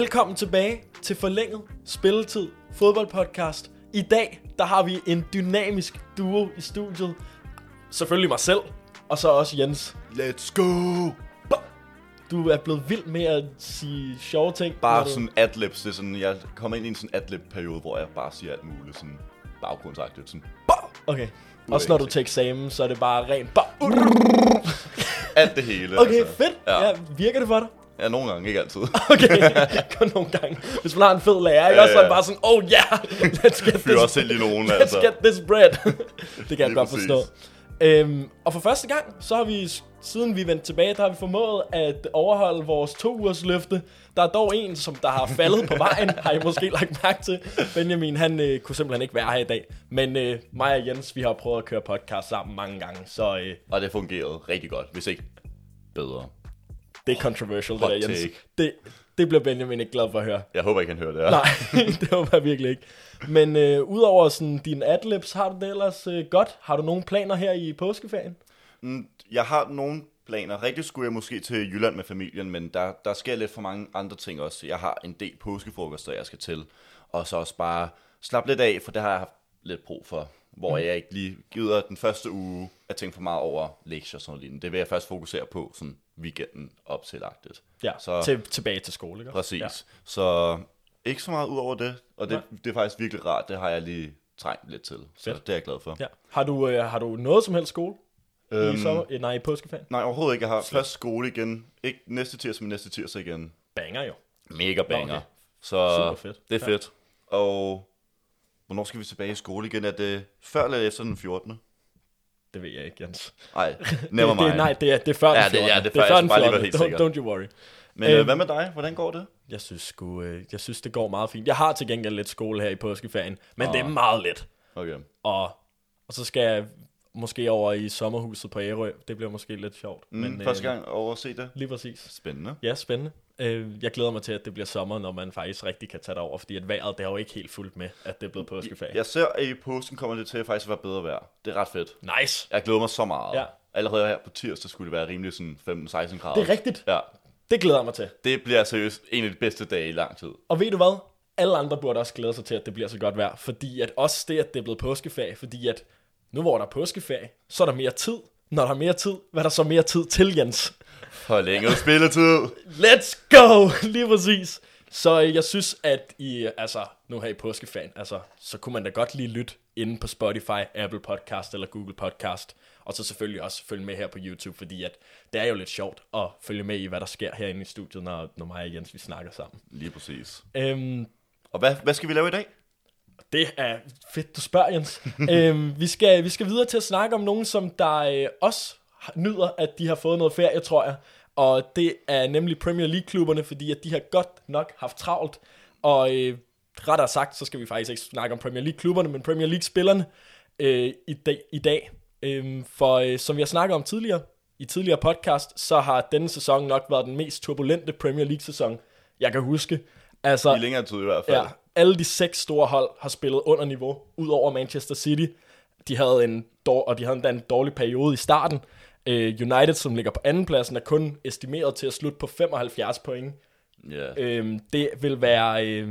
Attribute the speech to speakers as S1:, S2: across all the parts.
S1: Velkommen tilbage til Forlænget Spilletid fodboldpodcast. I dag, der har vi en dynamisk duo i studiet. Selvfølgelig mig selv, og så også Jens.
S2: Let's go!
S1: Du er blevet vild med at sige sjove ting. når
S2: Bare
S1: du-
S2: sådan adlibs, det er sådan, jeg kommer ind i en sådan adlib-periode, hvor jeg bare siger alt muligt, sådan baggrundsagtigt, sådan
S1: Okay. Også når du til eksamen, så er det bare rent...
S2: Alt det hele.
S1: Okay,
S2: altså.
S1: fedt.
S2: Ja.
S1: Ja, virker det for dig?
S2: Ja, nogle gange, ikke altid.
S1: Okay, kun nogle gange. Hvis man har en fed lærer, ikke? også så er det
S2: ja.
S1: bare sådan, oh yeah, let's get
S2: Fyrer
S1: this,
S2: også selv i nogen,
S1: let's
S2: altså.
S1: get this bread. det kan jeg godt
S2: præcis.
S1: forstå. Øhm, og for første gang, så har vi, siden vi vendte tilbage, der har vi formået at overholde vores to ugers løfte. Der er dog en, som der har faldet på vejen, har I måske lagt mærke til. Benjamin, han øh, kunne simpelthen ikke være her i dag. Men øh, mig og Jens, vi har prøvet at køre podcast sammen mange gange, så øh,
S2: Og det fungerede rigtig godt, hvis ikke bedre.
S1: Det er controversial,
S2: Hot
S1: det der, Jens.
S2: take.
S1: Det, det bliver Benjamin ikke glad for at høre.
S2: Jeg håber ikke, han hører det her.
S1: Nej, det håber jeg virkelig ikke. Men øh, udover sådan dine adlibs, har du det ellers øh, godt? Har du nogle planer her i påskeferien?
S2: Mm, Jeg har nogle planer. Rigtig skulle jeg måske til Jylland med familien, men der, der sker lidt for mange andre ting også. Jeg har en del påskefrokoster, jeg skal til. Og så også bare slappe lidt af, for det har jeg haft lidt brug for. Hvor
S1: Mm.
S2: jeg ikke lige gider den første uge at tænke for meget over lektier og sådan noget lignende. Det vil jeg først fokusere på sådan weekenden op til agtigt.
S1: Ja,
S2: Så-
S1: til, tilbage til skole, ikke?
S2: Præcis.
S1: Ja.
S2: Så ikke så meget ud over det. Og det, det er faktisk virkelig rart. Det har jeg lige trængt lidt til. Så
S1: Fedt.
S2: det er jeg glad for.
S1: ja. Har, du, øh, har du noget som helst skole øhm, i, sommer, øh, nej, i påskeferien?
S2: Nej, overhovedet ikke. Jeg har først skole igen. Ikke næste tirsdag, men næste tirsdag igen.
S1: Banger jo.
S2: Mega banger.
S1: okay.
S2: Så
S1: Super fedt.
S2: det er fedt. Og hvornår skal vi tilbage i skole igen? Er det før eller efter den 14.
S1: Det ved jeg ikke, Jens.
S2: Nej, never
S1: det, det,
S2: mind.
S1: nej, det er, det er før
S2: Ja,
S1: den
S2: det-
S1: 14.
S2: ja, det er
S1: det er før den
S2: skal bare lige
S1: 14.
S2: være helt
S1: Don't, don't you worry.
S2: Men
S1: Øhm,
S2: øh, hvad med dig? Hvordan går det?
S1: Jeg synes, sgu, øh, jeg synes, det går meget fint. Jeg har til gengæld lidt skole her i påskeferien, men
S2: Ah.
S1: det er meget let.
S2: Okay.
S1: Og, og så skal jeg måske over i sommerhuset på Ærø. Det bliver måske lidt sjovt.
S2: Mm,
S1: men,
S2: første
S1: øh,
S2: gang over at se det.
S1: Lige præcis.
S2: Spændende.
S1: Ja, spændende. Øh, jeg glæder mig til, at det bliver sommer, når man faktisk rigtig kan tage det over, fordi at vejret, det har jo ikke helt fulgt med, at det er blevet påskeferie.
S2: Jeg ser, at i påsken kommer det til at faktisk være bedre vejr. Det er ret fedt.
S1: Nice!
S2: Jeg glæder mig så meget.
S1: Ja.
S2: Allerede her på tirsdag skulle det være rimelig sådan 15-16 grader.
S1: Det er rigtigt.
S2: Ja,
S1: Det glæder jeg mig til.
S2: det bliver seriøst en af de bedste dage i lang tid.
S1: Og ved du hvad? Alle andre burde også glæde sig til, at det bliver så godt vejr, fordi at også det, at det er blevet påskeferie, fordi at nu hvor der er påskeferie, så er der mere tid. Når der er mere tid, hvad er der så mere tid til, Jens?
S2: Forlænget spilletid.
S1: Let's go! Lige præcis. Så øh, jeg synes, at i, altså, nu her i påskeferien, altså, så kunne man da godt lige lytte inde på Spotify, Apple Podcast eller Google Podcast. Og så selvfølgelig også følge med her på YouTube, fordi at det er jo lidt sjovt at følge med i, hvad der sker herinde i studiet, når, når mig og Jens vi snakker sammen.
S2: Lige præcis.
S1: Øhm,
S2: Og hvad, hvad skal vi lave i dag?
S1: det er fedt, du spørger, Jens. øhm, vi, skal, vi skal videre til at snakke om nogen, som der øh, også nyder, at de har fået noget ferie, tror jeg. Og det er nemlig Premier League-klubberne, fordi at de har godt nok haft travlt. Og øh, rettere sagt, så skal vi faktisk ikke snakke om Premier League-klubberne, men Premier League-spillerne øh, i, dag, i dag. Øhm, for øh, som vi har snakket om tidligere, i tidligere podcast, så har denne sæson nok været den mest turbulente Premier League-sæson, jeg kan huske. Altså,
S2: I længere tid i hvert fald.
S1: Ja, alle de seks store hold har spillet under niveau, udover Manchester City. De havde en, dår, og de havde en dårlig periode i starten. Uh, United, som ligger på andenpladsen, er kun estimeret til at slutte på 75 point.
S2: Ja.
S1: Uh, det vil være uh,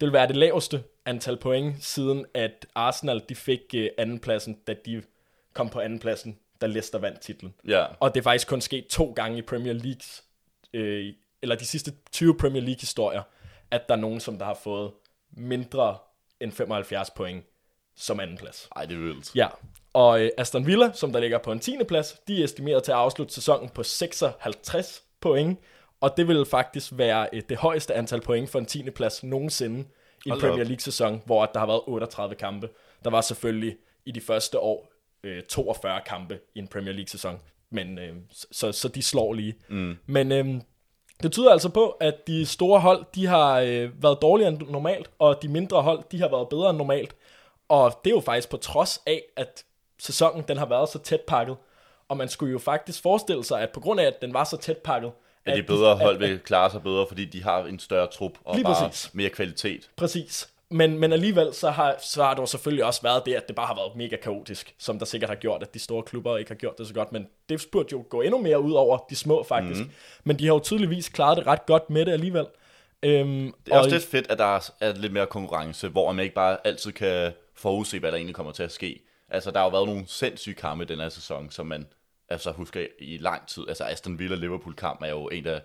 S1: det vil være det laveste antal point, siden at Arsenal de fik uh, andenpladsen, da de kom på andenpladsen, da Leicester vandt titlen.
S2: ja.
S1: Og det er faktisk kun sket to gange i Premier Leagues, øh, eller de sidste 20 Premier League historier, at der er nogen, som der har fået mindre end 75 point som anden plads.
S2: Ej, det er vildt.
S1: Ja, og øh, Aston Villa, som der ligger på en 10. plads, de er estimeret til at afslutte sæsonen på 56 point, og det vil faktisk være øh, det højeste antal point for en 10. plads nogensinde i en Premier. League-sæson, hvor der har været 38 kampe. Der var selvfølgelig i de første år øh, 42 kampe i en Premier League-sæson, men øh, så, så de slår lige. Mm. Men øh, det tyder altså på, at de store hold, de har øh, været dårligere end normalt, og de mindre hold, de har været bedre end normalt. Og det er jo faktisk på trods af, at sæsonen den har været så tæt pakket. Og man skulle jo faktisk forestille sig, at på grund af, at den var så tæt pakket,
S2: At de bedre hold
S1: at-
S2: vil klare sig bedre, fordi de har en større trup og bare
S1: præcis.
S2: mere kvalitet.
S1: Præcis. Men, men alligevel så har, så har der selvfølgelig også været det, at det bare har været mega kaotisk, som der sikkert har gjort, at de store klubber ikke har gjort det så godt. Men det burde jo gå endnu mere ud over de små faktisk. Mm. Men de har jo tydeligvis klaret det ret godt med det alligevel. Øhm,
S2: Det er også lidt fedt, at der er- er lidt mere konkurrence, hvor man ikke bare altid kan forudse, hvad der egentlig kommer til at ske. Altså, der har jo været nogle sindssyge kampe den her sæson, som man altså, husker i lang tid. Altså, Aston Villa-Liverpool-kamp er jo en af...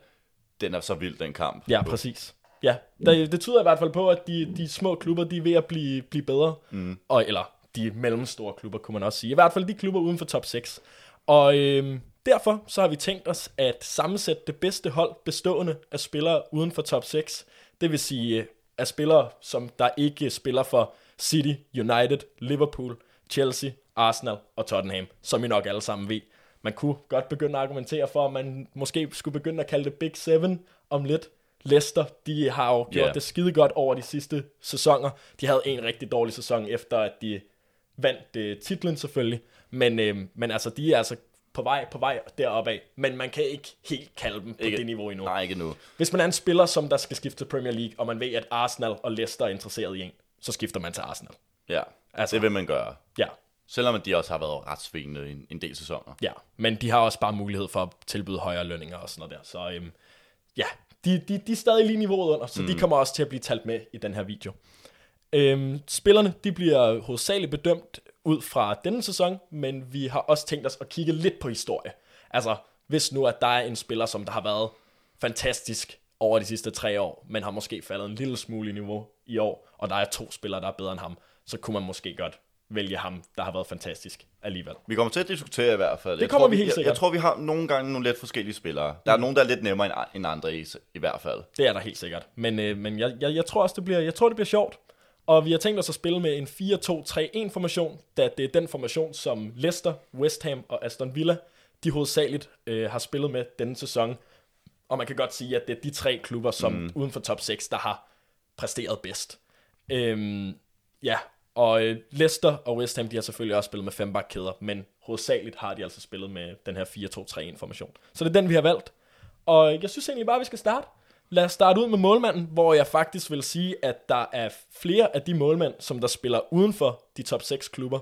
S2: Den er så vild, den kamp.
S1: Ja, præcis. Ja, det, det tyder i hvert fald på, at de, de små klubber, de er ved at blive, blive bedre. Mm. Og, eller de mellemstore klubber, kunne man også sige. I hvert fald de klubber uden for top 6. Og øhm, derfor så har vi tænkt os at sammensætte det bedste hold bestående af spillere uden for top 6. Det vil sige øh, af spillere, som der ikke spiller for City, United, Liverpool, Chelsea, Arsenal og Tottenham, som I nok alle sammen ved. Man kunne godt begynde at argumentere for, at man måske skulle begynde at kalde det Big Seven om lidt. Leicester, de har jo gjort
S2: Ja.
S1: det skide godt over de sidste sæsoner. De havde en rigtig dårlig sæson efter, at de vandt øh, titlen selvfølgelig. Men, øh, men altså, de er altså på vej, på vej deroppe af. Men man kan ikke helt kalde dem på
S2: Ikke-
S1: det niveau endnu.
S2: Nej, ikke nu.
S1: Hvis man er en spiller, som der skal skifte til Premier League, og man ved, at Arsenal og Leicester er interesseret i en, så skifter man til Arsenal.
S2: Ja,
S1: Altså-
S2: det vil man gøre.
S1: Ja,
S2: Selvom de også har været ret svingende i en, en del sæsoner.
S1: ja. Men de har også bare mulighed for at tilbyde højere lønninger og sådan noget der. Så øhm, ja, de, de, de er stadig lige niveauet under, så mm. de kommer også til at blive talt med i den her video. Øhm, spillerne, de bliver hovedsageligt bedømt ud fra denne sæson, men vi har også tænkt os at kigge lidt på historie. Altså, hvis nu at der er en spiller, som der har været fantastisk over de sidste tre år, men har måske faldet en lille smule i niveau i år, og der er to spillere, der er bedre end ham, så kunne man måske godt vælge ham, der har været fantastisk alligevel.
S2: Vi kommer til at diskutere i hvert fald. Det
S1: kommer
S2: tror,
S1: vi helt
S2: jeg,
S1: sikkert.
S2: Jeg tror, vi har nogle gange nogle lidt forskellige spillere. Der er nogen, der er lidt nemmere end, end andre i, i hvert fald.
S1: Det er der helt sikkert. Men, øh, men jeg, jeg, jeg, tror også, det bliver, jeg tror, det bliver sjovt. Og vi har tænkt os at spille med en 4-2-3-1 formation, da det er den formation, som Leicester, West Ham og Aston Villa, de hovedsageligt øh, har spillet med denne sæson. Og man kan godt sige, at det er de tre klubber, som mm. uden for top 6, der har præsteret bedst. Øhm, ja, og øh, Leicester og West Ham, de har selvfølgelig også spillet med fembakkæder, men hovedsageligt har de altså spillet med den her 4-2-3-1 formation. Så det er den, vi har valgt. Og jeg synes egentlig bare, at vi skal starte. Lad os starte ud med målmanden, hvor jeg faktisk vil sige, at der er flere af de målmænd, som der spiller uden for de top 6 klubber,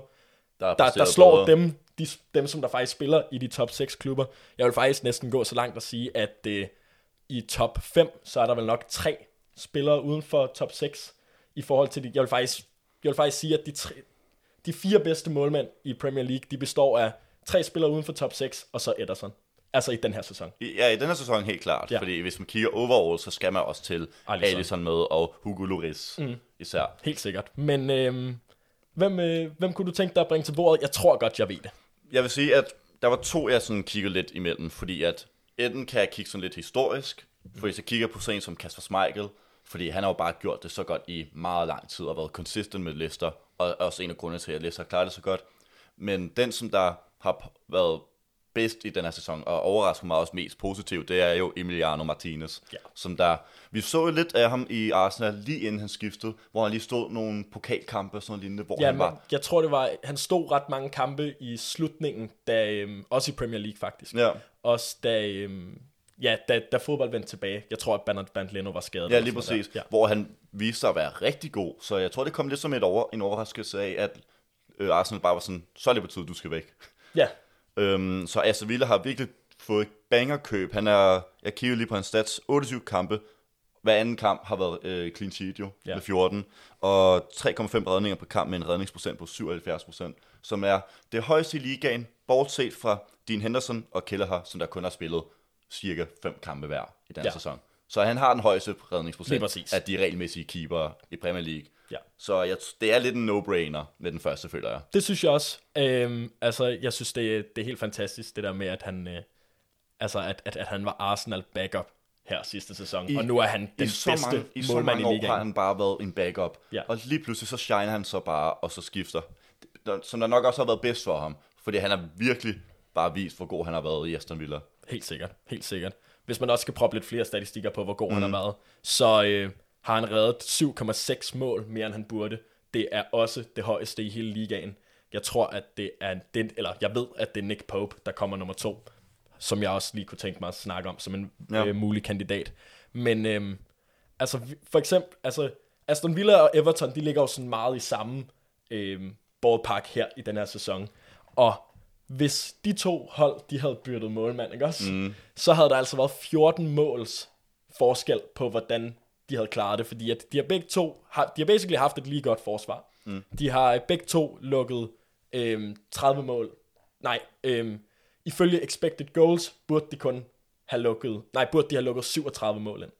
S2: Der, er
S1: der, der slår
S2: bedre.
S1: dem, de, dem, som der faktisk spiller i de top 6 klubber. Jeg vil faktisk næsten gå så langt at sige, at øh, i top 5, så er der vel nok tre spillere uden for top 6 i forhold til de, jeg vil faktisk, jeg vil faktisk sige, at de, tre, de fire bedste målmænd i Premier League, de består af tre spillere uden for top 6, og så Ederson. Altså i den her sæson.
S2: Ja, i den her sæson helt klart.
S1: Ja.
S2: Fordi hvis man kigger overall, så skal man også til
S1: Alisson.
S2: Alisson, med og Hugo Lloris mm. især.
S1: Helt sikkert. Men øhm, hvem, øh, hvem kunne du tænke dig at bringe til bordet? Jeg tror godt, jeg ved det.
S2: Jeg vil sige, at der var to, jeg sådan kiggede lidt imellem, fordi at enten kan jeg kigge sådan lidt historisk, for hvis jeg kigger på sådan som Kasper Schmeichel, fordi han har jo bare gjort det så godt i meget lang tid og været consistent med Leicester, og også en af grundene til, at Leicester har klaret det så godt. Men den, som der har været bedst i den her sæson, og overrasker mig også mest positivt, det er jo Emiliano Martinez,
S1: Ja.
S2: som der, vi så jo lidt af ham i Arsenal lige inden han skiftede, hvor han lige stod nogle pokalkampe og sådan lignende, hvor
S1: Ja,
S2: han var,
S1: jeg tror, det var, han stod ret mange kampe i slutningen, da, øhm, også i Premier League faktisk.
S2: Ja.
S1: Også da, øhm, ja, da, da fodbold vendte tilbage. Jeg tror, at Bernard Bernard Leno var skadet.
S2: Ja, lige præcis.
S1: der.
S2: Ja. Hvor han viste sig at være rigtig god. Så jeg tror, det kom lidt som et over, en overraskelse af, at øh, Arsenal bare var sådan, så er det på tide, du skal væk.
S1: Ja.
S2: Øhm, så Aston Villa har virkelig fået et bangerkøb. Han er, jeg kigger lige på hans stats, 28 kampe. Hver anden kamp har været øh, clean sheet jo,
S1: Ja.
S2: med 14. Og 3,5 redninger per kamp med en redningsprocent på 77%, som er det højeste i ligaen, bortset fra Dean Henderson og Kelleher, som der kun har spillet cirka 5 kampe hver i den
S1: Ja.
S2: sæson. Så han har den højeste redningsprocent af de regelmæssige keeper i Premier League.
S1: Ja.
S2: Så jeg, det er lidt en no-brainer med den første, føler jeg.
S1: Det synes jeg også. Øhm, altså, jeg synes, det, det er helt fantastisk, det der med, at han, øh, altså, at, at, at han var Arsenal backup her sidste sæson. I, og nu er han den
S2: I så
S1: bedste
S2: mange, i så
S1: i
S2: mange år
S1: ligaen.
S2: har han bare været en backup.
S1: Ja.
S2: Og lige pludselig så shiner han så bare, og så skifter. Som der nok også har været bedst for ham. Fordi han har virkelig bare vist, hvor god han har været i Aston Villa.
S1: Helt sikkert, helt sikkert. Hvis man også skal proppe lidt flere statistikker på, hvor god mm. han har været, så øh, har han reddet 7,6 mål mere, end han burde. Det er også det højeste i hele ligaen. Jeg tror, at det er den, eller jeg ved, at det er Nick Pope, der kommer nummer to, som jeg også lige kunne tænke mig at snakke om som en ja. Øh, mulig kandidat. Men øh, altså, for eksempel, altså, Aston Villa og Everton, de ligger jo sådan meget i samme øh, ballpark her i den her sæson. Og hvis de to hold, de havde byttet målmand, ikke også? Mm. Så havde der altså været 14 måls forskel på, hvordan de havde klaret det, fordi at de har begge to, har, de har basically haft et lige godt forsvar. Mm. De har begge to lukket øhm, 30 mål. Nej, øhm, ifølge expected goals burde de kun have lukket, nej, burde de have lukket 37 mål ind.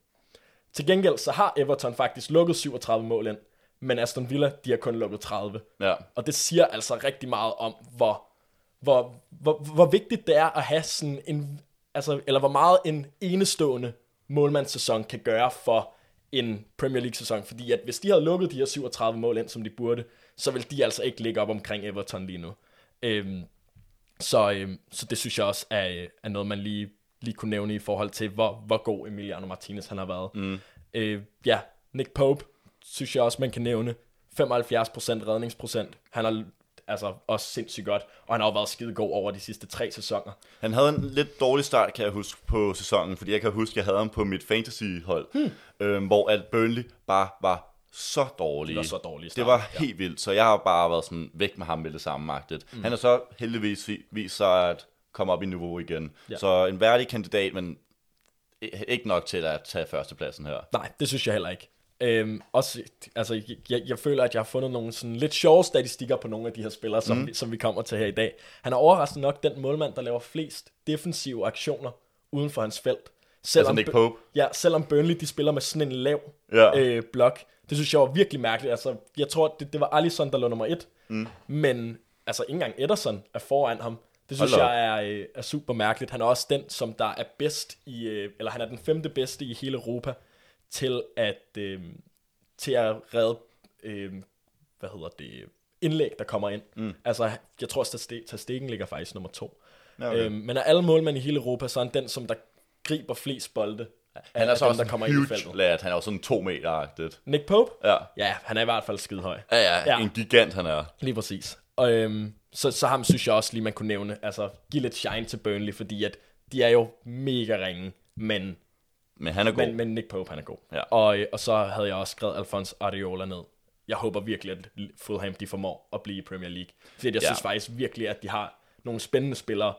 S1: Til gengæld så har Everton faktisk lukket 37 mål ind, men Aston Villa, de har kun lukket 30.
S2: Ja.
S1: Og det siger altså rigtig meget om, hvor, hvor, hvor, hvor vigtigt det er at have sådan en, altså, eller hvor meget en enestående målmandssæson kan gøre for en Premier League-sæson. Fordi at hvis de havde lukket de her 37 mål ind, som de burde, så vil de altså ikke ligge op omkring Everton lige nu. Øhm, så, øhm, så det synes jeg også er, er noget, man lige, lige kunne nævne i forhold til, hvor, hvor god Emiliano Martinez han har været. Mm. Øh, ja, Nick Pope synes jeg også, man kan nævne. 75% redningsprocent. Han har altså også sindssygt godt, og han har jo været skide god over de sidste tre sæsoner.
S2: Han havde en lidt dårlig start, kan jeg huske, på sæsonen, fordi jeg kan huske, at jeg havde ham på mit fantasy-hold, hmm. øhm, hvor at Burnley bare var så dårlige.
S1: Det var så dårlige
S2: Det var helt vildt, så jeg har bare været sådan væk med ham med det samme magtet. Mm. Han har så heldigvis vist sig at komme op i niveau igen. Ja. Så en værdig kandidat, men ikke nok til at tage førstepladsen her.
S1: Nej, det synes jeg heller ikke. Øhm, også, altså, jeg, jeg føler, at jeg har fundet nogle sådan lidt sjove statistikker på nogle af de her spillere, som, mm. vi, som vi kommer til her i dag. Han er overraskende nok den målmand, der laver flest defensive aktioner uden for hans felt.
S2: Selvom, altså Nick Pope?
S1: Ja, selvom Burnley de spiller med sådan en lav ja. øh, blok. Det synes jeg var virkelig mærkeligt. Altså, jeg tror, det, det var Alisson, der lå nummer et. Mm. Men altså, ikke engang Ederson er foran ham. Det synes jeg er, øh, er super mærkeligt. Han er også den, som der er bedst i, øh, eller han er den femte bedste i hele Europa til at, øh, til at redde, øh, hvad hedder det, indlæg, der kommer ind. Mm. Altså, jeg tror, at statistikken ligger faktisk nummer to. Okay. Øhm, men af alle målmænd i hele Europa, så er han den, som der griber flest bolde.
S2: Han er så dem, også der kommer huge ind i feltet. lad. Han er jo sådan to meter-agtigt.
S1: Nick Pope?
S2: Ja.
S1: Ja, han er i hvert fald skide høj.
S2: Ja, ja, ja. en gigant han er.
S1: Lige præcis. Og øhm, så, så ham synes jeg også lige, man kunne nævne, altså give lidt shine til Burnley, fordi at de er jo mega ringe, men
S2: men han er god.
S1: Men, men Nick Pope, han er god.
S2: Ja.
S1: Og, og så havde jeg også skrevet Alphonse Areola ned. Jeg håber virkelig, at Fulham de formår at blive i Premier League. Fordi jeg ja. synes faktisk virkelig, at de har nogle spændende spillere.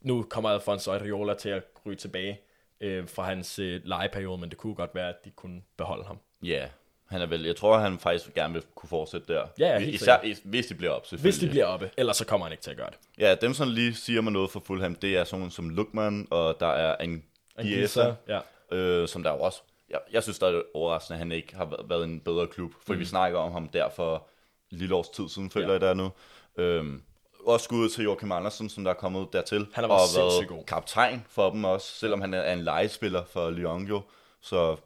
S1: Nu kommer Alphonse Areola til at ryge tilbage øh, fra hans øh, legeperiode, men det kunne godt være, at de kunne beholde ham.
S2: Ja, han er vel, jeg tror, han faktisk gerne vil kunne fortsætte der.
S1: Ja, ja
S2: helt Især, hvis de bliver op.
S1: Hvis de bliver oppe, ellers så kommer han ikke til at gøre det.
S2: Ja, dem som lige siger mig noget for Fulham, det er sådan som Lukman, og der er en Giesa,
S1: ja.
S2: Øh, som der jo også, jeg, jeg synes, der er overraskende, at han ikke har været en bedre klub, for mm. vi snakker om ham der for lille års tid siden, føler ja. jeg der nu. Øhm, også skuddet til Joachim Andersen, som der er kommet dertil.
S1: Han har været,
S2: og
S1: været god.
S2: kaptajn for dem også, selvom han er en legespiller for Lyon jo. Så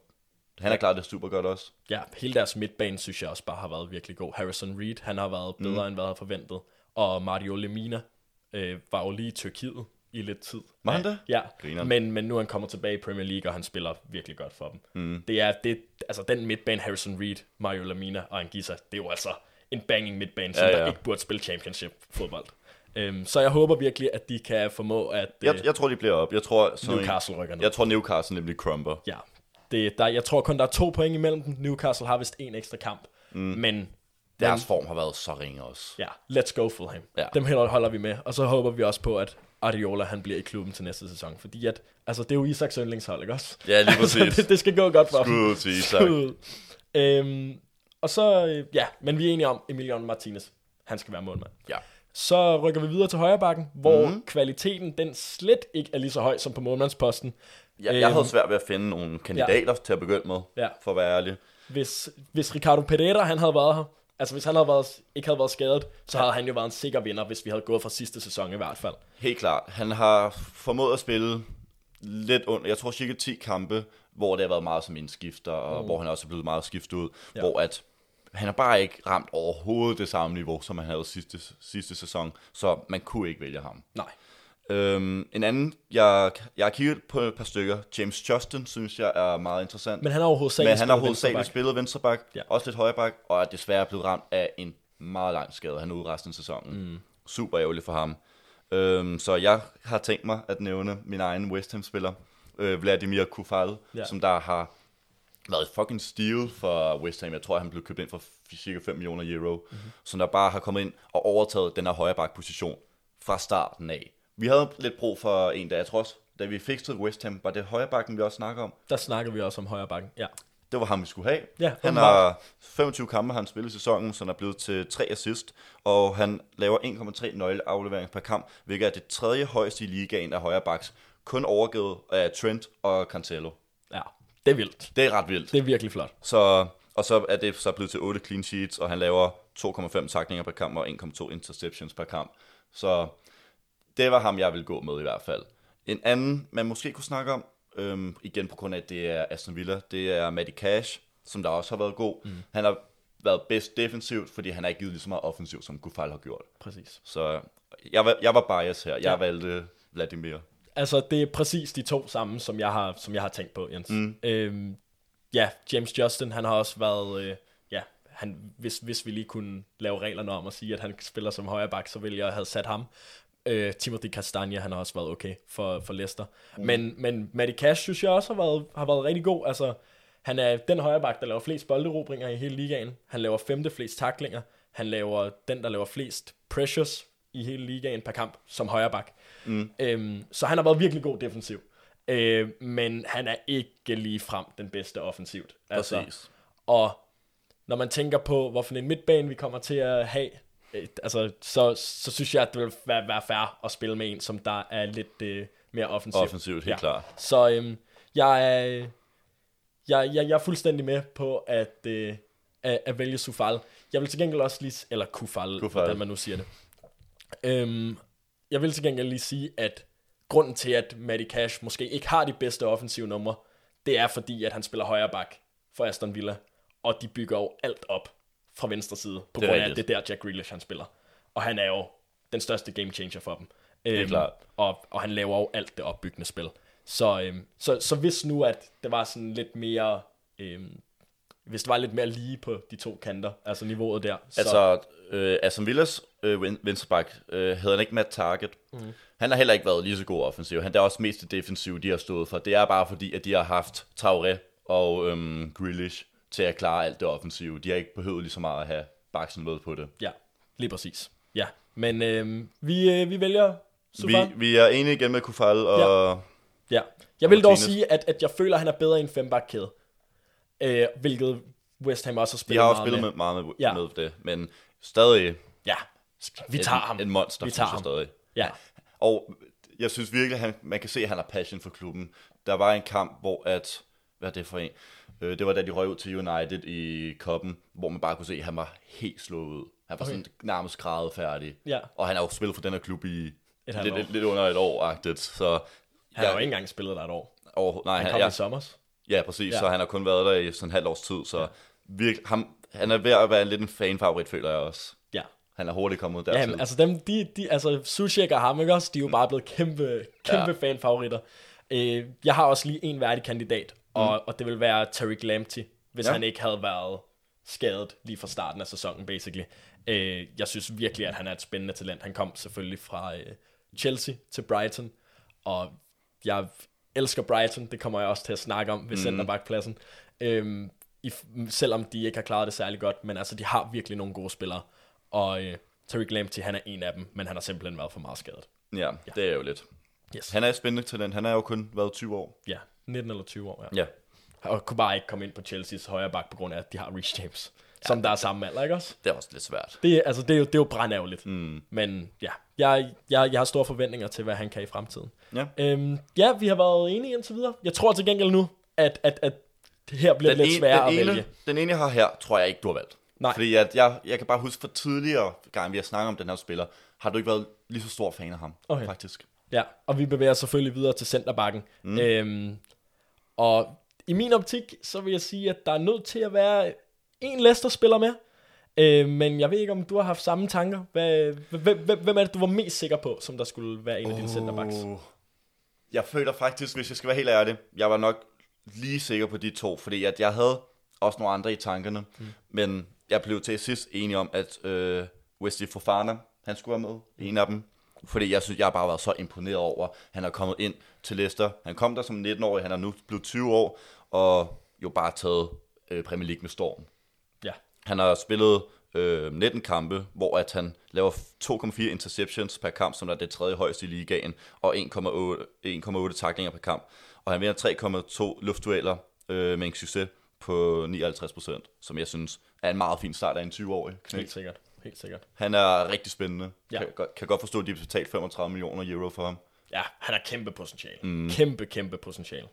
S2: han er klaret det super godt også.
S1: Ja, hele deres midtbane synes jeg også bare har været virkelig god. Harrison Reed, han har været bedre mm. end hvad jeg havde forventet. Og Mario Lemina øh, var jo lige i Tyrkiet i lidt tid.
S2: Var han det?
S1: Ja, men, men nu er han kommet tilbage i Premier League, og han spiller virkelig godt for dem. Mm. Det er det, altså den midtbane, Harrison Reed, Mario Lamina og Angisa, det er jo altså en banging midtbane, som ja, ja. der ikke burde spille championship fodbold. Um, så jeg håber virkelig, at de kan formå at...
S2: Jeg, uh, jeg tror, de bliver op. Jeg tror,
S1: Newcastle rykker ned.
S2: Jeg tror, Newcastle nemlig crumber.
S1: Ja. Det, der, jeg tror kun, der er to point imellem dem. Newcastle har vist en ekstra kamp. Mm. Men
S2: deres men, form har været så ringe også.
S1: Ja, let's go Fulham. Ja. Dem holder vi med. Og så håber vi også på, at Ariola han bliver i klubben til næste sæson. Fordi at, altså, det er jo Isaks yndlingshold, ikke også?
S2: Ja, lige præcis.
S1: altså, det, det, skal gå godt for
S2: Skud ham. til Isak. Skud.
S1: Øhm, og så, øh, ja, men vi er enige om, Emiliano Martinez, han skal være målmand.
S2: Ja.
S1: Så rykker vi videre til højre bakken, hvor mm. kvaliteten den slet ikke er lige så høj som på målmandsposten.
S2: Ja, jeg øhm, havde svært ved at finde nogle kandidater ja. til at begynde med,
S1: ja.
S2: for at være ærlig.
S1: Hvis, hvis Ricardo Pereira han havde været her, Altså hvis han havde været, ikke havde været skadet, så havde han jo været en sikker vinder, hvis vi havde gået fra sidste sæson i hvert fald.
S2: Helt klart. Han har formået at spille lidt under, jeg tror cirka 10 kampe, hvor det har været meget som indskifter, og mm. hvor han også er blevet meget skiftet ud, ja. hvor at han har bare ikke ramt overhovedet det samme niveau, som han havde sidste, sidste sæson, så man kunne ikke vælge ham.
S1: Nej.
S2: Øhm, en anden, jeg, jeg har kigget på et par stykker. James Justin synes jeg er meget interessant.
S1: Men han har hovedsageligt
S2: Men han har hovedsageligt spillet venstreback, ja. også lidt højreback, og er desværre blevet ramt af en meget lang skade. Han er ude resten af sæsonen. Mm. Super ærgerligt for ham. Øhm, så jeg har tænkt mig at nævne min egen West Ham-spiller, øh, Vladimir Kufal, ja. som der har været fucking steal for West Ham. Jeg tror, han blev købt ind for cirka 5 millioner euro. Mm-hmm. Som der bare har kommet ind og overtaget den her højreback-position fra starten af. Vi havde lidt brug for en, der jeg tror også, da vi fikset West Ham, var det højre bakken, vi også snakker om?
S1: Der snakker vi også om højre bakken, ja.
S2: det var ham, vi skulle have.
S1: Ja,
S2: han har 25 kampe, han spillet i sæsonen, så han er blevet til 3 assist, og han laver 1,3 nøgleafleveringer per kamp, hvilket er det tredje højeste i ligaen af højre backs, kun overgivet af Trent og Cancelo.
S1: Ja, det er vildt.
S2: Det er ret vildt.
S1: Det er virkelig flot.
S2: Så, og så er det så blevet til 8 clean sheets, og han laver 2,5 taklinger per kamp og 1,2 interceptions per kamp. Så det var ham, jeg vil gå med i hvert fald. En anden, man måske kunne snakke om, øhm, igen på grund af, at det er Aston Villa, det er Matty Cash, som der også har været god. Mm. Han har været bedst defensivt, fordi han har ikke givet lige så meget offensivt, som Gufal har gjort.
S1: Præcis.
S2: Så jeg var, jeg var bias her. Jeg ja. valgte Vladimir.
S1: Altså, det er præcis de to samme, som jeg har, som jeg har tænkt på, Jens. Mm. Øhm, ja, James Justin, han har også været... Øh, ja, han, hvis, hvis vi lige kunne lave reglerne om at sige, at han spiller som højre bak, så ville jeg have sat ham. Øh, Timothy Castagne, han har også været okay for, for Leicester. Mm. Men, men Matty Cash, synes jeg også har været, har været rigtig god. Altså, han er den højre bak, der laver flest bolderobringer i hele ligaen. Han laver femte flest taklinger. Han laver den, der laver flest pressures i hele ligaen per kamp som højre bak. Mm. Øhm, så han har været virkelig god defensiv. Øh, men han er ikke lige frem den bedste offensivt. Altså,
S2: Præcis.
S1: og når man tænker på, hvorfor en midtbane vi kommer til at have, altså, så, så synes jeg, at det vil være, være fair at spille med en, som der er lidt øh, mere offensivt.
S2: Offensivt, helt klart.
S1: Så øhm, jeg, er, jeg, jeg, jeg er fuldstændig med på at, øh, at, at vælge Sufal. Jeg vil til gengæld også lige, eller Kufal,
S2: Kufal.
S1: hvordan man nu siger det. Øhm, jeg vil til gengæld lige sige, at grunden til, at Matty Cash måske ikke har de bedste offensive numre, det er fordi, at han spiller højre bak for Aston Villa, og de bygger jo alt op fra venstre side, på
S2: Det er
S1: grund af, at det er der Jack Grealish han spiller. Og han er jo den største game changer for dem. Øhm,
S2: klart.
S1: Og, og han laver jo alt det opbyggende spil. Så, øhm, så, så hvis nu, at det var sådan lidt mere... Øhm, hvis det var lidt mere lige på de to kanter, altså niveauet der. Så,
S2: Altså, øh, Aston Villas øh, ven- venstreback øh, havde han ikke Matt Target. Mm. Han har heller ikke været lige så god offensiv. Han er også mest det defensive, de har stået for. Det er bare fordi, at de har haft Traoré og øhm, Grealish til at klare alt det offensive. De har ikke behøvet lige så meget at have baksen med på det.
S1: Ja, lige præcis. Ja, men øhm, vi, øh, vi vælger
S2: Vi,
S1: Sufal.
S2: vi er enige igen med Kufal og...
S1: Ja. Jeg vil dog sige, at, at jeg føler, at han er bedre i en fembakkæde. Øh, hvilket West Ham også har
S2: De
S1: spillet
S2: har også
S1: meget
S2: spillet
S1: med.
S2: med, meget med,
S1: Ja.
S2: ja. med det, men stadig
S1: Ja, vi tager ham.
S2: en monster,
S1: Vi tager ham.
S2: stadig.
S1: Ja,
S2: Og jeg synes virkelig, at han, man kan se, at han har passion for klubben. Der var en kamp, hvor at... Hvad er det for en? Øh, Det var da de røg ud til United i koppen, hvor man bare kunne se, at han var helt slået ud. Han var
S1: Okay.
S2: sådan nærmest grædet færdig.
S1: Ja.
S2: Og han har jo spillet for den her klub i
S1: halvt
S2: lidt, lidt, lidt under et år-agtigt. Så
S1: han har jo ikke engang spillet der et år.
S2: Over, nej,
S1: Han kom
S2: ja,
S1: i sommers.
S2: ja, præcis.
S1: Ja.
S2: Ja. Så han har kun været der i sådan en halv års tid. Så virkelig, ham, han er ved at være lidt en fanfavorit, føler jeg også.
S1: Ja.
S2: Han er hurtigt kommet dertil.
S1: Jamen, altså dem, de, de, altså Sushek og ham, ikke også, de er jo bare blevet kæmpe, kæmpe ja.
S2: Ja.
S1: fanfavoritter. Øh, jeg har også lige en værdig kandidat, og, og det vil være Tariq Lamptey, hvis ja.
S2: Ja.
S1: han ikke havde været skadet lige fra starten af sæsonen, basically. Øh, jeg synes virkelig, at han er et spændende talent. Han kom selvfølgelig fra øh, Chelsea til Brighton, og jeg elsker Brighton, det kommer jeg også til at snakke om ved mm. centerbackpladsen. Øhm, i, selvom de ikke har klaret det særlig godt, men altså, de har virkelig nogle gode spillere. Og øh, Tariq Lamptey, han er en af dem, men han har simpelthen været for meget skadet.
S2: Ja, det er jo lidt.
S1: Yes.
S2: Han er et spændende talent. Han er jo kun været 20 år.
S1: Ja, 19 eller 20 år, ja.
S2: Ja.
S1: Og kunne bare ikke komme ind på Chelsea's højre bak, på grund af, at de har Rich James, som der er samme alder, ikke også?
S2: Det er også lidt svært.
S1: Det, altså, det, er jo, det er jo brændærgerligt. Mm. Men ja, jeg, jeg, jeg har store forventninger til, hvad han kan i fremtiden.
S2: Ja.
S1: Øhm, ja, vi har været enige indtil videre. Jeg tror til gengæld nu, at, at, at det her bliver
S2: Den,
S1: lidt
S2: en,
S1: sværere
S2: den,
S1: at
S2: ene,
S1: vælge.
S2: den ene, jeg har her, tror jeg ikke, du har valgt.
S1: Nej.
S2: Fordi at jeg, jeg kan bare huske fra tidligere gang, vi har snakket om den her spiller, har du ikke været lige så stor fan af ham,
S1: Okay.
S2: faktisk.
S1: Ja, og vi bevæger os selvfølgelig videre til centerbakken. Mm. Øhm, og i min optik, så vil jeg sige, at der er nødt til at være en Leicester-spiller med. Øh, men jeg ved ikke, om du har haft samme tanker. Hvad, hvem, hvem, hvem er det, du var mest sikker på, som der skulle være en af dine centerbacks?
S2: Jeg føler faktisk, hvis jeg skal være helt ærlig, jeg var nok lige sikker på de to, fordi at jeg havde også nogle andre i tankerne, mm. men jeg blev til sidst enig om, at øh, Wesley Fofana, han skulle være med, en af dem, fordi jeg synes, jeg har bare været så imponeret over, han er kommet ind til Leicester. Han kom der som 19-årig, han er nu blevet 20 år, og jo bare taget øh, Premier League med storm.
S1: Ja,
S2: Han har spillet øh, 19 kampe, hvor at han laver 2,4 interceptions per kamp, som er det tredje højeste i ligaen, og 1,8 1,8 taklinger per kamp. Og han vinder 3,2 luftdueller øh, med en succes. på 59%, som jeg synes er en meget fin start af en 20-årig knæk.
S1: Helt sikkert. Helt sikkert.
S2: Han er rigtig spændende.
S1: Ja.
S2: Kan, godt- kan godt forstå, at de har betalt 35 millioner euro for ham.
S1: Ja, han har kæmpe potentiale. Mm. Kæmpe, kæmpe potentiale.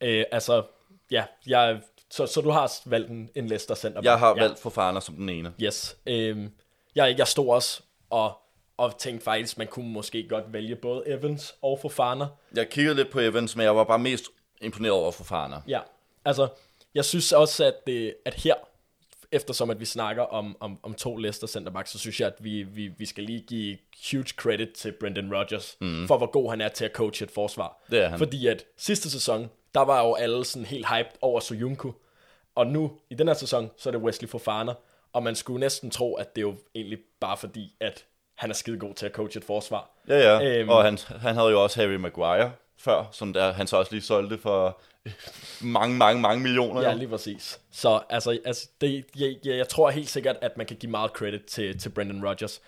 S1: Øh, altså, ja, jeg, så, så du har valgt en, en Leicester center.
S2: Jeg har
S1: ja.
S2: valgt Fofana som den ene.
S1: Yes. Øhm, jeg, jeg stod også og, og tænkte faktisk, man kunne måske godt vælge både Evans og Fofana.
S2: Jeg kiggede lidt på Evans, men jeg var bare mest imponeret over Fofana.
S1: Ja, altså, jeg synes også, at, det, at her, eftersom at vi snakker om, om, om to Leicester centerbacks, så synes jeg, at vi, vi, vi skal lige give huge credit til Brendan Rodgers, mm. for hvor god han er til at coache et forsvar.
S2: Det er han.
S1: Fordi at sidste sæson, der var jo alle sådan helt hyped over Soyuncu, og nu, i den her sæson, så er det Wesley Fofana, og man skulle næsten tro, at det er jo egentlig bare fordi, at han er skide god til at coache et forsvar.
S2: Ja, ja.
S1: Øhm.
S2: Og han, han havde jo også Harry Maguire før, som der, han så også lige solgte for mange, mange, mange millioner.
S1: Ja, lige præcis. Så altså, altså det, jeg, jeg, jeg tror helt sikkert, at man kan give meget credit til, til Brendan Rodgers.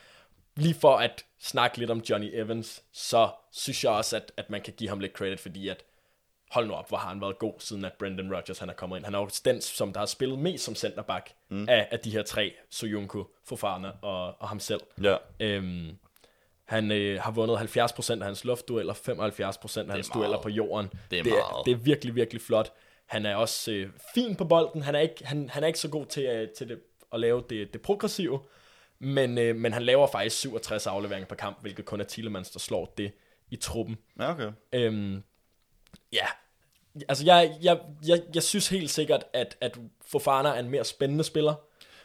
S1: Lige for at snakke lidt om Johnny Evans, så synes jeg også, at, at man kan give ham lidt credit, fordi at, hold nu op, hvor har han været god, siden at Brendan Rodgers han er kommet ind. Han er jo den, som der har spillet mest som centerback mm. af, af de her tre, Soyuncu, Fofana og, og ham selv.
S2: ja.
S1: Øhm, han øh, har vundet 70% af hans luftdueller, 75% af hans dueller på jorden.
S2: Det er
S1: det, er, det er virkelig, virkelig flot. Han er også øh, fin på bolden. Han er ikke, han, han er ikke så god til, øh, til det, at lave det, det progressive, men, øh, men han laver faktisk 67 afleveringer per kamp, hvilket kun er Thielemans, der slår det i truppen.
S2: Ja, okay.
S1: Øhm, ja, altså jeg, jeg, jeg, jeg synes helt sikkert, at, at Fofana er en mere spændende spiller.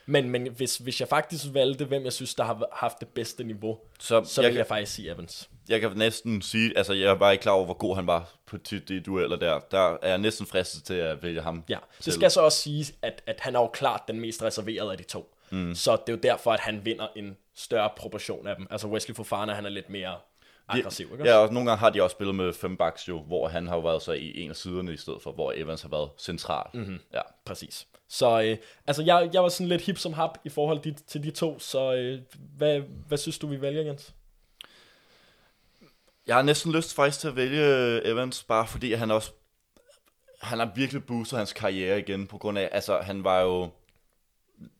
S1: Men, men hvis, hvis jeg faktisk valgte, hvem jeg synes, der har haft det bedste niveau,
S2: Så,
S1: så
S2: jeg,
S1: vil jeg faktisk sige Evans.
S2: jeg kan næsten sige, altså jeg var ikke klar over, hvor god han var på de, dueller der. Der er jeg næsten fristet til at vælge ham.
S1: Ja, det
S2: selv.
S1: skal så også sige, at, at han er jo klart den mest reserverede af de to. Mm. Så det er jo derfor, at han vinder en større proportion af dem. Altså Wesley Fofana, han er lidt mere aggressiv, ikke?
S2: Ja, og nogle gange har de også spillet med fem backs jo, hvor han har været så i en af siderne i stedet for, hvor Evans har været central. Mm-hmm. Ja.
S1: Præcis. Så øh, altså, jeg, jeg var sådan lidt hip som hap i forhold til, til de to, så øh, hvad, hvad synes du, vi vælger, Jens?
S2: Jeg har næsten lyst faktisk til at vælge Evans, bare fordi han også han har virkelig boostet hans karriere igen, på grund af, altså han var jo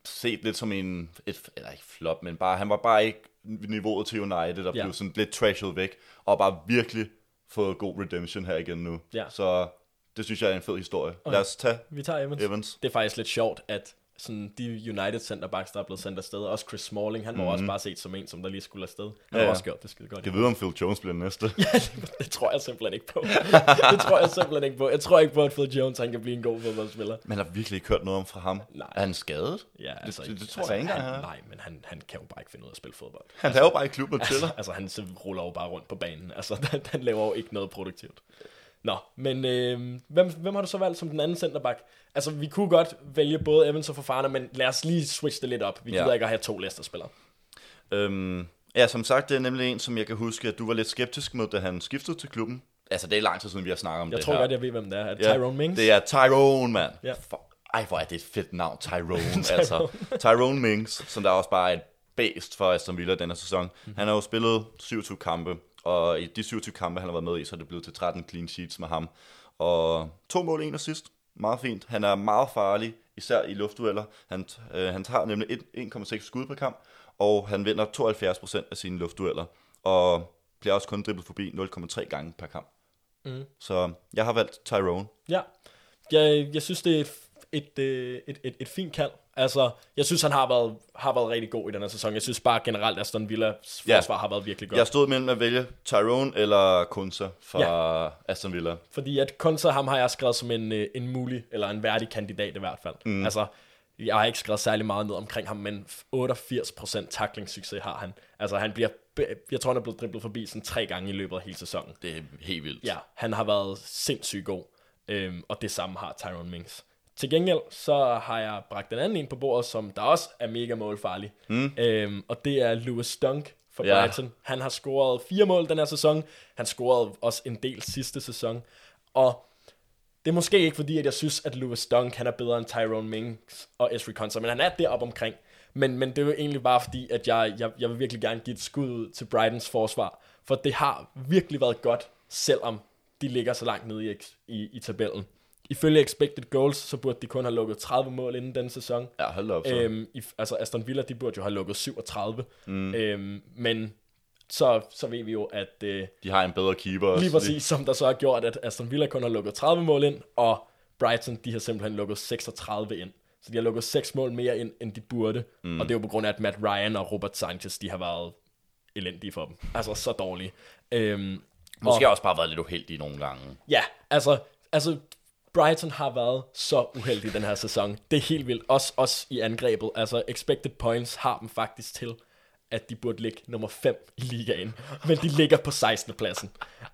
S2: set lidt som en, et, eller ikke flop, men bare, han var bare ikke niveauet til United, og
S1: Ja.
S2: blev sådan lidt trashed væk, og bare virkelig fået god redemption her igen nu.
S1: Ja.
S2: Så det synes jeg er en fed historie. Okay. Lad os tage
S1: Vi tager Evans.
S2: Evans.
S1: Det er faktisk lidt sjovt, at sådan de United centerbacks, der er blevet sendt afsted, også Chris Smalling, han var mm-hmm. også bare set som en, som der lige skulle afsted. Han
S2: Ja,
S1: har
S2: ja.
S1: også gjort det skide godt.
S2: Jeg ved, om Phil Jones bliver næste.
S1: Ja, det tror jeg simpelthen ikke på. det tror jeg simpelthen ikke på. Jeg tror ikke på, at Phil Jones han kan blive en god fodboldspiller.
S2: Men har virkelig ikke hørt noget om fra ham.
S1: Nej.
S2: Er han skadet?
S1: Ja, altså,
S2: det, det, det tror
S1: altså,
S2: jeg ikke
S1: han,
S2: engang, han.
S1: Nej, men han, han kan jo bare ikke finde ud af at spille fodbold.
S2: Han er jo bare i klubben og chiller.
S1: Altså, altså han så ruller jo bare rundt på banen. Altså, han, han laver jo ikke noget produktivt. Nå, men øh, hvem, hvem har du så valgt som den anden centerback? Altså, vi kunne godt vælge både Evans og Fofana, men lad os lige switche det lidt op. Vi
S2: Ja.
S1: gider ikke at have to Leicester-spillere.
S2: Øhm, ja, som sagt, det er nemlig en, som jeg kan huske, at du var lidt skeptisk med, da han skiftede til klubben. Altså, det er lang tid siden, vi har snakket om
S1: Jeg
S2: det
S1: tror
S2: her.
S1: godt, jeg ved, hvem det er. Er det
S2: Ja,
S1: Tyrone Mings?
S2: Det er Tyrone, mand.
S1: Ja.
S2: For, ej, hvor er det et fedt navn, Tyrone, altså. Tyrone Mings, som der også bare er et based for Aston Villa denne sæson.
S1: Mhm.
S2: Mm-hmm. Han har jo spillet 27 kampe, og i de 27 kampe, han har været med i, så er det blevet til 13 clean sheets med ham. Og to mål, en assist. Meget fint. Han er meget farlig, især i luftdueller. Han, øh, han tager nemlig et- 1,6 skud per kamp, og han vinder 72% af sine luftdueller. Og bliver også kun dribblet forbi 0,3 gange per kamp. Mm. Så jeg har valgt Tyrone.
S1: Ja. Jeg, jeg synes, det er et, et, øh, et, et, et fint kald. Altså, jeg synes, han har været, har været rigtig god i den her sæson. Jeg synes bare generelt, at Aston Villas
S2: Ja.
S1: forsvar har været virkelig godt.
S2: Jeg stod mellem at vælge Tyrone eller Kunsa fra ja. Aston Villa.
S1: Fordi at Konsa, ham har jeg skrevet som en, øh, en mulig, eller en værdig kandidat i hvert fald. Mm. Altså, jeg har ikke skrevet særlig meget ned omkring ham, men 88% tacklingssucces har han. Altså, han bliver, jeg tror, han er blevet driblet forbi sådan tre gange i løbet af hele sæsonen.
S2: Det er helt vildt.
S1: Ja, han har været sindssygt god, øhm, og det samme har Tyrone Mings. Til gengæld, så har jeg bragt den anden ind på bordet, som der også er mega målfarlig. Mm. Øhm, og det er Lewis Dunk for
S2: Ja.
S1: Brighton. Han har scoret fire mål den her sæson. Han scorede også en del sidste sæson. Og det er måske ikke fordi, at jeg synes, at Lewis Dunk han er bedre end Tyrone Mings og Esri Konsa, men han er deroppe omkring. Men, men det er jo egentlig bare fordi, at jeg, jeg, jeg vil virkelig gerne give et skud ud til Brightons forsvar. For det har virkelig været godt, selvom de ligger så langt nede i, i, i tabellen. Ifølge expected goals, så burde de kun have lukket 30 mål inden den sæson.
S2: Ja, hold op så.
S1: Øhm, i, altså Aston Villa, de burde jo have lukket 37. Mm. Øhm, men så, så ved vi jo, at øh,
S2: De har en bedre keeper også.
S1: lige præcis, som der så har gjort, at Aston Villa kun har lukket 30 mål ind, og Brighton, de har simpelthen lukket 36 ind. Så de har lukket 6 mål mere ind, end de burde. Mm. Og det er jo på grund af, at Matt Ryan og Robert Sanchez, de har været elendige for dem. Altså så dårlige. Øhm,
S2: Måske også bare været lidt uheldige nogle gange.
S1: Ja, altså, altså Brighton har været så uheldig den her sæson. Det er helt vildt. Også, også i angrebet. Altså, expected points har dem faktisk til, at de burde ligge nummer 5 i ligaen. Men de ligger på 16. pladsen.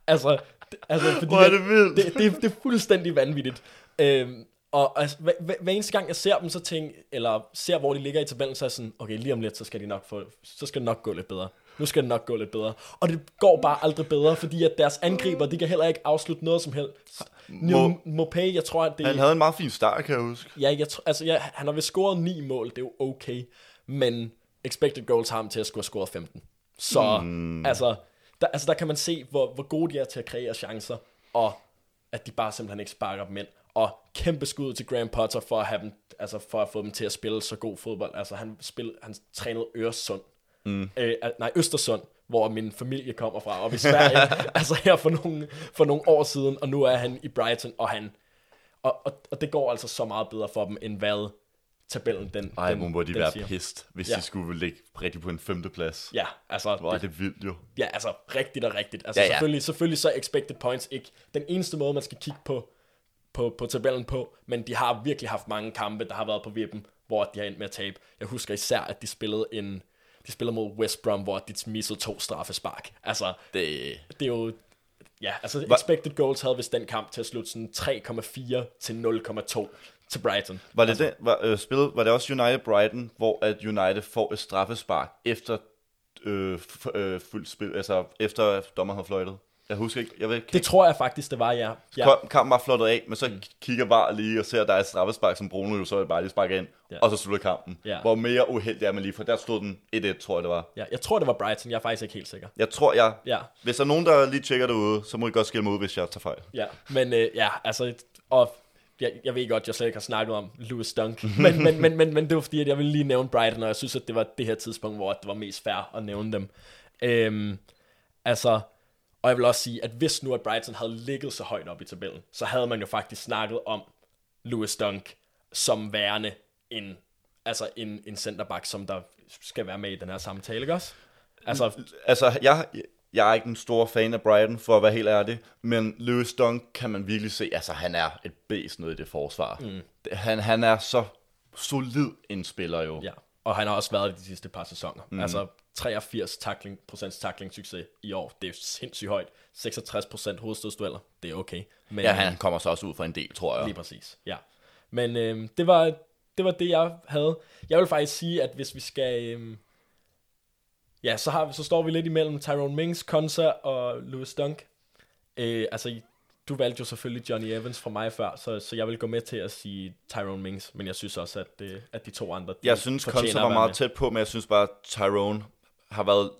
S1: Altså, det- altså fordi
S2: Hvor er det vildt.
S1: Det, det, det er fuldstændig vanvittigt. Øhm, og altså, hver, hver, hver eneste gang jeg ser dem, så tænker, eller ser, hvor de ligger i tabellen, så er jeg sådan, okay, lige om lidt, så skal, de nok få, så skal det nok gå lidt bedre. Nu skal det nok gå lidt bedre. Og det går bare aldrig bedre, fordi at deres angriber, de kan heller ikke afslutte noget som helst. Mopay, jeg tror, at det
S2: Han havde en meget fin start, kan jeg huske.
S1: Ja, jeg, altså, ja, han har vist scoret 9 mål, det er jo okay. Men expected goals har ham til at skulle have scoret 15. Så mm. altså, der, altså, der kan man se, hvor, hvor gode de er til at kreere chancer, og at de bare simpelthen ikke sparker dem ind. Og kæmpe skud til Graham Potter for at, have dem, altså for at få dem til at spille så god fodbold. Altså han, spil, han trænede Øresund. Mm. Øh, nej, Østersund, hvor min familie kommer fra, op i Sverige. altså her for nogle, for nogle år siden, og nu er han i Brighton, og han og, og, og det går altså så meget bedre for dem, end hvad tabellen den,
S2: Ej,
S1: den,
S2: må de
S1: den
S2: være
S1: siger.
S2: pissed, hvis
S1: Ja.
S2: de skulle ligge rigtig på en femteplads.
S1: Ja, altså,
S2: Hvor er
S1: det,
S2: det vildt jo.
S1: ja, altså rigtigt og rigtigt. Altså
S2: Ja,
S1: ja. Selvfølgelig, selvfølgelig så expected points ikke den eneste måde, man skal kigge på, på, på tabellen på, men de har virkelig haft mange kampe, der har været på vippen, hvor de har endt med at tabe. Jeg husker især, at de spillede en de spillede mod West Brom, hvor de missede to straffespark. Altså,
S2: Det,
S1: det er jo... Ja, altså expected goals havde vist den kamp til at slutte sådan 3,4 til 0,2 til Brighton.
S2: var det, den, var, øh, spillet, var det også United Brighton, hvor at United får et straffespark efter øh, f- øh, fuldt spil, altså efter at dommeren har fløjtet? Jeg husker ikke, jeg ved ikke,
S1: Det tror jeg faktisk, det var, ja. ja.
S2: kampen var flottet af, men så mm. kigger bare lige og ser, at der er et straffespark, som Bruno jo så bare lige sparker ind,
S1: Ja.
S2: og så slutter kampen.
S1: Ja.
S2: Hvor mere uheldig er man lige, for der stod den 1-1, tror jeg det var.
S1: ja. Jeg tror, det var Brighton. Jeg er faktisk ikke helt sikker.
S2: Jeg tror, jeg,
S1: Ja,
S2: hvis der er nogen, der lige tjekker derude, så må I godt skille mig ud, hvis jeg tager fejl.
S1: ja. Men øh, ja, altså... Og jeg, jeg ved godt, jeg slet ikke har snakket om Lewis Dunk, men, men, men, men, men det var fordi, at jeg ville lige nævne Brighton, og jeg synes, at det var det her tidspunkt, hvor det var mest fair at nævne dem. Øhm, altså, og jeg vil også sige, at hvis nu at Brighton havde ligget så højt op i tabellen, så havde man jo faktisk snakket om Lewis Dunk som værende en, altså en, en centerback, som der skal være med i den her samtale, ikke også? Altså,
S2: Altså, jeg, jeg er ikke en stor fan af Brighton, for at være helt ærlig, men Lewis Dunk kan man virkelig se, altså han er et bæst nede i det forsvar. Mm. Han, han er så solid en spiller jo.
S1: Ja, og han har også været det de sidste par sæsoner. Mm. Altså 83 tackling, procents tackling succes i år. Det er sindssygt højt. 66 procent hovedstødsdueller. Det er okay. Men
S2: Ja, han kommer så også ud for en del, tror jeg.
S1: lige præcis. Ja. Men øhm, det var det var det jeg havde. Jeg vil faktisk sige at hvis vi skal øhm, ja, så har så står vi lidt imellem Tyrone Mings, Konsa og Lewis Dunk. Øh, altså du valgte jo selvfølgelig Johnny Evans fra mig før, så, så jeg vil gå med til at sige Tyrone Mings, men jeg synes også, at, øh, at de to andre... de
S2: Jeg synes, Konsa var meget
S1: med.
S2: tæt på, men jeg synes bare, Tyrone har været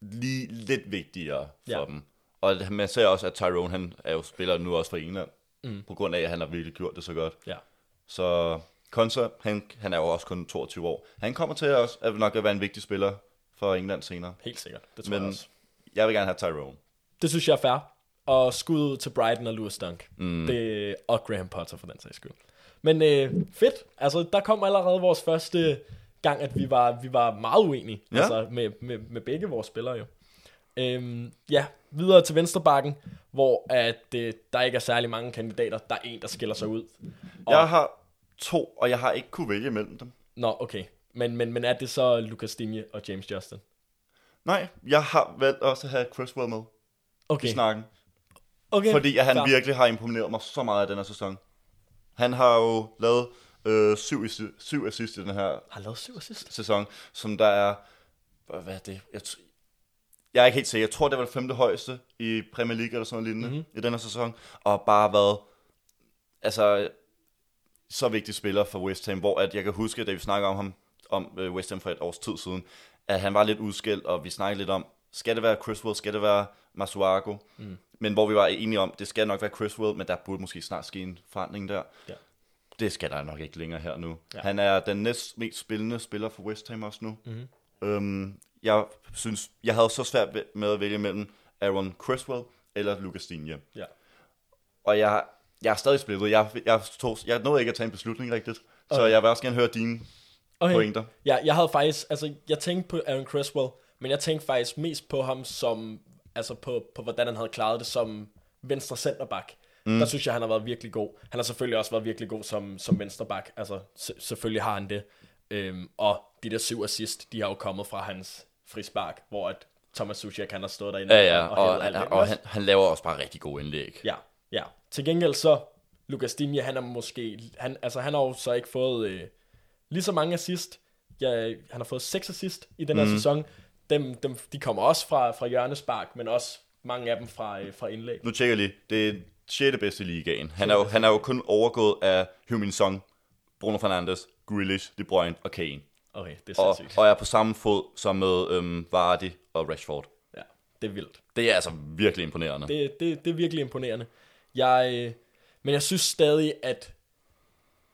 S2: lige lidt vigtigere for
S1: Ja.
S2: dem. Og man ser også, at Tyrone, han er jo spiller nu også for England, mm. på grund af, at han har virkelig gjort det så godt.
S1: Ja.
S2: Så Konsa, han, han er jo også kun 22 år. Han kommer til også at nok at være en vigtig spiller for England senere.
S1: Helt sikkert. Det tror
S2: Men
S1: jeg også.
S2: jeg vil gerne have Tyrone.
S1: Det synes jeg er fair. Og skud ud til Brighton og Lewis Dunk. Mm. Det, og Graham Potter for den sags skyld. Men øh, fedt. Altså, der kom allerede vores første gang, at vi var, vi var meget uenige.
S2: Ja.
S1: Altså, med, med, med begge vores spillere jo. Øhm, ja, videre til venstrebakken, hvor at, øh, der ikke er særlig mange kandidater. Der er en, der skiller sig ud. Og,
S2: Jeg har to, og jeg har ikke kunne vælge mellem dem.
S1: Nå, okay. Men, men, men er det så Lucas Digne og James Justin?
S2: Nej, jeg har valgt også at have Criswell med
S1: Okay.
S2: i snakken.
S1: okay.
S2: Fordi at han
S1: fair.
S2: virkelig har imponeret mig så meget af den her sæson. Han har jo lavet øh, syv, syv assist i den her
S1: Har lavet syv assist.
S2: sæson, som der er... Hvad er det? Jeg, t- jeg er ikke helt sikker. Jeg tror, det var det femte højeste i Premier League eller sådan noget lignende
S1: Mhm.
S2: mm-hmm. i den her sæson. Og bare været... Altså, så vigtig spiller for West Ham, hvor at jeg kan huske, da vi snakkede om ham, om øh, West Ham for et års tid siden, at han var lidt udskilt, og vi snakkede lidt om, skal det være Criswell, skal det være Masuaku? Mm. Men hvor vi var enige om, det skal nok være Criswell, men der burde måske snart ske en forandring der.
S1: Ja.
S2: Det skal der nok ikke længere her nu.
S1: Ja.
S2: Han er den næst mest spillende spiller for West Ham også nu.
S1: Mhm.
S2: Øhm, jeg synes, jeg havde så svært med at vælge mellem Aaron Criswell eller Lucas Digne.
S1: Ja.
S2: Og jeg, jeg er stadig splittet. Jeg, jeg, tog, jeg nåede ikke at tage en beslutning rigtigt. Så
S1: Okay.
S2: jeg vil også gerne høre dine
S1: Okay.
S2: pointer.
S1: Ja, jeg havde faktisk, altså jeg tænkte på Aaron Creswell, men jeg tænkte faktisk mest på ham som, altså på, på hvordan han havde klaret det som venstre centerback. Mm. Der synes jeg, han har været virkelig god. Han har selvfølgelig også været virkelig god som, som venstreback. Altså, se- selvfølgelig har han det. Øhm, og de der syv assist, de har jo kommet fra hans frispark, hvor at Thomas Suchek, han har stået derinde
S2: Ja, ja,
S1: og,
S2: og,
S1: hævet alt
S2: og, og han, han laver også bare rigtig gode indlæg.
S1: Ja, ja. Til gengæld så, Lucas Digne, han er måske, han, altså han har jo så ikke fået øh, lige så mange assist. Ja, han har fået seks assist i den her mm. sæson. Dem, dem, de kommer også fra, fra hjørnespark, men også mange af dem fra, øh, fra indlæg.
S2: Nu tjekker jeg lige. Det er 6. bedste i ligaen. Han er, jo, han er jo kun overgået af Heung-Min Song, Bruno Fernandes, Grealish, De Bruyne og Kane.
S1: Okay, det er
S2: Og,
S1: sindssygt.
S2: og er på samme fod som med øhm, Vardy og Rashford.
S1: Ja, det er vildt.
S2: Det er altså virkelig imponerende.
S1: Det, det, det er virkelig imponerende. Jeg, øh, men jeg synes stadig, at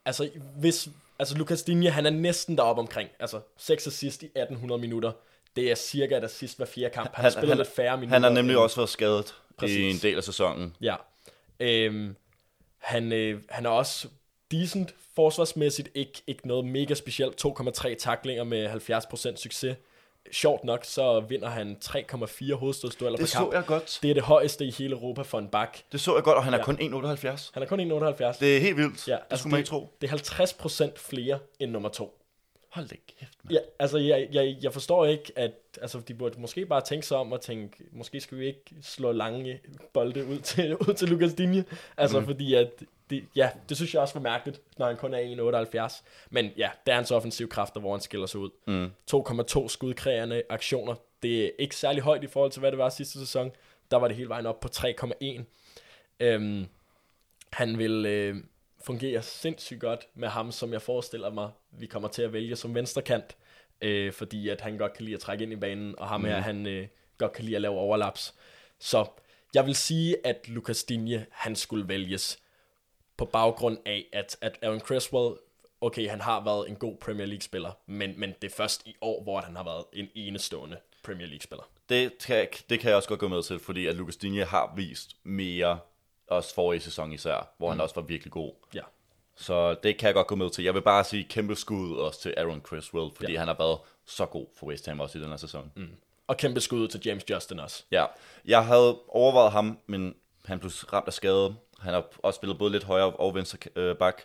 S1: altså, hvis, altså Lucas Digne, han er næsten deroppe omkring. Altså 6 assist i 1800 minutter. Det er cirka et assist hver fjerde kamp. Han, han spiller lidt færre minutter.
S2: Han har nemlig også været skadet
S1: Præcis.
S2: i en del af sæsonen.
S1: Ja. Øhm, han, øh, han er også decent forsvarsmæssigt. Ikke, ikke noget mega specielt. 2,3 taklinger med 70% succes. Sjovt nok, så vinder han 3,4 hovedstødsdueller per
S2: Det så
S1: kamp.
S2: jeg godt.
S1: Det er det højeste i hele Europa for en bak.
S2: Det så jeg godt, og han er
S1: Ja.
S2: kun 1,78.
S1: Han er kun 1,78.
S2: Det er helt vildt.
S1: Ja,
S2: det
S1: altså
S2: skulle man ikke tro.
S1: Det er 50% flere end nummer to.
S2: Hold da kæft, mand.
S1: Ja, altså jeg, jeg, jeg forstår ikke, at altså, de burde måske bare tænke sig om og tænke, måske skal vi ikke slå lange bolde ud til, ud til Lucas Digne. Altså mm. fordi at, det, ja, det synes jeg også var mærkeligt, når han kun er 1,78. Men ja, det er hans offensiv kræfter, hvor han skiller sig ud.
S2: Mm.
S1: 2,2 skudkrægerende aktioner. Det er ikke særlig højt i forhold til, hvad det var sidste sæson. Der var det hele vejen op på 3,1. Øhm, han vil øh, fungere sindssygt godt med ham, som jeg forestiller mig, vi kommer til at vælge som venstrekant. Øh, fordi at han godt kan lide at trække ind i banen, og ham mm. her, han øh, godt kan lide at lave overlaps. Så jeg vil sige, at Lucas Digne, han skulle vælges på baggrund af, at, at Aaron Creswell, okay, han har været en god Premier League-spiller, men, men det er først i år, hvor han har været en enestående Premier League-spiller.
S2: Det, kan, det kan jeg også godt gå med til, fordi at Lucas Digne har vist mere, også forrige sæson især, hvor mm. han også var virkelig god.
S1: Ja,
S2: Så det kan jeg godt gå med til. Jeg vil bare sige kæmpe skud også til Aaron Criswell, fordi
S1: Ja.
S2: han har været så god for West Ham også i den her sæson. Mm.
S1: og kæmpe skud til James Justin også.
S2: Ja, jeg havde overvejet ham, men han blev ramt af skade. Han har også spillet både lidt højre og venstre øh, bak.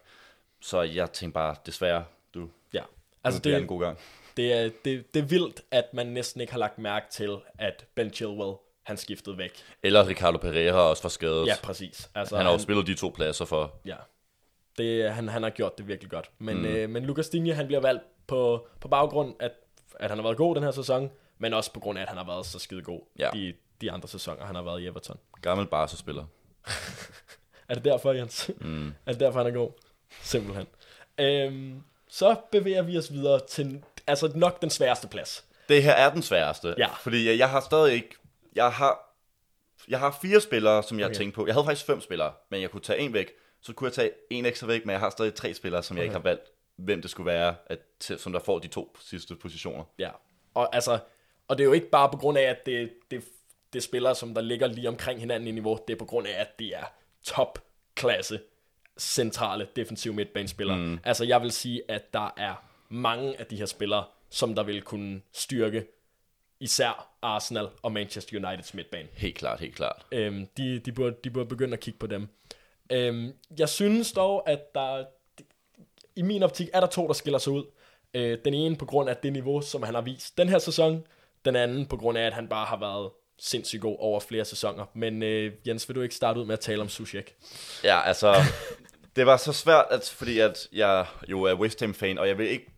S2: Så jeg tænkte bare, desværre, du,
S1: Ja,
S2: altså det er en god gang.
S1: det, er, det, det er vildt, at man næsten ikke har lagt mærke til, at Ben Chilwell, han skiftede væk.
S2: Eller Ricardo Pereira også var skadet.
S1: Ja, præcis. Altså,
S2: han har jo spillet de to pladser for.
S1: Ja, det, han, han har gjort det virkelig godt. Men,
S2: Mm.
S1: øh, men Lucas Digne, han bliver valgt på, på baggrund, at, at han har været god den her sæson, men også på grund af, at han har været så skide god
S2: Ja.
S1: de, de andre sæsoner, han har været i Everton.
S2: Gammel Barca-spiller.
S1: Er det derfor, Jens? Mm. er det derfor, han er god? Simpelthen. Øhm, så bevæger vi os videre til altså nok den sværeste plads.
S2: Det her er den sværeste.
S1: Ja.
S2: Fordi jeg, jeg har stadig ikke... Jeg har, jeg har fire spillere, som jeg okay.
S1: Okay.
S2: har tænkt på. Jeg havde faktisk fem spillere, men jeg kunne tage en væk. Så kunne jeg tage en ekstra væk, men jeg har stadig tre spillere, som jeg ikke har valgt, hvem det skulle være, at, som der får de to sidste positioner.
S1: Ja, og altså, og det er jo ikke bare på grund af, at det, det, det er spillere, som der ligger lige omkring hinanden i niveau. Det er på grund af, at det er topklasse centrale defensive midtbanespillere. Mm. Altså, jeg vil sige, at der er mange af de her spillere, som der vil kunne styrke især Arsenal og Manchester Uniteds midtbane.
S2: Helt klart, helt klart.
S1: Øhm, de, de, burde, de burde begynde at kigge på dem. Øhm, jeg synes dog, at der i min optik er der to, der skiller sig ud. Øh, den ene på grund af det niveau, som han har vist den her sæson. Den anden på grund af, at han bare har været sindssygt god over flere sæsoner. Men øh, Jens, vil du ikke starte ud med at tale om Sushek?
S2: Ja, altså, det var så svært, at, fordi at jeg jo er West Ham-fan, og jeg vil ikke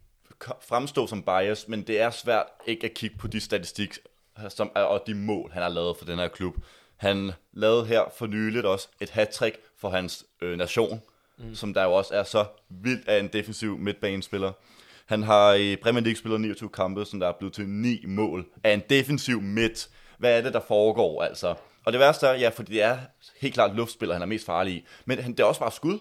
S2: fremstå som bias, men det er svært ikke at kigge på de statistik som og de mål, han har lavet for den her klub. Han lavede her for nyligt også et hat for hans øh, nation, mm. som der jo også er så vildt af en defensiv midtbanespiller. Han har i Premier League spillet 29 kampe, som der er blevet til 9 mål af en defensiv midt. hvad er det, der foregår, altså. Og det værste er, ja, fordi det er helt klart luftspiller, han er mest farlig i. Men han, det er også bare skud.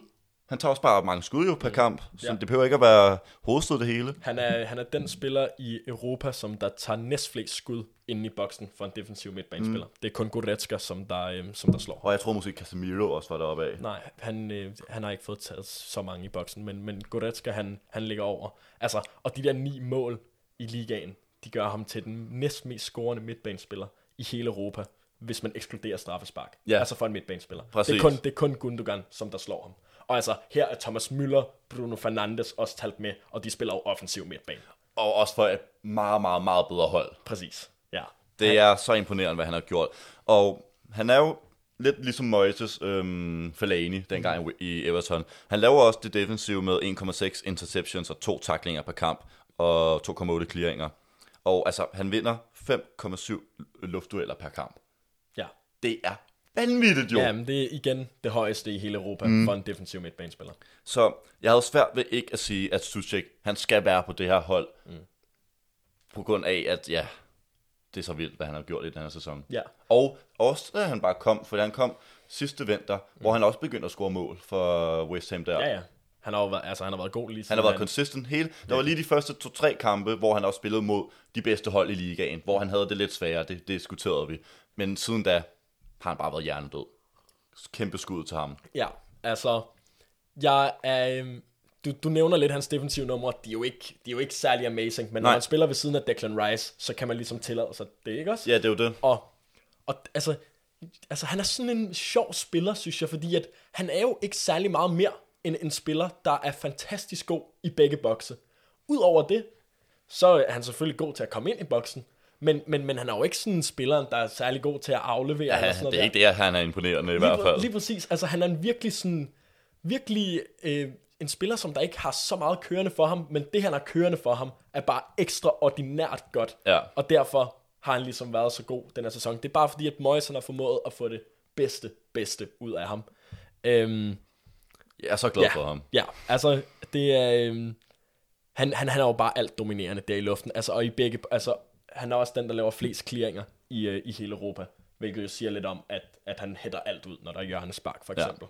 S2: Han tager også bare mange skud jo per kamp, så
S1: Ja.
S2: det behøver ikke at være hovedstød det hele.
S1: Han er, han er den spiller i Europa, som der tager næstflest skud inde i boksen for en defensiv midtbanespiller. Mm. Det er kun Goretzka, som der, øhm, som der slår.
S2: Og jeg tror måske Casemiro også var deroppe af.
S1: Nej, han, øh, han har ikke fået taget så mange i boksen, men, men Goretzka, han, han ligger over. Altså, og de der ni mål i ligaen, de gør ham til den næst mest scorende midtbanespiller i hele Europa, hvis man ekskluderer straffespark.
S2: Ja.
S1: Altså for en midtbanespiller.
S2: Præcis.
S1: Det er, kun, det er kun Gundogan, som der slår ham. Og altså, her er Thomas Müller, Bruno Fernandes også talt med, og de spiller jo offensiv midtbane.
S2: Og også for et meget, meget, meget bedre hold.
S1: Præcis. Ja.
S2: Det er så imponerende, hvad han har gjort. Og han er jo lidt ligesom Moises øhm, Fellaini dengang
S1: Mm.
S2: i Everton. Han laver også det defensive med 1,6 interceptions og to taklinger per kamp og 2,8 clearinger. Og altså, han vinder 5,7 luftdueller per kamp.
S1: Ja.
S2: Det er vanvittigt jo.
S1: Ja, men det er igen det højeste i hele Europa mm. for en defensiv midtbanespiller.
S2: Så jeg havde svært ved ikke at sige, at Suchek, han skal være på det her hold. Mm. På grund af, at ja, det er så vildt, hvad han har gjort i den her sæson.
S1: Ja.
S2: Og også da han bare kom, for han kom sidste vinter, mm. hvor han også begyndte at score mål for West Ham der.
S1: Ja, ja. Han har jo været, altså, han har været god lige
S2: Han
S1: siden
S2: har været consistent hele. Der var lige de første to-tre kampe, hvor han også spillede mod de bedste hold i ligaen, hvor han havde det lidt sværere, det, det diskuterede vi. Men siden da har han bare været hjernedød. Kæmpe skud til ham.
S1: Ja, altså, jeg er, øhm, du, du nævner lidt hans defensive numre, de er jo ikke, de er jo ikke særlig amazing, men når
S2: Nej.
S1: man spiller ved siden af Declan Rice, så kan man ligesom tillade sig det, ikke også?
S2: Ja, det er jo det.
S1: Og, og altså, altså, han er sådan en sjov spiller, synes jeg, fordi at han er jo ikke særlig meget mere end en spiller, der er fantastisk god i begge bokse. Udover det, så er han selvfølgelig god til at komme ind i boksen, men, men, men han er jo ikke sådan en spiller, der er særlig god til at aflevere.
S2: Ja,
S1: eller sådan noget
S2: det er
S1: der.
S2: ikke det, at han er imponerende i
S1: lige,
S2: hvert fald.
S1: Lige præcis. Altså, han er en virkelig sådan, virkelig øh, en spiller, som der ikke har så meget kørende for ham, men det, han har kørende for ham, er bare ekstraordinært godt.
S2: Ja.
S1: Og derfor har han ligesom været så god den her sæson. Det er bare fordi, at Moyes han har formået at få det bedste, bedste ud af ham. Øhm,
S2: Jeg er så glad
S1: ja,
S2: for ham.
S1: Ja, altså, det er... Øhm, han, han, han er jo bare alt dominerende der i luften. Altså, og i begge... Altså, han er også den, der laver flest clearinger i, øh, i hele Europa. Hvilket jo siger lidt om, at, at han hætter alt ud, når der er hjørnespark, for
S2: Ja.
S1: eksempel.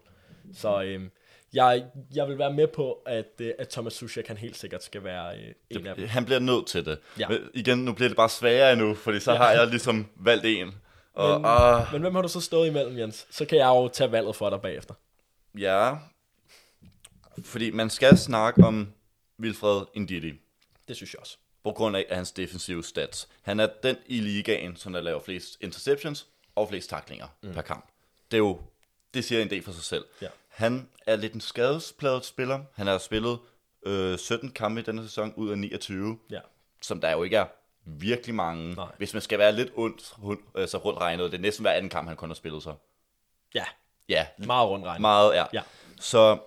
S1: Så øhm, jeg, jeg vil være med på, at, øh, at Thomas Suchek, han helt sikkert skal være øh, en af dem.
S2: Han bliver nødt til det.
S1: Ja.
S2: Men igen, nu bliver det bare sværere nu, fordi så har jeg ligesom valgt en. Og,
S1: Men,
S2: ah,
S1: men hvem har du så stået imellem, Jens? Så kan jeg jo tage valget for dig bagefter.
S2: ja, fordi man skal snakke om Wilfred Ndidi,
S1: Det synes jeg også.
S2: på grund af hans defensive stats. Han er den i ligaen, som der laver flest interceptions og flest taklinger mm. per kamp. Det er jo, det siger en del for sig selv.
S1: Ja.
S2: Han er lidt en skadespladet spiller. Han har spillet øh, 17 kampe i denne sæson ud af 29.
S1: Ja.
S2: som der jo ikke er virkelig mange.
S1: Nej.
S2: Hvis man skal være lidt ondt, hund, altså rundt regnet, det er næsten hver anden kamp, han kun har spillet så.
S1: Ja,
S2: Ja,
S1: meget rundt regnet.
S2: meget, ja.
S1: Ja.
S2: Så,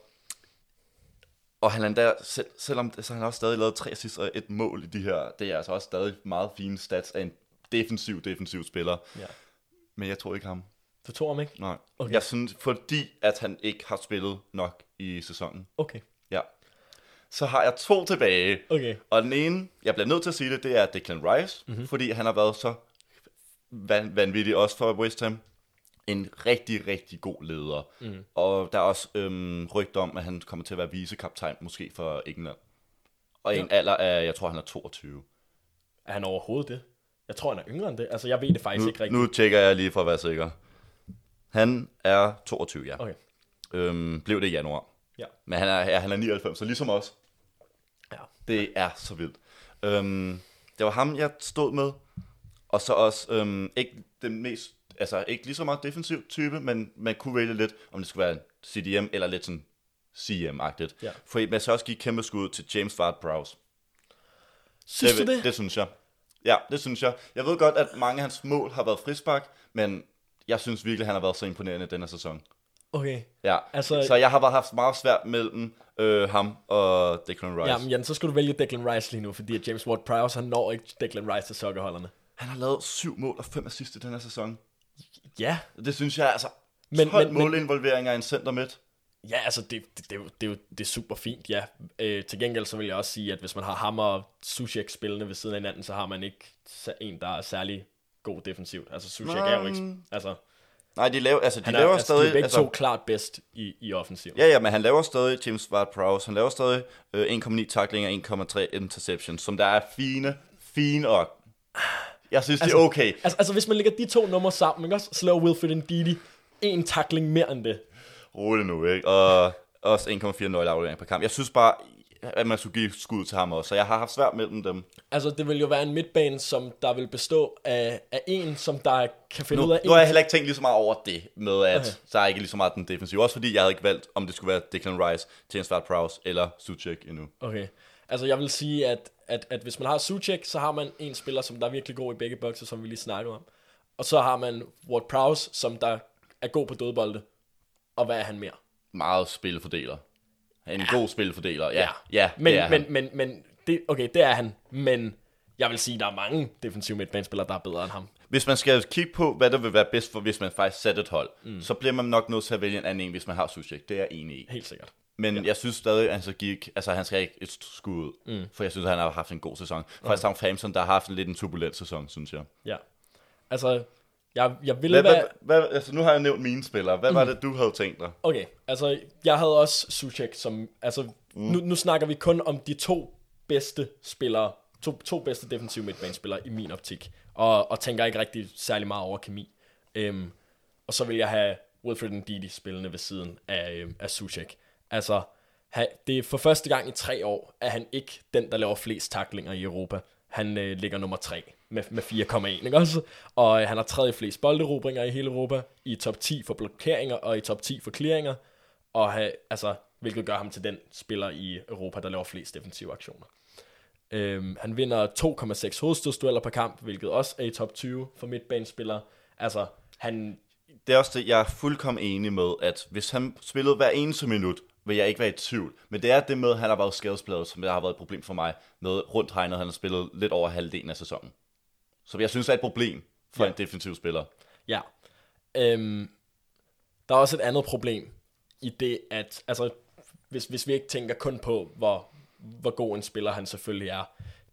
S2: og han er der, selv, selvom så han også stadig lavet tre assists og et mål i de her, det er altså også stadig meget fine stats af en defensiv, defensiv spiller.
S1: Ja.
S2: Men jeg tror ikke ham.
S1: Du tror ham ikke?
S2: Nej.
S1: Okay.
S2: Jeg synes, fordi at han ikke har spillet nok i sæsonen.
S1: Okay.
S2: Ja. Så har jeg to tilbage.
S1: Okay.
S2: Og den ene, jeg bliver nødt til at sige det, det er Declan Rice, mm-hmm. fordi han har været så van- vanvittig også for West Ham. En rigtig, rigtig god leder. Mm. Og der er også øhm, rygter om, at han kommer til at være vicekaptajn, måske for England. Og i en alder af, jeg tror, han er 22.
S1: Er han overhovedet det? Jeg tror, han er yngre end det. Altså, jeg ved det faktisk
S2: Nu,
S1: ikke rigtigt.
S2: nu tjekker jeg lige for at være sikker. Han er 22, ja.
S1: Okay.
S2: Øhm, blev det i januar.
S1: Ja.
S2: Men han er, ja, han er 99, så ligesom os.
S1: Ja.
S2: Det er så vildt. Øhm, det var ham, jeg stod med. Og så også øhm, ikke den mest, altså ikke lige så meget defensiv type, men man kunne vælge lidt, om det skulle være CDM eller lidt sådan CM-agtigt.
S1: Ja.
S2: For man så også give kæmpe skud til James Ward-Prowse.
S1: Synes
S2: det,
S1: du det?
S2: Det synes jeg. Ja, det synes jeg. Jeg ved godt, at mange af hans mål har været frispark, men jeg synes virkelig, han har været så imponerende denne sæson.
S1: Okay.
S2: Ja,
S1: Altså-
S2: så jeg har bare haft meget svært mellem øh, ham og Declan Rice.
S1: Jamen, Jan, så skal du vælge Declan Rice lige nu, fordi James Ward-Prowse, han når ikke Declan Rice til sokkerholderne.
S2: Han har lavet syv mål og fem assist i den her sæson.
S1: Ja.
S2: Det synes jeg altså...
S1: Men-
S2: Men, 12
S1: men-
S2: målinvolveringer i en center midt.
S1: Ja, altså, det, det, det, er det, jo det er super fint, ja. Øh, til gengæld så vil jeg også sige, at hvis man har ham og Sushek spillende ved siden af hinanden, så har man ikke en, der er særlig god defensivt. Altså, Suchek er jo ikke... Altså,
S2: Nej, de laver, altså, de
S1: han er,
S2: laver
S1: altså,
S2: stadig...
S1: de er begge
S2: altså,
S1: to klart bedst i, i offensiven.
S2: Ja, ja, men han laver stadig James Ward-Prowse. Han laver stadig øh, 1,9 tacklinger, 1,3 interceptions, som der er fine, fine og... Jeg synes, altså, det er okay.
S1: Altså, altså, hvis man lægger de to numre sammen, ikke også? Så laver Wilfred Ndidi en tackling mere end det.
S2: Rolig nu, ikke? Og også 1,4 nøgleaflevering per kamp. Jeg synes bare, at man skulle give skud til ham også, så jeg har haft svært mellem dem.
S1: Altså, det vil jo være en midtbane, som der vil bestå af, af en, som der kan finde
S2: Nu,
S1: ud af
S2: nu har jeg heller ikke tænkt lige så meget over det, med at
S1: Okay.
S2: så er ikke lige så meget den defensive. Også fordi jeg havde ikke valgt, om det skulle være Declan Rice, James Ward-Prowse eller Suchek endnu.
S1: Okay. Altså, jeg vil sige, at, at, at hvis man har Suchek, så har man en spiller, som der er virkelig god i begge bokser, som vi lige snakkede om. Og så har man Ward Prowse, som der er god på dødbolde. Og hvad er han mere?
S2: Meget spilfordeler. En ja. god spilfordeler, ja. Ja,
S1: men,
S2: det
S1: men, men, men, det, okay, det er han. Men jeg vil sige, der er mange defensive midtbanespillere, der er bedre end ham.
S2: Hvis man skal kigge på, hvad der vil være bedst for, hvis man faktisk sætter et hold, mm. så bliver man nok nødt til at vælge en anden en, hvis man har Suchek. Det er jeg enig i.
S1: Helt sikkert.
S2: Men ja. jeg synes stadig, at han skal, give, altså, han skal ikke et skud ud, mm. for jeg synes, at han har haft en god sæson. Faktisk Southampton, der har haft en lidt en turbulent sæson, synes jeg.
S1: Ja. Altså, jeg, jeg ville
S2: Hvad,
S1: være...
S2: hvad, hvad, altså, nu har jeg nævnt mine spillere. Hvad mm. var det, du havde tænkt dig?
S1: Okay, altså, jeg havde også Suchek som... Altså, mm. nu, nu snakker vi kun om de to bedste spillere, to, to bedste defensive midtbanespillere i min optik, og, og tænker ikke rigtig særlig meget over kemi. Øhm, og så vil jeg have Wilfred Ndidi spillende ved siden af, øhm, af Suchek. Altså, ha, det er for første gang i tre år, at han ikke den, der laver flest taklinger i Europa. Han øh, ligger nummer 3 med, med 4,1, ikke også? Og øh, han har tredje flest bolderobringer i hele Europa, i top 10 for blokeringer og i top 10 for clearinger, og have, altså, hvilket gør ham til den spiller i Europa, der laver flest defensive aktioner. Øhm, han vinder 2,6 hovedstødsdueller per kamp, hvilket også er i top 20 for midtbanespillere. Altså, han...
S2: Det er også det, jeg er fuldkommen enig med, at hvis han spillede hver eneste minut, vil jeg ikke være i tvivl. Men det er det med, at han har været skadespladet, som der har været et problem for mig, med rundt hegnet, han har spillet lidt over halvdelen af sæsonen. Så jeg synes, er et problem for
S1: Ja.
S2: en defensiv spiller.
S1: Ja. Øhm, der er også et andet problem i det, at altså, hvis, hvis vi ikke tænker kun på, hvor, hvor god en spiller han selvfølgelig er,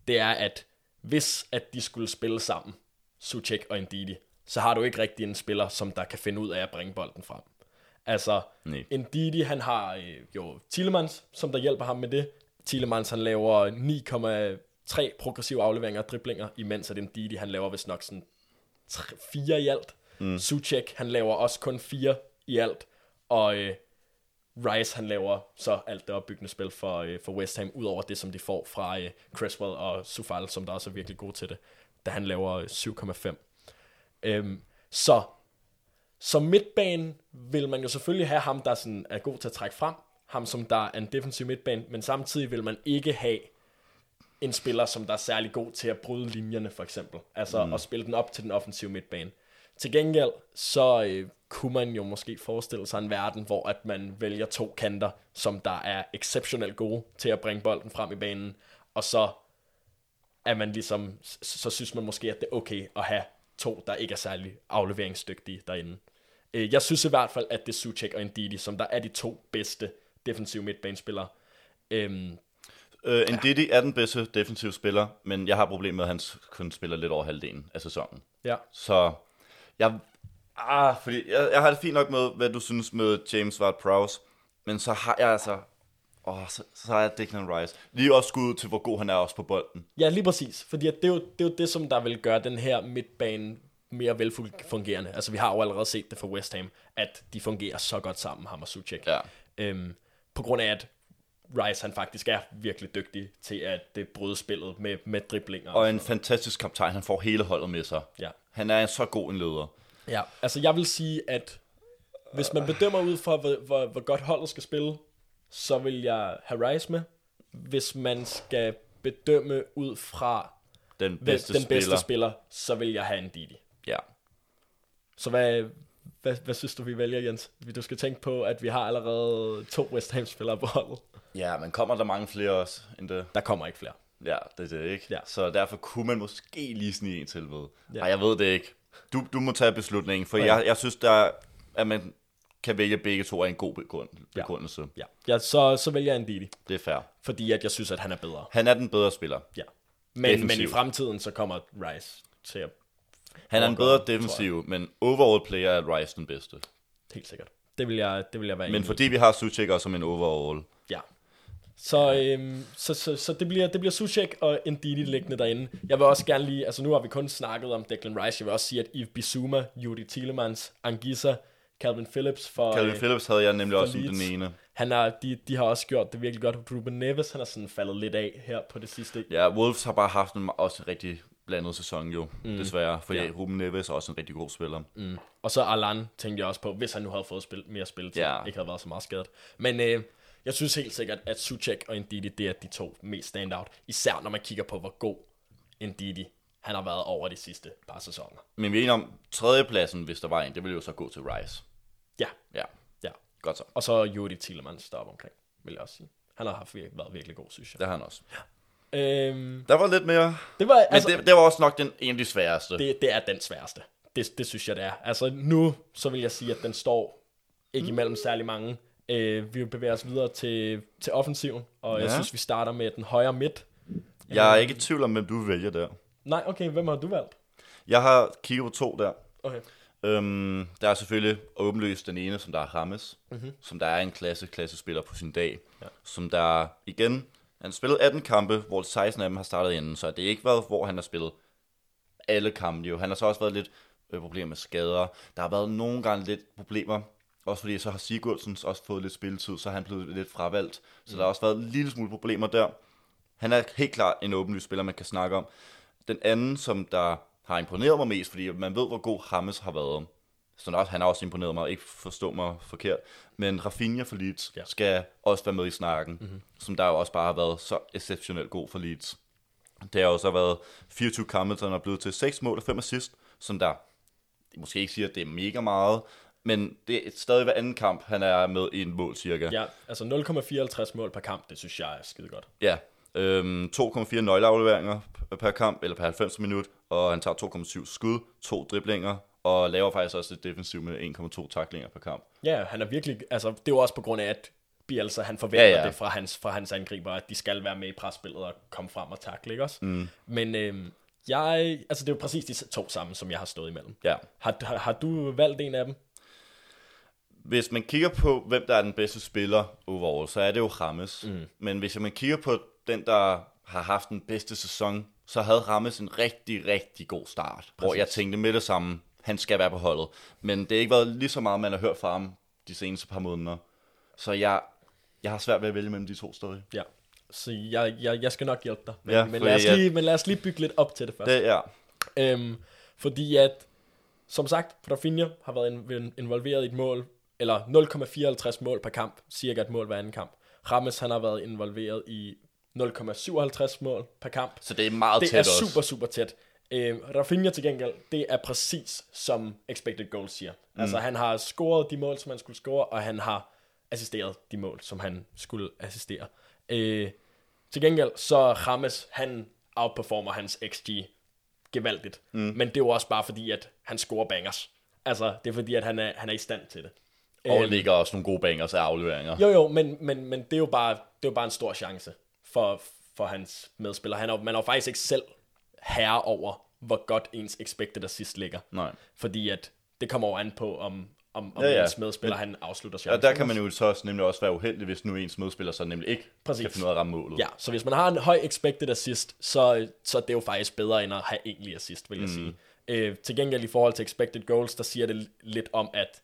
S1: det er, at hvis at de skulle spille sammen, Suchek og Ndidi, så har du ikke rigtig en spiller, som der kan finde ud af at bringe bolden frem. Altså,
S2: Nej.
S1: Ndidi, han har øh, jo Tielemans, som der hjælper ham med det. Tielemans, han laver 9,3 progressive afleveringer og driblinger, imens at Ndidi, han laver vist nok sådan 3, 4 i alt. Mm. Suchek, han laver også kun 4 i alt. Og øh, Rice, han laver så alt det opbyggende spil for, øh, for West Ham, ud over det, som de får fra øh, Creswell og Sufal, som der også er virkelig god til det, da han laver øh, 7,5. Øhm, så som midtbane vil man jo selvfølgelig have ham, der sådan er god til at trække frem, ham som der er en defensiv midtbane, men samtidig vil man ikke have en spiller, som der er særlig god til at bryde linjerne, for eksempel. Altså mm. at spille den op til den offensive midtbane. Til gengæld, så øh, kunne man jo måske forestille sig en verden, hvor at man vælger to kanter, som der er exceptionelt gode til at bringe bolden frem i banen, og så er man ligesom, så, så synes man måske, at det er okay at have to, der ikke er særlig afleveringsdygtige derinde. Øh, Jeg synes i hvert fald, at det er Suchek og Ndidi, som der er de to bedste defensive midtbanespillere. Øhm,
S2: Øh, Ndidi er den bedste defensive spiller, men jeg har problemer med, at han kun spiller lidt over halvdelen af sæsonen.
S1: ja.
S2: Så jeg, ah, fordi jeg, jeg har det fint nok med, hvad du synes med James Ward-Prowse, men så har jeg altså, åh, så, så har jeg Declan Rice. Lige også skud til, hvor god han er også på bolden.
S1: Ja, lige præcis. Fordi det, er jo, det er jo det, som der vil gøre den her midtbane mere velfungerende. Altså, vi har jo allerede set det for West Ham, at de fungerer så godt sammen, ham og Suchek.
S2: Ja.
S1: Øhm, på grund af, at Rice, han faktisk er virkelig dygtig til at det bryde spillet med, med driblinger.
S2: Og en fantastisk kaptajn, han får hele holdet med sig.
S1: Ja.
S2: Han er så god en leder.
S1: Ja, altså jeg vil sige, at hvis man bedømmer ud fra, hvor, hvor, hvor godt holdet skal spille, så vil jeg have Rice med. Hvis man skal bedømme ud fra
S2: Den bedste
S1: den bedste
S2: spiller.
S1: spiller, så vil jeg have en Didi.
S2: Ja.
S1: Så hvad, hvad, hvad synes du, vi vælger, Jens? Du skal tænke på, at vi har allerede to West Ham-spillere på holdet.
S2: ja, men kommer der mange flere også end det?
S1: Der kommer ikke flere.
S2: Ja, det er det ikke.
S1: Ja.
S2: Så derfor kunne man måske lige snige en til ved.
S1: Ja.
S2: Ej, jeg ved det ikke. Du, du må tage beslutningen, for
S1: Ja.
S2: jeg, jeg synes, der, er- at man kan vælge begge to af en god begrund,
S1: Ja.
S2: begrundelse.
S1: Ja, ja så, så vælger jeg en Didi,
S2: Det er fair.
S1: fordi at jeg synes, at han er bedre.
S2: Han er den bedre spiller.
S1: Ja. Men, men i fremtiden, så kommer Rice til at
S2: Han er en bedre defensiv, men overall player er Rice den bedste.
S1: Helt sikkert. Det vil jeg, det vil jeg være
S2: Men
S1: enig
S2: fordi vi har Suchek også som en overall.
S1: Ja. Så, øhm, så, så, så det bliver, det bliver Suchek og Ndidi liggende derinde. Jeg vil også gerne lige, altså nu har vi kun snakket om Declan Rice, jeg vil også sige, at Yves Bissouma, Judy Tielemans, Angissa, Calvin Phillips for...
S2: Calvin
S1: øh,
S2: Phillips havde jeg nemlig også som den ene.
S1: Han har, de, de har også gjort det virkelig godt. Ruben Neves, han har sådan faldet lidt af her på det sidste.
S2: Ja, Wolves har bare haft en, også rigtig blandet sæson jo, mm. desværre. For
S1: Ja.
S2: ja. Ruben Neves er også en rigtig god spiller.
S1: Mm. Og så Alan tænkte jeg også på, hvis han nu havde fået spil, mere spil til,
S2: Ja.
S1: ikke havde været så meget skadet. Men øh, jeg synes helt sikkert, at Suchek og Ndidi, det er de to mest standout. Især når man kigger på, hvor god Ndidi han har været over de sidste par sæsoner.
S2: Men vi er enige om, tredjepladsen, hvis der var en, det ville jo så gå til Rice.
S1: Ja,
S2: Ja,
S1: ja.
S2: godt så.
S1: Og så Judy Tielemans deroppe omkring, vil jeg også sige. Han har haft været virkelig god, synes jeg.
S2: Det har han også.
S1: Øhm,
S2: Der var lidt mere,
S1: det, var,
S2: men
S1: altså,
S2: det, det var også nok den de sværeste.
S1: det, det er den sværeste. Det, det synes jeg, det er. Altså nu, så vil jeg sige, at den står ikke imellem særlig mange. Øh, vi bevæger os videre til, til offensiven, og ja. jeg synes, vi starter med den højre midt.
S2: Jeg er ikke i tvivl om, hvem du vælger der.
S1: Nej, okay, hvem har du valgt?
S2: Jeg har kigget på to der.
S1: Okay.
S2: Øhm, der er selvfølgelig åbenlyst den ene, som der er Rames,
S1: Mhm.
S2: mm-hmm. som der er en klasse, klasse spiller på sin dag.
S1: Ja.
S2: Som der igen, han har spillet 18 kampe, hvor 16 af dem har startet inden, så det er ikke været, hvor han har spillet alle kampe jo. Han har så også været lidt øh, problemer med skader. Der har været nogle gange lidt problemer, også fordi så har Sigurdsson også fået lidt spilletid, så er han blevet lidt fravalgt. Så mm. der har også været en lille smule problemer der. Han er helt klart en åbenlyst spiller, man kan snakke om. Den anden, som der har imponeret mig mest, fordi man ved, hvor god Hammes har været. Så også, han har også imponeret mig, ikke forstå mig forkert. Men Rafinha for Leeds
S1: Ja.
S2: skal også være med i snakken, mm-hmm. som der jo også bare har været så exceptionelt god for Leeds. Det har jo så været 24 kampe, han er blevet til 6 mål og 5 assist, som der måske ikke siger, at det er mega meget, men det er stadig hver anden kamp, han er med i en mål cirka.
S1: Ja, altså 0,54 mål per kamp, det synes jeg er skide godt.
S2: Ja, øhm, 2,4 nøgleafleveringer per kamp, eller per 90 minut, og han tager 2,7 skud, to driblinger, og laver faktisk også et defensiv med 1,2 taklinger per kamp.
S1: Ja, han er virkelig, altså det er jo også på grund af, at Bielsa, han forventer ja,
S2: Ja,
S1: det fra hans, fra hans angriber, at de skal være med i presspillet og komme frem og takle, ikke også? Mm. Men øhm, jeg, altså det er jo præcis de to sammen, som jeg har stået imellem.
S2: Ja.
S1: Har, har, har du valgt en af dem?
S2: Hvis man kigger på, hvem der er den bedste spiller overall, så er det jo Rames. Mm. Men hvis man kigger på den, der har haft den bedste sæson, så havde Rames en rigtig, rigtig god start. Præcis. Hvor jeg tænkte med det samme, han skal være på holdet. Men det har ikke været lige så meget, man har hørt fra ham de seneste par måneder. Så jeg, jeg har svært ved at vælge mellem de to stadig.
S1: Ja. Så jeg, jeg, jeg skal nok hjælpe dig. Men,
S2: Ja,
S1: men, lad os
S2: jeg-
S1: lige, men lad os lige bygge lidt op til det først.
S2: Det er,
S1: Øhm, fordi at, som sagt, Rafinha har været in- involveret i et mål, eller 0,54 mål per kamp, cirka et mål hver anden kamp. Rames, han har været involveret i 0,57 mål per kamp.
S2: så det er meget
S1: Det
S2: tæt
S1: er
S2: også.
S1: super, super tæt. Øhm, Rafinha til gengæld, det er præcis som expected goals siger. Mm. Altså han har scoret de mål, som han skulle score, og han har assisteret de mål, som han skulle assistere. Øh, til gengæld, så Rames, han outperformer hans XG gevaldigt. Mm. Men det er jo også bare fordi, at han scorer bangers. Altså, det er fordi, at han er, han er i stand til det.
S2: Og ligger også nogle gode bangers af afleveringer.
S1: Jo, jo, men, men, men det, er jo bare, det er jo bare en stor chance for, for hans medspiller. Han er, man jo faktisk ikke selv herre over, hvor godt ens expected assist ligger.
S2: Nej.
S1: Fordi at det kommer jo an på, om, om, om
S2: Ja,
S1: ja, ens medspiller han afslutter chancen.
S2: Og der kan man jo så også, nemlig også være uheldig, hvis nu ens medspiller så nemlig ikke
S1: Præcis.
S2: kan finde ud af at ramme målet.
S1: Ja, så hvis man har en høj expected assist, så, så er det jo faktisk bedre end at have egentlig assist, vil jeg mm. sige. Øh, til gengæld i forhold til expected goals, der siger det lidt om, at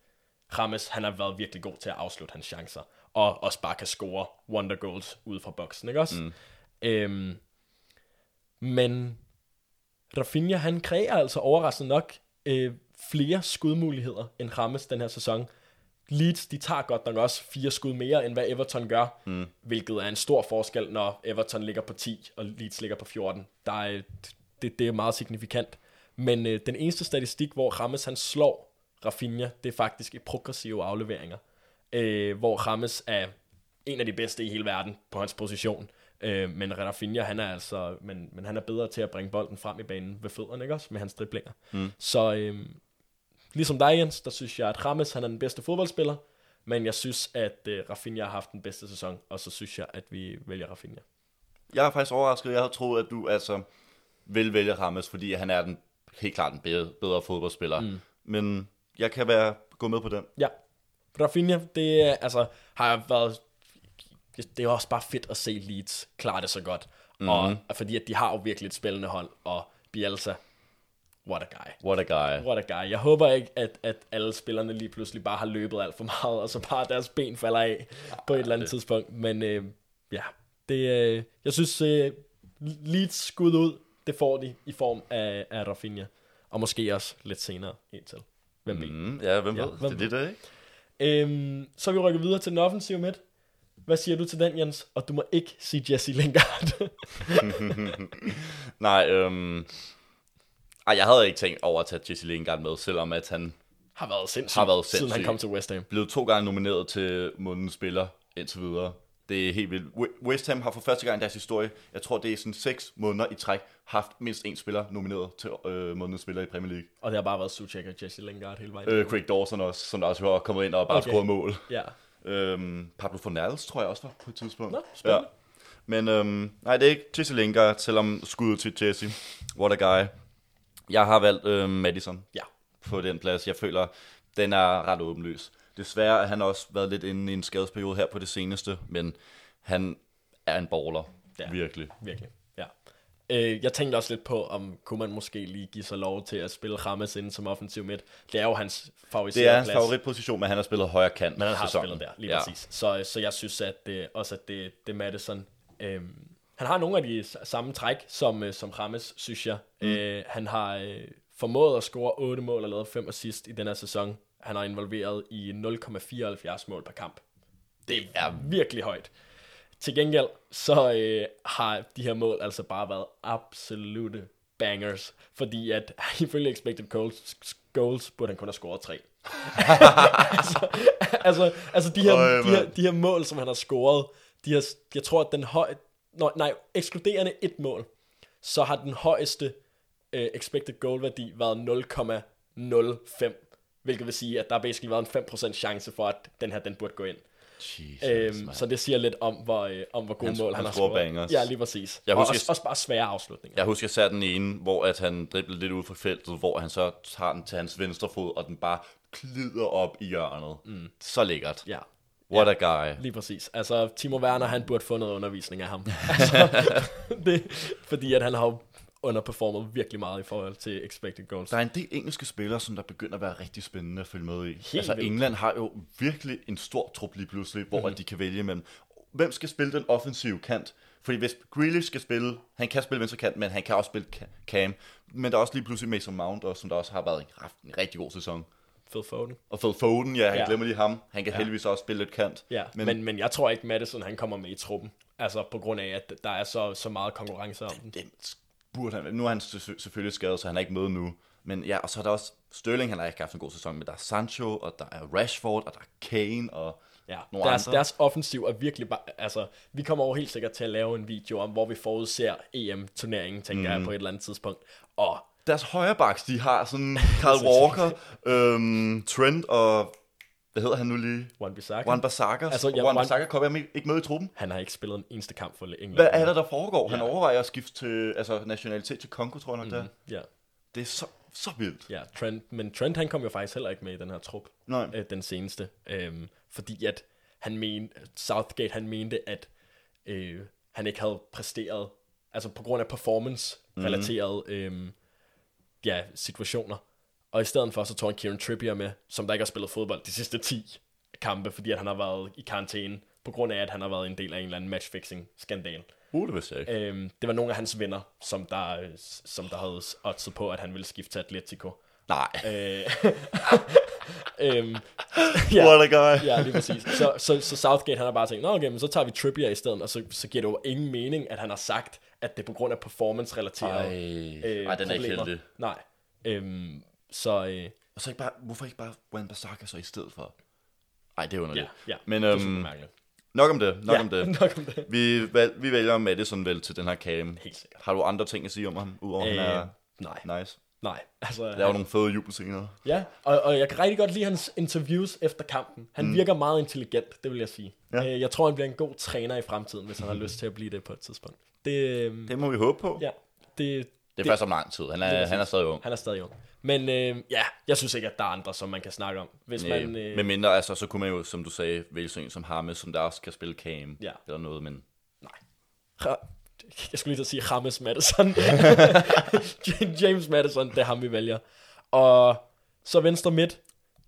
S1: Rames, han har været virkelig god til at afslutte hans chancer, og også bare kan score wonder goals ud fra boksen, ikke også? Mm. Øhm, men Rafinha, han kræver altså overraskende nok øh, flere skudmuligheder end Rames den her sæson. Leeds, de tager godt nok også fire skud mere, end hvad Everton gør, mm. hvilket er en stor forskel, når Everton ligger på 10, og Leeds ligger på 14. Der er, det, det er meget signifikant. Men øh, den eneste statistik, hvor Rames han slår Rafinha, det er faktisk i progressive afleveringer, øh, hvor Rames er en af de bedste i hele verden på hans position. Øh, men Rafinha, han er altså, men, men han er bedre til at bringe bolden frem i banen ved fødderne, ikke også? Med hans driblinger. Mm. Så øh, ligesom dig, Jens, der synes jeg, at Rames, han er den bedste fodboldspiller, men jeg synes, at øh, Rafinha har haft den bedste sæson, og så synes jeg, at vi vælger Rafinha.
S2: Jeg er faktisk overrasket. Jeg havde troet, at du altså vil vælge Rames, fordi han er den helt klart en bedre, bedre fodboldspiller. Mm. Men jeg kan være gå med på den.
S1: Ja. Rafinha, det er, altså, har været... Det er også bare fedt at se Leeds klare det så godt. Mm-hmm. Og fordi at de har jo virkelig et spændende hold, og Bielsa, what a guy.
S2: What a guy.
S1: What a guy. Jeg håber ikke, at, at alle spillerne lige pludselig bare har løbet alt for meget, og så bare deres ben falder af ja, på et eller andet det. tidspunkt. Men øh, ja, det, øh, jeg synes, øh, Leeds skud ud, det får de i form af, af Rafinha. Og måske også lidt senere indtil. Hvem ved?
S2: Mm, ja, hvem ja, ved? Hvem det er det,
S1: ikke? Øhm, så vi rykker videre til den offensive midt. Hvad siger du til den, Jens? Og du må ikke sige Jesse Lingard.
S2: Nej, øhm... Ej, jeg havde ikke tænkt over at tage Jesse Lingard med, selvom at han
S1: har været sindssyg,
S2: har været sindssyg.
S1: siden han kom til West Ham.
S2: Blevet to gange nomineret til månedens spiller indtil videre. Det er helt vildt. West Ham har for første gang i deres historie, jeg tror det er sådan seks måneder i træk, haft mindst en spiller nomineret til øh, månedens spiller i Premier League.
S1: Og det har bare været Suchek og Jesse Lingard hele vejen.
S2: Øh, Craig Dawson også, som der også har kommet ind og bare okay. scoret mål.
S1: Ja.
S2: Øhm, Pablo Fornals tror jeg også var på et tidspunkt.
S1: Nå, spændende. Ja.
S2: Men øhm, nej, det er ikke Jesse Lingard, selvom skuddet til Jesse. What a guy. Jeg har valgt øhm, Madison
S1: ja.
S2: på den plads. Jeg føler, den er ret åbenløs. Desværre har han også været lidt inde i en skadesperiode her på det seneste, men han er en baller. Ja, virkelig.
S1: Virkelig. Øh, jeg tænkte også lidt på, om kunne man måske lige give sig lov til at spille Rammes ind som offensiv midt. Det er jo hans
S2: favoriserede Det er hans favoritposition, men han har spillet højre kant.
S1: Men han har sæsonen. spillet der, lige ja. præcis. Så, så jeg synes at det, også, at det, det er Madison. Øhm, han har nogle af de samme træk som, øh, som Rammes, synes jeg. Mm. Øh, han har øh, formået at score 8 mål og lavet 5 assist i den her sæson. Han har involveret i 0,74 mål per kamp. Det er virkelig højt. Til gengæld, så øh, har de her mål altså bare været absolute bangers, fordi at ifølge expected goals, goals burde han kun have scoret tre. altså, altså, altså de, her, Øj, de, her, de her mål, som han har scoret, de har, jeg tror, at den høj, nej, nej, ekskluderende et mål, så har den højeste øh, expected goal værdi været 0,05, hvilket vil sige, at der har basically været en 5% chance for, at den her, den burde gå ind. Jesus, øhm, så det siger lidt om, hvor, øh, om hvor gode mål han, han har scoret.
S2: Bangers.
S1: Ja, lige præcis. Jeg husker, og også, også bare svære afslutninger.
S2: Jeg husker, jeg satte den ene, hvor at han driblede lidt ud fra feltet, hvor han så tager den til hans venstre fod, og den bare klider op i hjørnet. Mm. Så lækkert.
S1: Ja.
S2: What ja, a guy.
S1: Lige præcis. Altså, Timo Werner, han burde få noget undervisning af ham. altså, det, fordi at han har underperformet virkelig meget i forhold til expected goals.
S2: Der er en del engelske spillere, som der begynder at være rigtig spændende at følge med i. Helt altså vildt. England har jo virkelig en stor trup lige pludselig, hvor mm-hmm. de kan vælge mellem, hvem skal spille den offensive kant? Fordi hvis Grealish skal spille, han kan spille venstre kant, men han kan også spille Cam. Men der er også lige pludselig Mason Mount, også, som der også har været en, en rigtig god sæson.
S1: Phil Foden.
S2: Og Phil Foden, ja, han ja. glemmer lige ham. Han kan ja. heldigvis også spille lidt kant.
S1: Ja, men, men, men jeg tror ikke, Madison han kommer med i truppen. Altså på grund af, at der er så, så meget konkurrence om den.
S2: Den burde han, nu er han selvfølgelig skadet, så han er ikke med nu. Men ja, og så er der også Sterling, han har ikke haft en god sæson, men der er Sancho, og der er Rashford, og der er Kane, og
S1: ja, nogle deres, andre. Deres offensiv er virkelig bare, altså, vi kommer over helt sikkert til at lave en video om, hvor vi forudser EM-turneringen, tænker mm. jeg, på et eller andet tidspunkt. Og
S2: deres højre backs, de har sådan Kyle Walker, øhm, Trent og hvad hedder han nu lige?
S1: Juan Bissaka.
S2: Juan Bissaka. Altså, ja, Juan Bissaka kommer ikke med i truppen.
S1: Han har ikke spillet en eneste kamp for England.
S2: Hvad er der, der foregår? Ja. Han overvejer at skifte til, altså, nationalitet til Kongo, tror jeg nok, mm, der.
S1: Ja.
S2: Det er så, så vildt.
S1: Ja, Trent, men Trent han kom jo faktisk heller ikke med i den her trup.
S2: Nej.
S1: Øh, den seneste. Øhm, fordi at han mente, Southgate han mente, at øh, han ikke havde præsteret, altså på grund af performance-relateret mm. øhm, ja, situationer. Og i stedet for, så tog han Kieran Trippier med, som der ikke har spillet fodbold de sidste 10 kampe, fordi at han har været i karantæne, på grund af, at han har været en del af en eller anden matchfixing-skandal.
S2: Uh, det jeg
S1: øhm, Det var nogle af hans venner, som der, som der havde oddset på, at han ville skifte til Atletico.
S2: Nej.
S1: Øh, øhm,
S2: ja, What a guy.
S1: ja, lige præcis. Så, så, så Southgate, han har bare tænkt, nå okay, men så tager vi Trippier i stedet, og så, så giver det jo ingen mening, at han har sagt, at det er på grund af performance-relaterede
S2: øh, Ej, den er ikke heldig.
S1: Nej. Øhm, så, øh,
S2: og så ikke bare, hvorfor ikke bare Wan Bissaka så i stedet for? Nej, det er underligt.
S1: Ja, ja
S2: Men, øhm, nok om det, nok
S1: ja,
S2: om det.
S1: nok om det.
S2: Vi, valg, vi vælger Madison vel til den her cam.
S1: Helt sikkert.
S2: Har du andre ting at sige om ham, udover øh, han er
S1: nej.
S2: nice?
S1: Nej, altså...
S2: Der er jo nogle fede jubelscener.
S1: Ja, og, og jeg kan rigtig godt lide hans interviews efter kampen. Han mm. virker meget intelligent, det vil jeg sige. Ja. Øh, jeg tror, han bliver en god træner i fremtiden, hvis han har lyst til at blive det på et tidspunkt. Det,
S2: øhm, det må vi håbe på.
S1: Ja, det,
S2: Det er først om lang tid. Han er, han er stadig ung.
S1: Han er stadig ung. Men øh, ja, jeg synes ikke, at der er andre, som man kan snakke om. Hvis
S2: Nej,
S1: man, øh,
S2: Med mindre, altså, så kunne man jo, som du sagde, vælge sådan en som Hamme, som der også kan spille Cam.
S1: Ja.
S2: Eller noget, men
S1: Ra- jeg skulle lige til at sige James Madison. James Madison, det er ham, vi vælger. Og så venstre midt.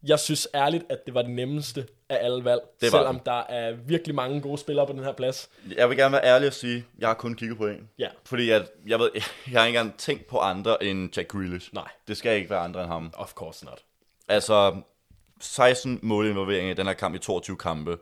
S1: Jeg synes ærligt, at det var det nemmeste af alle valg.
S2: Det
S1: selvom
S2: det.
S1: der er virkelig mange gode spillere på den her plads.
S2: jeg vil gerne være ærlig og sige, jeg har kun kigget på en.
S1: Ja,
S2: Fordi at, jeg, ved, jeg har ikke engang tænkt på andre end Jack Grealish.
S1: nej,
S2: Det skal ikke være andre end ham.
S1: of course not.
S2: Altså, 16 målinvolveringer i den her kamp i 22 kampe.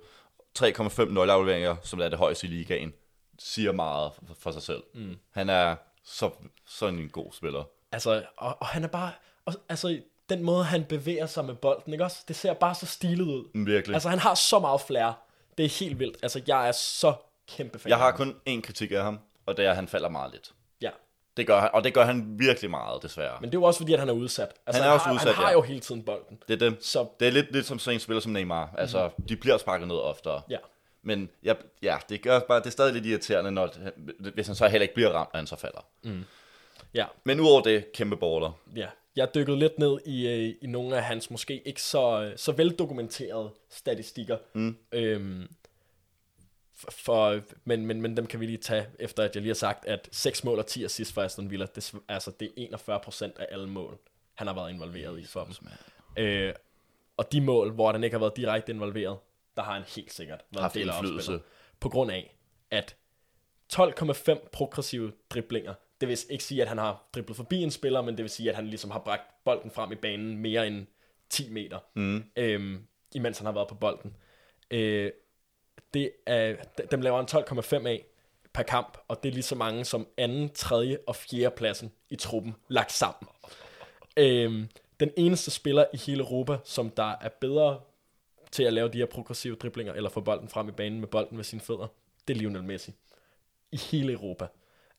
S2: 3,5 nøgleafleveringer, som er det højeste i ligaen, siger meget for, for sig selv. Mm. Han er så, sådan en god spiller.
S1: Altså, og, og han er bare... Og, altså, den måde, han bevæger sig med bolden, ikke også? Det ser bare så stilet ud.
S2: Mm, Virkelig.
S1: Altså, han har så meget flair. Det er helt vildt. Altså, jeg er så kæmpe fan.
S2: Jeg har kun én kritik af ham, og det er, at han falder meget lidt.
S1: Ja,
S2: Det gør han, og det gør han virkelig meget, desværre.
S1: men det er jo også fordi, at han er udsat. Altså,
S2: Han er også
S1: har,
S2: udsat,
S1: Han har
S2: ja.
S1: jo hele tiden bolden.
S2: Det er, det.
S1: Så
S2: det er lidt, lidt som sådan en spiller som Neymar. Altså, mm. de bliver sparket ned oftere.
S1: ja,
S2: Men ja, ja, det gør bare, det er stadig lidt irriterende, når, hvis han så heller ikke bliver ramt, når han så falder.
S1: ja,
S2: Men udover det, kæmpe baller.
S1: ja. Jeg dykkede lidt ned i, øh, i nogle af hans måske ikke så, øh, så veldokumenterede statistikker. Mm. Øhm, for, men, men, men dem kan vi lige tage, efter at jeg lige har sagt, at 6 mål og 10 assist for Aston Villa, det, altså det er 41 procent af alle mål, han har været involveret i for dem. Øh, og de mål, hvor han ikke har været direkte involveret, der har han helt sikkert været
S2: Haft
S1: en del af. På grund af, at 12,5 progressive driblinger, det vil ikke sige, at han har driblet forbi en spiller, men det vil sige, at han ligesom har bragt bolden frem i banen mere end 10 meter, mm. øhm, imens han har været på bolden. Øh, det er, dem laver han 12,5 af per kamp, og det er lige så mange som anden, tredje og fjerde pladsen i truppen lagt sammen. Øhm, den eneste spiller i hele Europa, som der er bedre til at lave de her progressive driblinger, eller få bolden frem i banen med bolden ved sine fødder, det er Lionel Messi. I hele Europa.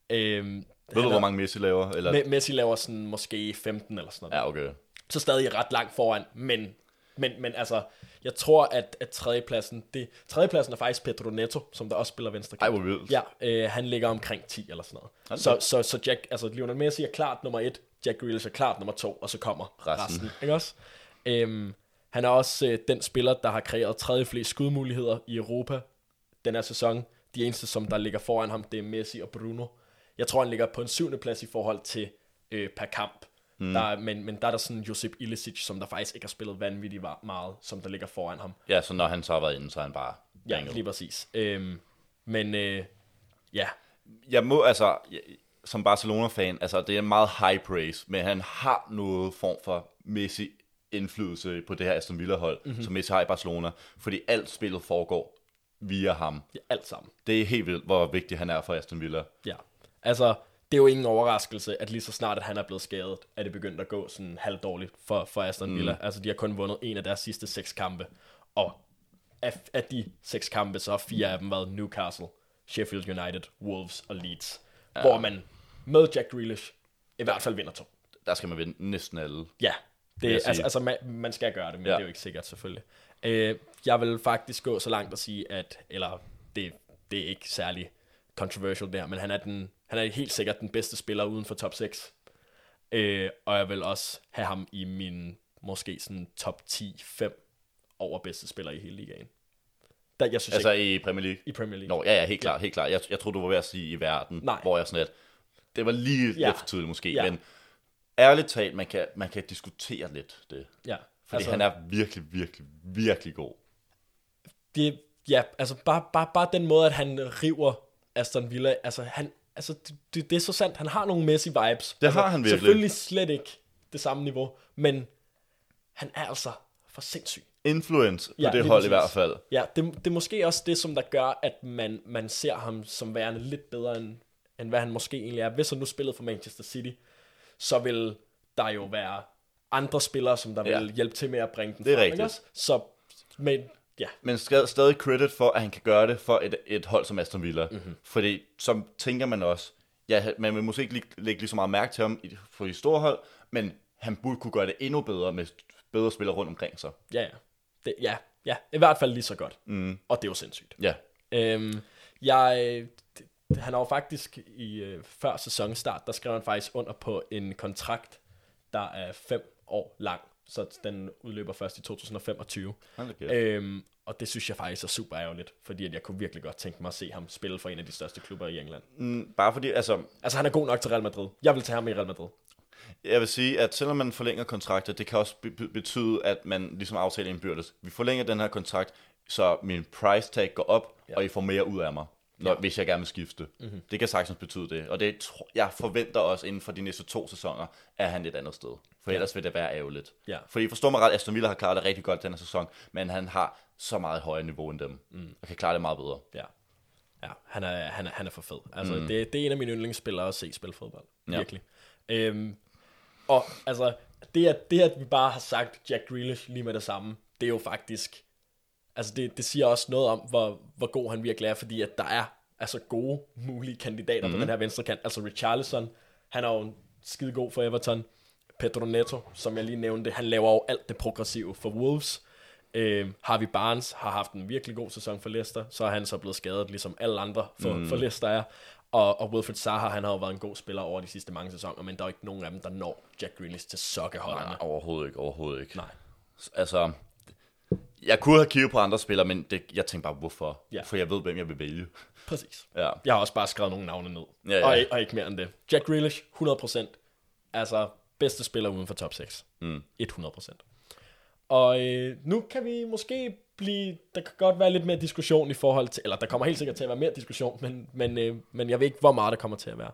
S1: Øhm,
S2: Ved du, hvor mange Messi laver? Eller?
S1: Me- Messi laver sådan måske 15 eller sådan noget.
S2: Ja, okay.
S1: Så stadig ret langt foran, men, men, men altså, jeg tror, at, at tredjepladsen, det, tredjepladsen er faktisk Pedro Neto, som der også spiller venstre
S2: Ej, hvor vildt.
S1: Ja, øh, han ligger omkring 10 eller sådan noget. Så, så, så Jack, altså Lionel Messi er klart nummer et, Jack Grealish er klart nummer to, og så kommer
S2: Resten.
S1: resten. resten ikke også? Øhm, han er også øh, den spiller, der har kreeret tredje flest skudmuligheder i Europa den her sæson. De eneste, som der ligger foran ham, det er Messi og Bruno. Jeg tror, han ligger på en syvende plads i forhold til øh, per kamp. Mm. Der, er- men, men der er der sådan Josip Ilicic, som der faktisk ikke har spillet vanvittigt va- meget, som der ligger foran ham.
S2: Ja, så når han så har været inde, så er han bare
S1: Ja, lige præcis. Øhm, men øh, ja,
S2: Jeg må altså, jeg- som Barcelona-fan, altså det er en meget high praise, men han har noget form for Messi indflydelse på det her Aston Villa-hold,
S1: Mhm.
S2: mm-hmm. som Messi har i Barcelona, fordi alt spillet foregår via ham.
S1: ja alt sammen.
S2: Det er helt vildt, hvor vigtig han er for Aston Villa.
S1: Ja, altså, det er jo ingen overraskelse, at lige så snart, at han er blevet skadet, er det begyndt at gå sådan halvdårligt for, for Aston Villa. Mm. Altså, de har kun vundet en af deres sidste seks kampe, og af, af de seks kampe, så har fire af dem været Newcastle, Sheffield United, Wolves og Leeds, ja. hvor man med Jack Grealish i hvert fald vinder to.
S2: Der skal man vinde næsten alle.
S1: Ja, det, altså,
S2: sige.
S1: altså man, man skal gøre det, men
S2: ja.
S1: det er jo ikke sikkert selvfølgelig. Øh, jeg vil faktisk gå så langt at sige, at, eller det, det er ikke særlig controversial der, men han er, den, han er helt sikkert den bedste spiller uden for top 6. Øh, og jeg vil også have ham i min måske sådan top 10-5 over bedste spiller i hele ligaen. Der, jeg synes
S2: Altså
S1: ikke,
S2: i Premier League.
S1: i Premier League.
S2: Nå, ja, ja, helt klart, helt klart. Jeg, jeg troede, du var ved at sige i verden,
S1: Nej.
S2: hvor jeg sådan lidt, det var lige
S1: Ja.
S2: lidt for tidligt måske,
S1: Ja.
S2: men ærligt talt, man kan, man kan diskutere lidt det.
S1: Ja,
S2: Fordi altså, han er virkelig, virkelig, virkelig god.
S1: det, ja, altså bare, bare, bare den måde, at han river Aston Villa, altså han, altså det, det, er så sandt, han har nogle Messi-vibes.
S2: Det
S1: altså,
S2: har han virkelig.
S1: Selvfølgelig slet ikke det samme niveau, men han er altså for sindssyg.
S2: Influence på
S1: Ja,
S2: det hold i hvert fald.
S1: Ja, det, det er måske også det, som der gør, at man, man ser ham som værende lidt bedre, end, end hvad han måske egentlig er. Hvis han nu spillede for Manchester City, så vil der jo være andre spillere, som der
S2: Ja.
S1: vil hjælpe til med at bringe den
S2: Det er
S1: frem,
S2: rigtigt.
S1: ikke også? Så, men ja,
S2: Men skal stadig credit for, at han kan gøre det for et, et hold som Aston Villa.
S1: Mhm.
S2: Mm-hmm. Fordi så tænker man også, ja, man vil måske ikke lægge, lægge lige så meget mærke til ham i- for de store hold, men han burde kunne gøre det endnu bedre med bedre spillere rundt omkring sig.
S1: Ja, ja. Det, ja, ja. I hvert fald lige så godt. Mm. Og det er jo sindssygt.
S2: Ja,
S1: Øhm, jeg, det, han har jo faktisk i øh, før sæsonstart, der skrev han faktisk under på en kontrakt, der er fem år lang. Så den udløber først i 2025.
S2: Hold da kæft.
S1: Øhm, og det synes jeg faktisk er super ærgerligt, fordi at jeg kunne virkelig godt tænke mig at se ham spille for en af de største klubber i England.
S2: Mm, bare fordi, altså,
S1: Altså han er god nok til Real Madrid. Jeg vil tage ham i Real Madrid.
S2: jeg vil sige, at selvom man forlænger kontrakter, det kan også be- betyde, at man ligesom aftaler indbyrdes. Vi forlænger den her kontrakt, så min price tag går op, ja. og I får mere ud af mig, når, ja. hvis jeg gerne vil skifte. Mm-hmm. Det kan sagtens betyde det. Og det jeg forventer også inden for de næste to sæsoner, at han et andet sted. For ellers vil det være ærgerligt.
S1: Ja.
S2: Fordi forstår mig ret, Aston Villa har klaret det rigtig godt den her sæson, men han har så meget højere niveau end dem, mm. og kan klare det meget bedre.
S1: Ja. Ja, han er, han er, han er for fed. Altså, mm. det, det er en af mine yndlingsspillere at se spille fodbold.
S2: Ja.
S1: Virkelig. Øhm, og altså, det at, det at vi bare har sagt Jack Grealish lige med det samme, det er jo faktisk, altså det, det siger også noget om, hvor, hvor god han virkelig er, fordi at der er altså gode mulige kandidater mm. på den her venstre kant. Altså Richarlison, han er jo skide god for Everton. Pedro Neto, som jeg lige nævnte, han laver jo alt det progressive for Wolves. Øh, Harvey Barnes har haft en virkelig god sæson for Leicester, så er han så blevet skadet, ligesom alle andre for, mm. for Leicester er. Og, og Wilfred Zaha, han har jo været en god spiller over de sidste mange sæsoner, men der er ikke nogen af dem, der når Jack Grealish til sokkeholderne.
S2: Nej, overhovedet ikke, overhovedet ikke.
S1: Nej.
S2: Altså, jeg kunne have kigget på andre spillere, men det, jeg tænkte bare, hvorfor?
S1: Ja.
S2: For jeg ved, hvem jeg vil vælge.
S1: Præcis.
S2: Ja.
S1: Jeg har også bare skrevet nogle navne ned.
S2: Ja, ja.
S1: Og, og ikke mere end det. Jack Grealish, 100%. Altså, bedste spiller uden for top 6.
S2: Mm.
S1: 100%. Og øh, nu kan vi måske blive, der kan godt være lidt mere diskussion i forhold til, eller der kommer helt sikkert til at være mere diskussion, men, men, øh, men jeg ved ikke, hvor meget der kommer til at være.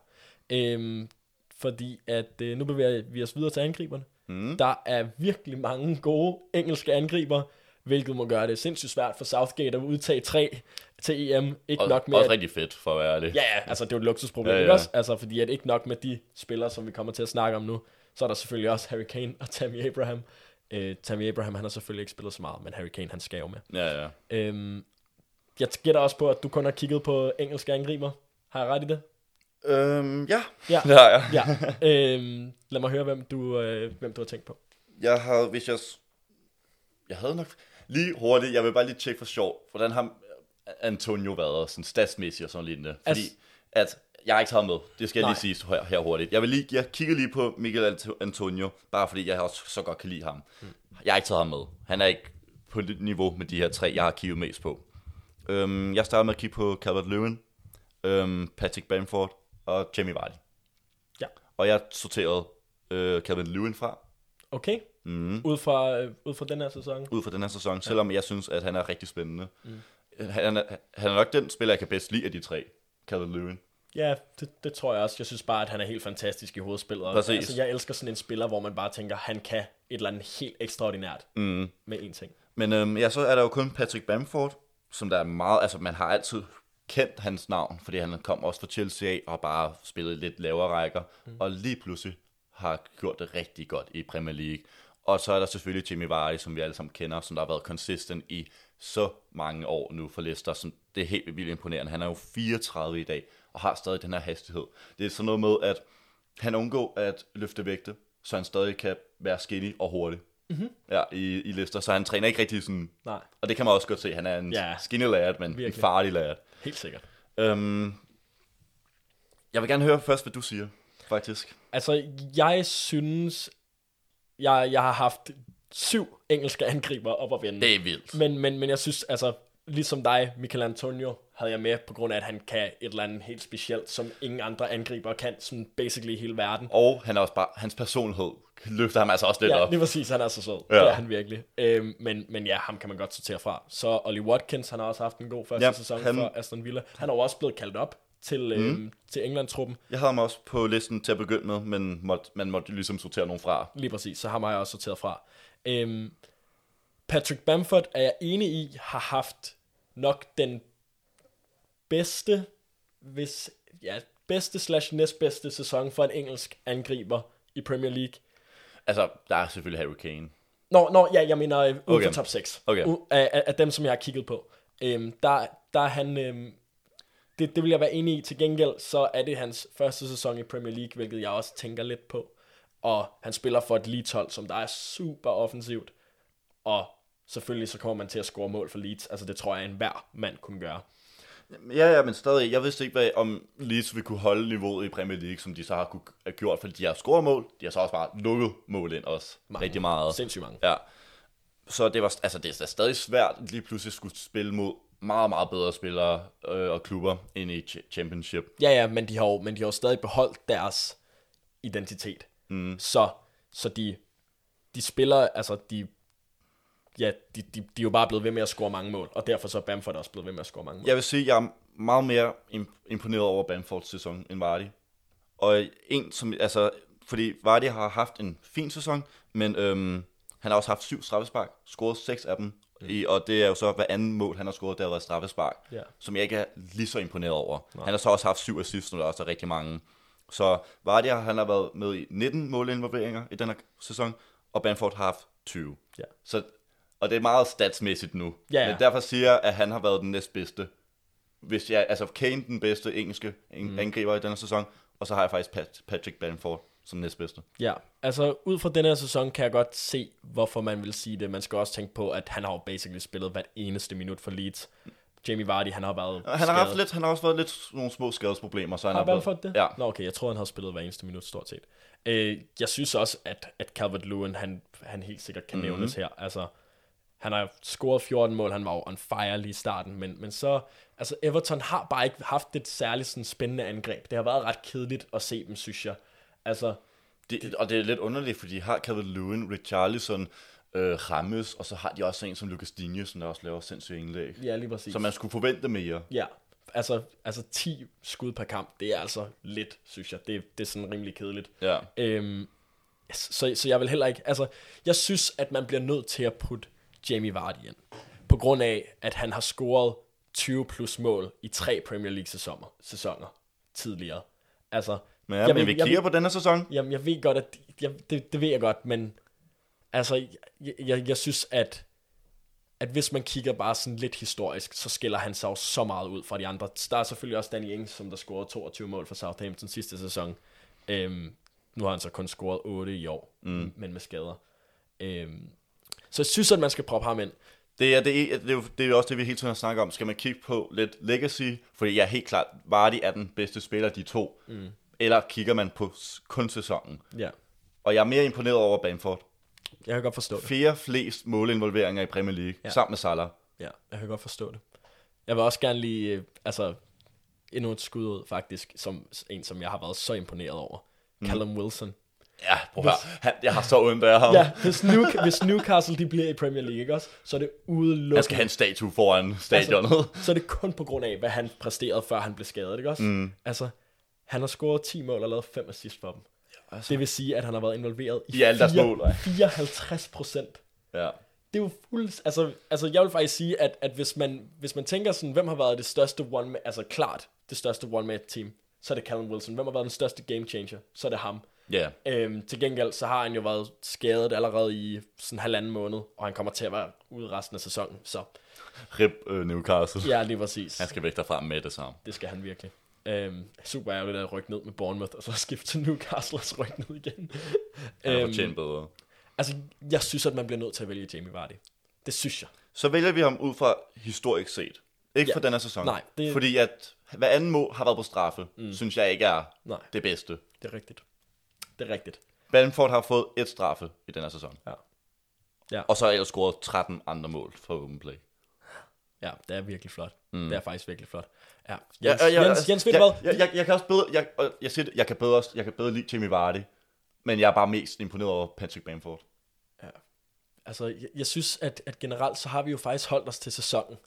S1: Øhm, fordi at øh, nu bevæger vi os videre til angriberne. Mm. Der er virkelig mange gode engelske angriber, hvilket må gøre det sindssygt svært for Southgate at udtage tre til EM. Ikke
S2: Og,
S1: nok med,
S2: også
S1: at-
S2: rigtig fedt, for at være ærlig.
S1: Ja, ja, altså det er jo et luksusproblem,
S2: Ja,
S1: ja,
S2: ja.
S1: også? Altså fordi at ikke nok med de spillere, som vi kommer til at snakke om nu, så er der selvfølgelig også Harry Kane og Tammy Abraham. Øh, Tammy Abraham, han har selvfølgelig ikke spillet så meget, men Harry Kane, han skal jo med.
S2: Ja, ja.
S1: Øhm, jeg gætter også på, at du kun har kigget på engelske angriber. Har jeg ret i det?
S2: Øhm, ja.
S1: Ja.
S2: Det har jeg.
S1: Ja. øhm, lad mig høre, hvem du, øh, hvem du har tænkt på.
S2: Jeg har, hvis jeg... Jeg havde nok... Lige hurtigt, jeg vil bare lige tjekke for sjov, hvordan har Antonio været sådan statsmæssigt og sådan lignende. Fordi
S1: Altså-
S2: at jeg har ikke taget med, det skal jeg
S1: Nej.
S2: lige sige her, her hurtigt. Jeg vil lige, jeg kigger lige på Miguel Anto- Antonio, bare fordi jeg også så godt kan lide ham.
S1: Hmm.
S2: Jeg har ikke taget ham med. Han er ikke på niveau med de her tre, jeg har kigget mest på. Øhm, jeg starter med at kigge på Calvert-Lewin, øhm, Patrick Bamford og Jamie Vardy.
S1: Ja.
S2: Og jeg sorterede øh, Calvert-Lewin fra,
S1: Okay? Mm. Ud, fra, øh, ud fra den her sæson.
S2: ud fra den her sæson, selvom jeg synes, at han er rigtig spændende. Mm. Han, er, han er nok den spiller, jeg kan bedst lide af de tre, Calvert Lewin.
S1: Ja, det, det tror jeg også. Jeg synes bare, at han er helt fantastisk i hovedspillet.
S2: Præcis.
S1: Altså, jeg elsker sådan en spiller, hvor man bare tænker, han kan et eller andet helt ekstraordinært mm. med én ting.
S2: Men øhm, ja, så er der jo kun Patrick Bamford, som der er meget, altså man har altid kendt hans navn, fordi han kom også fra Chelsea og bare spillet lidt lavere rækker, mm. og lige pludselig har gjort det rigtig godt i Premier League. Og så er der selvfølgelig Jimmy Vardy, som vi alle sammen kender, som der har været consistent i så mange år nu for Leicester. Som det er helt vildt imponerende. Han er jo 34 i dag, og har stadig den her hastighed. Det er sådan noget med, at han undgår at løfte vægte, så han stadig kan være skinny og hurtig. Mm-hmm. Ja, i, i Leicester, så han træner ikke rigtig sådan...
S1: Nej.
S2: Og det kan man også godt se, han er en
S1: Ja.
S2: skinny lad, men
S1: Virkelig.
S2: en farlig lad.
S1: Helt sikkert.
S2: Øhm, jeg vil gerne høre først, hvad du siger, faktisk.
S1: Altså, jeg synes, jeg, jeg har haft syv engelske angriber op at vende.
S2: Det er vildt.
S1: Men, men, men jeg synes, altså, ligesom dig, Michael Antonio, havde jeg med på grund af, at han kan et eller andet helt specielt, som ingen andre angriber kan, sådan basically hele verden.
S2: Og han er også bare, hans personlighed løfter ham altså også lidt
S1: Ja,
S2: op.
S1: lige præcis, han er så sød.
S2: Ja.
S1: Ja. Det er han virkelig. Øhm, men, men ja, ham kan man godt sortere fra. Så Ollie Watkins, han har også haft en god første
S2: Ja,
S1: ja, sæson
S2: han...
S1: for Aston Villa. Han er jo også blevet kaldt op til, øhm,
S2: Mhm.
S1: til England-truppen.
S2: Jeg havde ham også på listen til at begynde med, men måtte, man måtte ligesom sortere nogen fra.
S1: Lige præcis, så har jeg også sorteret fra. Øhm, Patrick Bamford er jeg enig i, har haft nok den bedste, hvis, ja, bedste slash næstbedste sæson for en engelsk angriber i Premier League.
S2: Altså, der er selvfølgelig Harry Kane.
S1: Nå, nå ja, jeg mener øh,
S2: Okay.
S1: for top 6.
S2: Okay.
S1: U- af, af, af dem, som jeg har kigget på. Øhm, der, der er han... Øhm, det, det vil jeg være enig i. Til gengæld, så er det hans første sæson i Premier League, hvilket jeg også tænker lidt på. Og han spiller for et Leeds-hold, som der er super offensivt. Og selvfølgelig så kommer man til at score mål for Leeds. Altså det tror jeg, en hver mand kunne gøre.
S2: Ja, ja, men stadig, jeg vidste ikke, hvad, om Leeds ville kunne holde niveauet i Premier League, som de så har kunne, gjort, fordi de har scoret mål, de har så også bare lukket mål ind også,
S1: Mange.
S2: rigtig meget.
S1: Sindssygt mange.
S2: Ja. Så det var, altså det er stadig svært lige pludselig skulle spille mod meget, meget bedre spillere øh, og klubber ind i ch- Championship.
S1: Ja, ja, men de har jo, men de har jo stadig beholdt deres identitet. Mm. Så, så de, de spiller, altså de, ja, de, de, de er jo bare blevet ved med at score mange mål, og derfor så er Bamford også blevet ved med at score mange mål.
S2: Jeg vil sige, jeg er meget mere im- imponeret over Bamfords sæson end Vardy. Og en som, altså, fordi Vardy har haft en fin sæson, men øhm, han har også haft syv straffespark, scoret seks af dem. I, og det er jo så hver anden mål, han har scoret, der har været straffespark,
S1: Ja.
S2: som jeg ikke er lige så imponeret over. Nej. Han har så også haft syv assists, når der også er rigtig mange. Så Vardy han har været med i 19 målinvolveringer i den her sæson, og Bamford har haft 20.
S1: Ja.
S2: Så, og det er meget statsmæssigt nu.
S1: Ja, ja.
S2: Men derfor siger jeg, at han har været den næstbedste. Hvis jeg, altså Kane den bedste engelske mm. angriber i denne sæson, og så har jeg faktisk Pat, Patrick Bamford som næstbedste.
S1: Ja, altså ud fra den her sæson kan jeg godt se, hvorfor man vil sige det. Man skal også tænke på, at han har jo basically spillet hvert eneste minut for Leeds. Jamie Vardy, han har været
S2: Han har, haft lidt, han har også været lidt nogle små skadesproblemer, så han
S1: Har
S2: har
S1: Bamford det?
S2: Ja.
S1: Nå, okay, jeg tror han har spillet hver eneste minut, stort set. Øh, jeg synes også, at, at Calvert-Lewin, han, han helt sikkert kan mm-hmm. nævnes her. Altså, han har scoret 14 mål, han var jo on fire lige i starten, men, men så, altså Everton har bare ikke haft et særligt sådan spændende angreb. Det har været ret kedeligt at se dem, synes jeg. Altså,
S2: Det, og det er lidt underligt, fordi de har Calvert Lewin, Richarlison, øh, Rammes, og så har de også en som Lucas Digne, som der også laver sindssyge indlæg.
S1: ja, lige præcis.
S2: Så man skulle forvente mere.
S1: Ja, altså, altså 10 skud per kamp, det er altså lidt, synes jeg. Det, det er sådan rimelig kedeligt.
S2: Ja.
S1: Øhm, så, så jeg vil heller ikke, altså, jeg synes, at man bliver nødt til at putte Jamie Vardy ind. På grund af, at han har scoret 20 plus mål i tre Premier League sæsoner, sæsoner tidligere. Altså,
S2: Men, ja, men vi
S1: jeg,
S2: kigger på denne sæson.
S1: Jamen, jeg ved godt, at jeg, det, det ved jeg godt, men altså, jeg, jeg, jeg synes, at, at hvis man kigger bare sådan lidt historisk, så skiller han sig jo så meget ud fra de andre. Der er selvfølgelig også Danny Ings, som der scorede 22 mål for Southampton sidste sæson. Øhm, nu har han så kun scoret 8 i år, mm. men med skader. Øhm, så jeg synes, at man skal proppe ham ind.
S2: Det er, det, er, det, er jo, det er jo også det, vi hele tiden har snakket om. Skal man kigge på lidt legacy? Fordi jeg er helt klart, Vardy er den bedste spiller af de to. Mm. Eller kigger man på kun sæsonen?
S1: Ja,
S2: Og jeg er mere imponeret over Bamford.
S1: jeg kan godt forstå det.
S2: Fjerde flest målinvolveringer i Premier League, ja. Sammen med Salah.
S1: Ja, jeg kan godt forstå det. Jeg vil også gerne lige, øh, altså, endnu et skud ud, faktisk, som en, som jeg har været så imponeret over. Mm. Callum Wilson.
S2: Ja, prøv høre. Han, jeg har så ondt af ham.
S1: Ja, hvis, New, hvis Newcastle de bliver i Premier League, ikke også? Så er det udelukkende...
S2: Han skal have en statue foran stadionet.
S1: så er det kun på grund af, hvad han præsterede, før han blev skadet, ikke også? Mm. Altså, han har scoret 10 mål og lavet 5 assist for dem.
S2: altså.
S1: Det vil sige, at han har været involveret i,
S2: I alle deres mål, ej.
S1: 54 procent.
S2: ja.
S1: Det er jo fuld... Altså, altså jeg vil faktisk sige, at, at hvis, man, hvis man tænker sådan, hvem har været det største one altså klart det største one-man team, så er det Callum Wilson. Hvem har været den største game changer, så er det ham.
S2: Ja.
S1: Øhm, til gengæld, så har han jo været skadet allerede i sådan en halvanden måned, og han kommer til at være ude resten af sæsonen. Så
S2: Rip øh, Newcastle.
S1: ja, lige præcis.
S2: Han skal væk derfra med det samme.
S1: Det skal han virkelig. Øhm, super ærgerligt at rykke ned med Bournemouth, og så skifte til Newcastle og så rykke ned igen.
S2: Han har
S1: Øhm,
S2: fortjent bedre.
S1: altså, jeg synes, at man bliver nødt til at vælge Jamie Vardy. Det synes jeg.
S2: Så vælger vi ham ud fra historisk set. Ikke
S1: Ja.
S2: for den her sæson.
S1: Nej, det-
S2: Fordi at hver anden mål har været på straffe, mm. synes jeg ikke er
S1: Nej.
S2: det bedste.
S1: Det er rigtigt. Det er rigtigt.
S2: Bamford har fået et straffe i den her sæson.
S1: Ja. Ja.
S2: Og så har jeg scoret 13 andre mål for open play.
S1: Ja, det er virkelig flot. Mm. Det er faktisk virkelig flot. Ja,
S2: Ja,
S1: Jens,
S2: og jeg,
S1: Jens, Jens, ved du
S2: jeg,
S1: hvad?
S2: jeg, jeg, jeg, kan også bedre, jeg, jeg, siger det, jeg, kan bedre, jeg kan bedre lide Jamie Vardy, men jeg er bare mest imponeret over Patrick Bamford.
S1: Altså, jeg, jeg synes, at, at generelt, så har vi jo faktisk holdt os til sæsonen.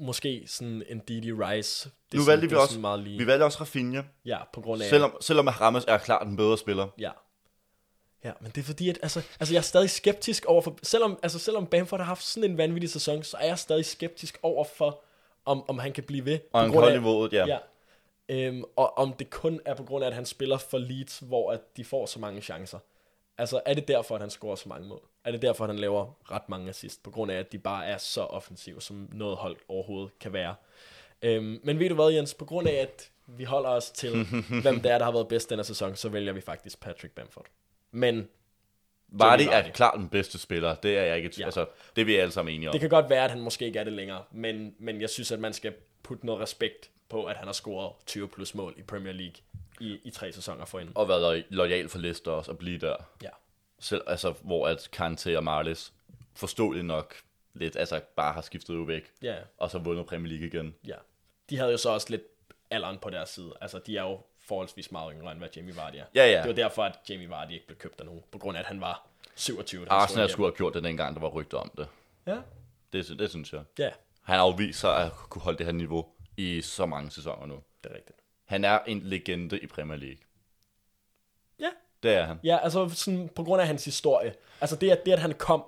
S1: Måske sådan en Didi Rice. Det
S2: Nu
S1: sådan,
S2: valgte
S1: det
S2: vi også,
S1: sådan meget lige.
S2: vi valgte også Rafinha,
S1: Ja, på grund af...
S2: selvom, selvom Rammes er klart en bedre spiller.
S1: Ja. Ja, men det er fordi, at altså, altså jeg er stadig skeptisk over for, selvom, altså selvom Bamford har haft sådan en vanvittig sæson, så er jeg stadig skeptisk over for, om, om han kan blive ved.
S2: Og
S1: på
S2: han
S1: af-
S2: niveauet, ja.
S1: Ja. Øhm, og om det kun er på grund af, at han spiller for Leeds, hvor at de får så mange chancer. Altså, er det derfor, at han scorer så mange mål? Er det derfor, at han laver ret mange assist? På grund af, at de bare er så offensive, som noget hold overhovedet kan være. Øhm, men ved du hvad, Jens? På grund af, at vi holder os til, hvem det er, der har været bedst denne sæson, så vælger vi faktisk Patrick Bamford. Men
S2: Vardy er klart den bedste spiller, det er jeg ikke,
S1: Ja.
S2: altså, det er vi alle sammen enige om.
S1: det kan godt være, at han måske ikke er det længere. Men, men jeg synes, at man skal putte noget respekt på, at han har scoret 20 plus mål i Premier League i, i tre sæsoner forinden.
S2: Og været lojal for Leicester også, at blive der.
S1: Ja.
S2: Selv, altså, hvor at Kante og Marlis forståeligt nok lidt, altså bare har skiftet jo væk,
S1: Ja,
S2: og så vundet Premier League igen.
S1: ja. De havde jo så også lidt alderen på deres side. Altså, de er jo forholdsvis meget yngre, end hvad Jamie Vardy er.
S2: Ja, ja.
S1: Det var derfor, at Jamie Vardy ikke blev købt af nogen, på grund af, at han var 27. da
S2: Arsenal skulle have gjort det dengang, der var rygter om det.
S1: hjem.
S2: Det, det synes jeg.
S1: Ja, ja,
S2: Han har afvist sig at kunne holde det her niveau i så mange sæsoner nu.
S1: det er rigtigt.
S2: Han er en legende i Premier League.
S1: Ja,
S2: Det er han.
S1: Ja, altså sådan, på grund af hans historie. Altså det, at, det, at han kom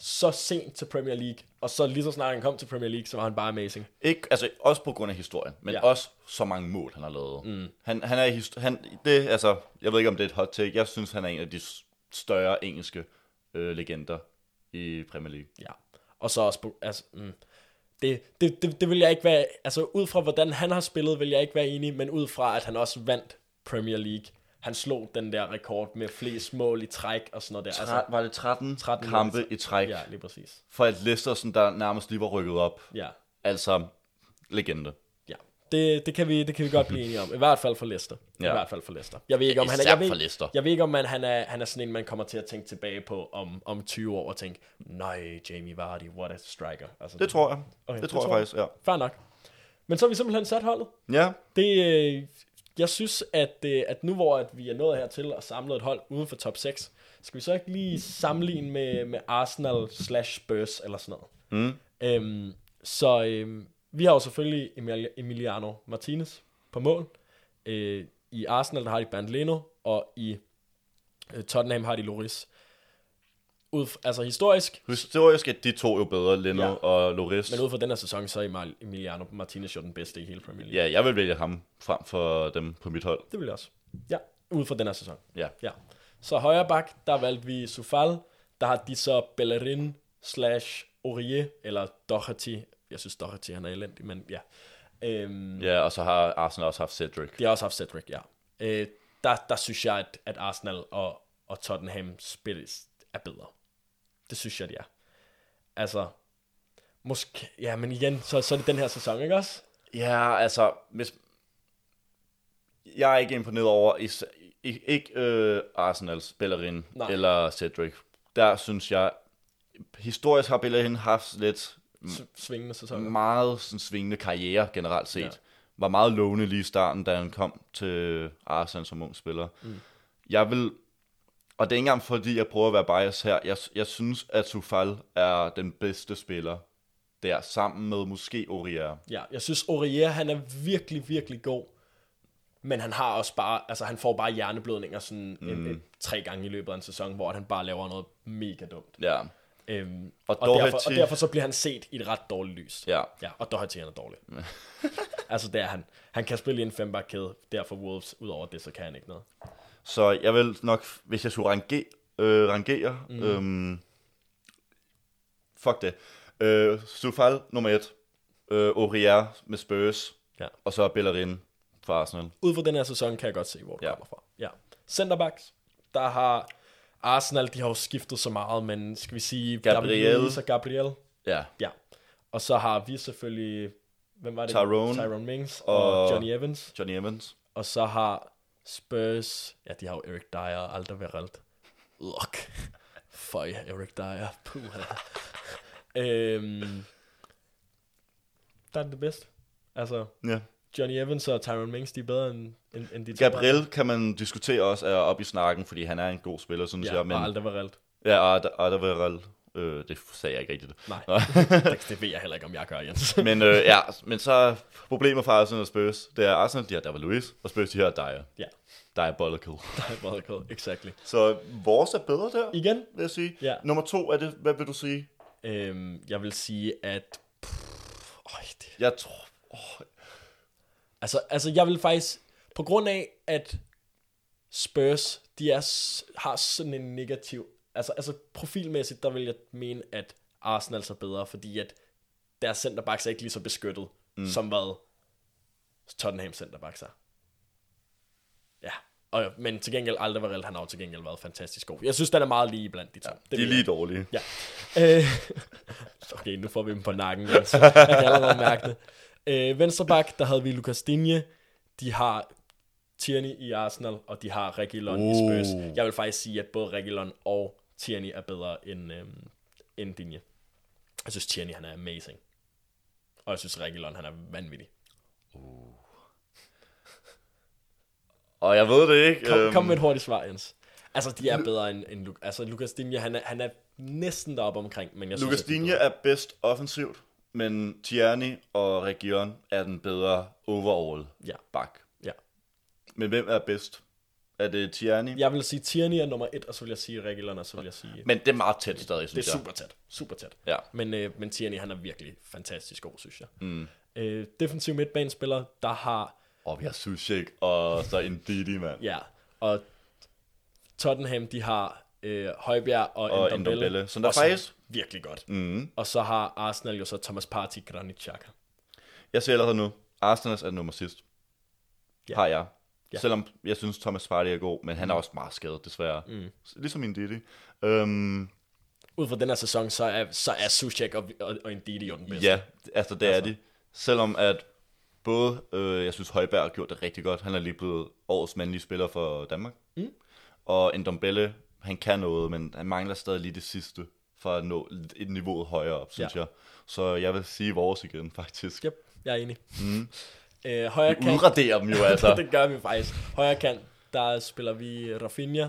S1: så sent til Premier League, og så lige så snart han kom til Premier League, så var han bare amazing.
S2: Ikke, altså også på grund af historien, men
S1: Ja.
S2: også så mange mål, han har lavet. Mm. Han, han er han, det, altså, jeg ved ikke, om det er et hot take. Jeg synes, han er en af de større engelske øh, legender i Premier League.
S1: Ja. Og så også, altså, mm, det, det, det, det vil jeg ikke være, altså ud fra hvordan han har spillet, vil jeg ikke være enig, men ud fra at han også vandt Premier League. Han slog den der rekord med flest mål i træk og sådan noget der.
S2: Altså, var det 13,
S1: 13
S2: kampe i træk,
S1: ja, lige præcis.
S2: for et Leicester, sådan, der nærmest lige var rykket op.
S1: Ja,
S2: Altså, legende.
S1: ja. Det, det, kan vi, det kan vi godt blive enige om. I hvert fald for Leicester. I
S2: Ja.
S1: hvert fald for Leicester. Jeg ved ikke, om han er, jeg ved,
S2: for Leicester.
S1: Jeg ved ikke, om man, han, er, han er sådan en, man kommer til at tænke tilbage på om, om 20 år og tænke, nej, Jamie Vardy, what a striker. Altså,
S2: Det tror jeg.
S1: Okay, det
S2: det tror
S1: tror
S2: jeg faktisk, ja.
S1: Fair nok. Men så har vi simpelthen sat holdet.
S2: Ja,
S1: Det, øh, jeg synes, at, øh, at nu hvor at vi er nået hertil og samlet et hold uden for top 6, skal vi så ikke lige sammenligne med, med Arsenal slash Spurs eller sådan noget.
S2: Mm.
S1: Øhm, så øhm, vi har jo selvfølgelig Emil- Emiliano Martinez på mål. Øh, I Arsenal der har de Bernd Leno, og i øh, Tottenham har de Loris. Ud, altså historisk,
S2: historisk er de to jo bedre, Leno
S1: Ja.
S2: og Loris.
S1: men ud fra den her sæson, så er Emil- Emiliano Martinez jo den bedste i hele Premier League.
S2: Ja, jeg vil vælge ham frem for dem på mit hold.
S1: Det vil jeg også. Ja, ud fra den her sæson.
S2: Ja.
S1: Ja. Så højre bak, der valgte vi Sufal. Der har de så Bellerin slash Aurier, eller Doherty. Jeg synes Doherty, han er elendig, men ja. Øhm,
S2: Ja, og så har Arsenal også haft Cedric.
S1: De har også haft Cedric, ja. Øh, der, der synes jeg, at, at Arsenal og, og Tottenham spilles er bedre. Det synes jeg, de er. Altså, måske, ja, men igen, så, så er det den her sæson, ikke også?
S2: Ja, altså, hvis... Jeg er ikke imponeret over, is... I- ikke øh, Arsenals Bellerin
S1: Nej.
S2: eller Cedric. Der synes jeg, historisk har Bellerin haft lidt
S1: S- svingende sæson.
S2: meget sådan, svingende karriere generelt set.
S1: Ja.
S2: Var meget lovende lige i starten, da han kom til Arsenal som ung spiller. Mm. Jeg vil, og det er ikke engang fordi, jeg prøver at være bias her, jeg, jeg synes, at Sufal er den bedste spiller der, sammen med måske Aurier.
S1: Ja, jeg synes Aurier, han er virkelig, virkelig god. Men han har også bare, altså han får bare hjerneblødninger sådan mm. en, en, tre gange i løbet af en sæson, hvor han bare laver noget mega dumt.
S2: Ja,
S1: Øhm,
S2: Og
S1: og, og, derfor,
S2: Doherty-
S1: og derfor så bliver han set i et ret dårligt lys.
S2: ja.
S1: Ja, og Doherty han er dårlig. altså det er han. Han kan spille i en fembakkæde, derfor Wolves. Udover det, så kan han ikke noget.
S2: Så jeg vil nok, hvis jeg skulle range, øh, rangere, mm. øhm, fuck det, øh, Sufal nummer et, øh, Aurier med Spurs,
S1: Ja.
S2: og så Bellerin for Arsenal.
S1: Ud fra den her sæson kan jeg godt se, hvor du ja. Kommer fra. Ja. Centerbacks, der har Arsenal, de har jo skiftet så meget, men skal vi sige...
S2: Gabriel.
S1: Og Gabriel.
S2: Ja,
S1: Ja. Og så har vi selvfølgelig... Hvem var det?
S2: Tyrone.
S1: Tyrone Mings og,
S2: Og-
S1: Johnny Evans.
S2: Johnny Evans.
S1: Og så har Spurs... Ja, de har jo Eric Dyer og Alderweireld. Ugh. Føj, Eric Dyer. Puh. øhm, der er det bedste. Altså,
S2: Ja.
S1: Johnny Evans og Tyrone Mings, de er bedre end, end, end de to
S2: Gabriel kan man diskutere også er op i snakken, fordi han er en god spiller, synes
S1: Ja,
S2: jeg.
S1: men... Og Alderweireld.
S2: ja, og der, og der vil, øh, det sagde jeg ikke rigtigt.
S1: Nej, det, det ved jeg heller ikke, om jeg gør, Jens.
S2: Men øh, ja, men så problemet for Arsenal og Spurs, det er Arsenal, de har David Luiz, og Spurs, de har Dyer.
S1: ja,
S2: Diabolical.
S1: Diabolical, exactly.
S2: Så vores er bedre der,
S1: Igen,
S2: vil jeg sige.
S1: Ja.
S2: Nummer to er det, hvad vil du sige?
S1: øhm, jeg vil sige, at... Pff, øj, det,
S2: Jeg tror, åh,
S1: Altså, altså jeg vil faktisk, på grund af, at Spurs, de er, har sådan en negativ, altså, altså profilmæssigt, der vil jeg mene, at Arsenal er bedre, fordi at deres centerbacks er ikke lige så beskyttet, mm. som hvad Tottenham centerbacks er. Ja, og, men til gengæld Alderweireld, han har jo til gengæld været fantastisk god. Jeg synes, den er meget lige blandt de to. Ja, det
S2: de er
S1: jeg-
S2: lige dårlige.
S1: Ja. Øh, okay, nu får vi dem på nakken. Jens. Jeg kan allerede mærke det. Øh, venstre bak, der havde vi Lucas Digne. De har Tierney i Arsenal, og de har Reguilon uh. i Spurs. Jeg vil faktisk sige, at både Reguilon og Tierney er bedre end, øhm, end Digne. Jeg synes, Tierney han er amazing. Og jeg synes, Reguilon han er vanvittig.
S2: Og jeg ved det ikke.
S1: Kom,
S2: øhm,
S1: kom med et hurtigt svar, Jens. Altså, de er bedre end, end altså, Lucas Digne. Han er, han er næsten deroppe omkring, men jeg synes, de er
S2: Digne er bedst offensivt, men Tierney og Region er den bedre overall
S1: Ja.
S2: bak. Men hvem er bedst? Er det Tierney?
S1: Jeg vil sige, Tierney er nummer et, og så vil jeg sige Reguilon, og så vil jeg sige...
S2: Men det er meget tæt stadig,
S1: Det
S2: synes
S1: er
S2: jeg.
S1: super tæt. Super tæt.
S2: Ja.
S1: Men, øh, men Tierney, han er virkelig fantastisk god, synes jeg. Mm. Øh, defensiv midtbanespiller, der har...
S2: Og vi har Sushik og så en Didi, mand.
S1: Ja, og Tottenham, de har øh, Højbjerg og,
S2: Og
S1: Ndombele,
S2: som der faktisk-
S1: Virkelig godt.
S2: Mm.
S1: Og så har Arsenal jo så Thomas Partey, Granit Xhaka.
S2: Jeg ser allerede nu, Arsenal er nummer sidst.
S1: Ja.
S2: Har jeg.
S1: Ja.
S2: Selvom jeg synes, Thomas Partey er god, men han er også meget skadet, desværre. Mm. Ligesom en Didi. Øhm,
S1: Ud fra den her sæson, så er, så er Suchek og, og, og Ndidi jo den bedste.
S2: ja, altså det
S1: Altså.
S2: er de. Selvom at både, øh, jeg synes Højberg har gjort det rigtig godt. Han er lige blevet årets mandlige spiller for Danmark.
S1: Mm.
S2: Og en Dombele, han kan noget, men han mangler stadig lige det sidste for at nå et niveau højere op, synes
S1: Ja.
S2: jeg. Så jeg vil sige vores igen, faktisk.
S1: Yep, jeg er enig. Mm. Øh, højre
S2: Vi
S1: kant,
S2: udraderer dem jo, altså.
S1: det gør vi faktisk. Højre kant, der spiller vi Rafinha.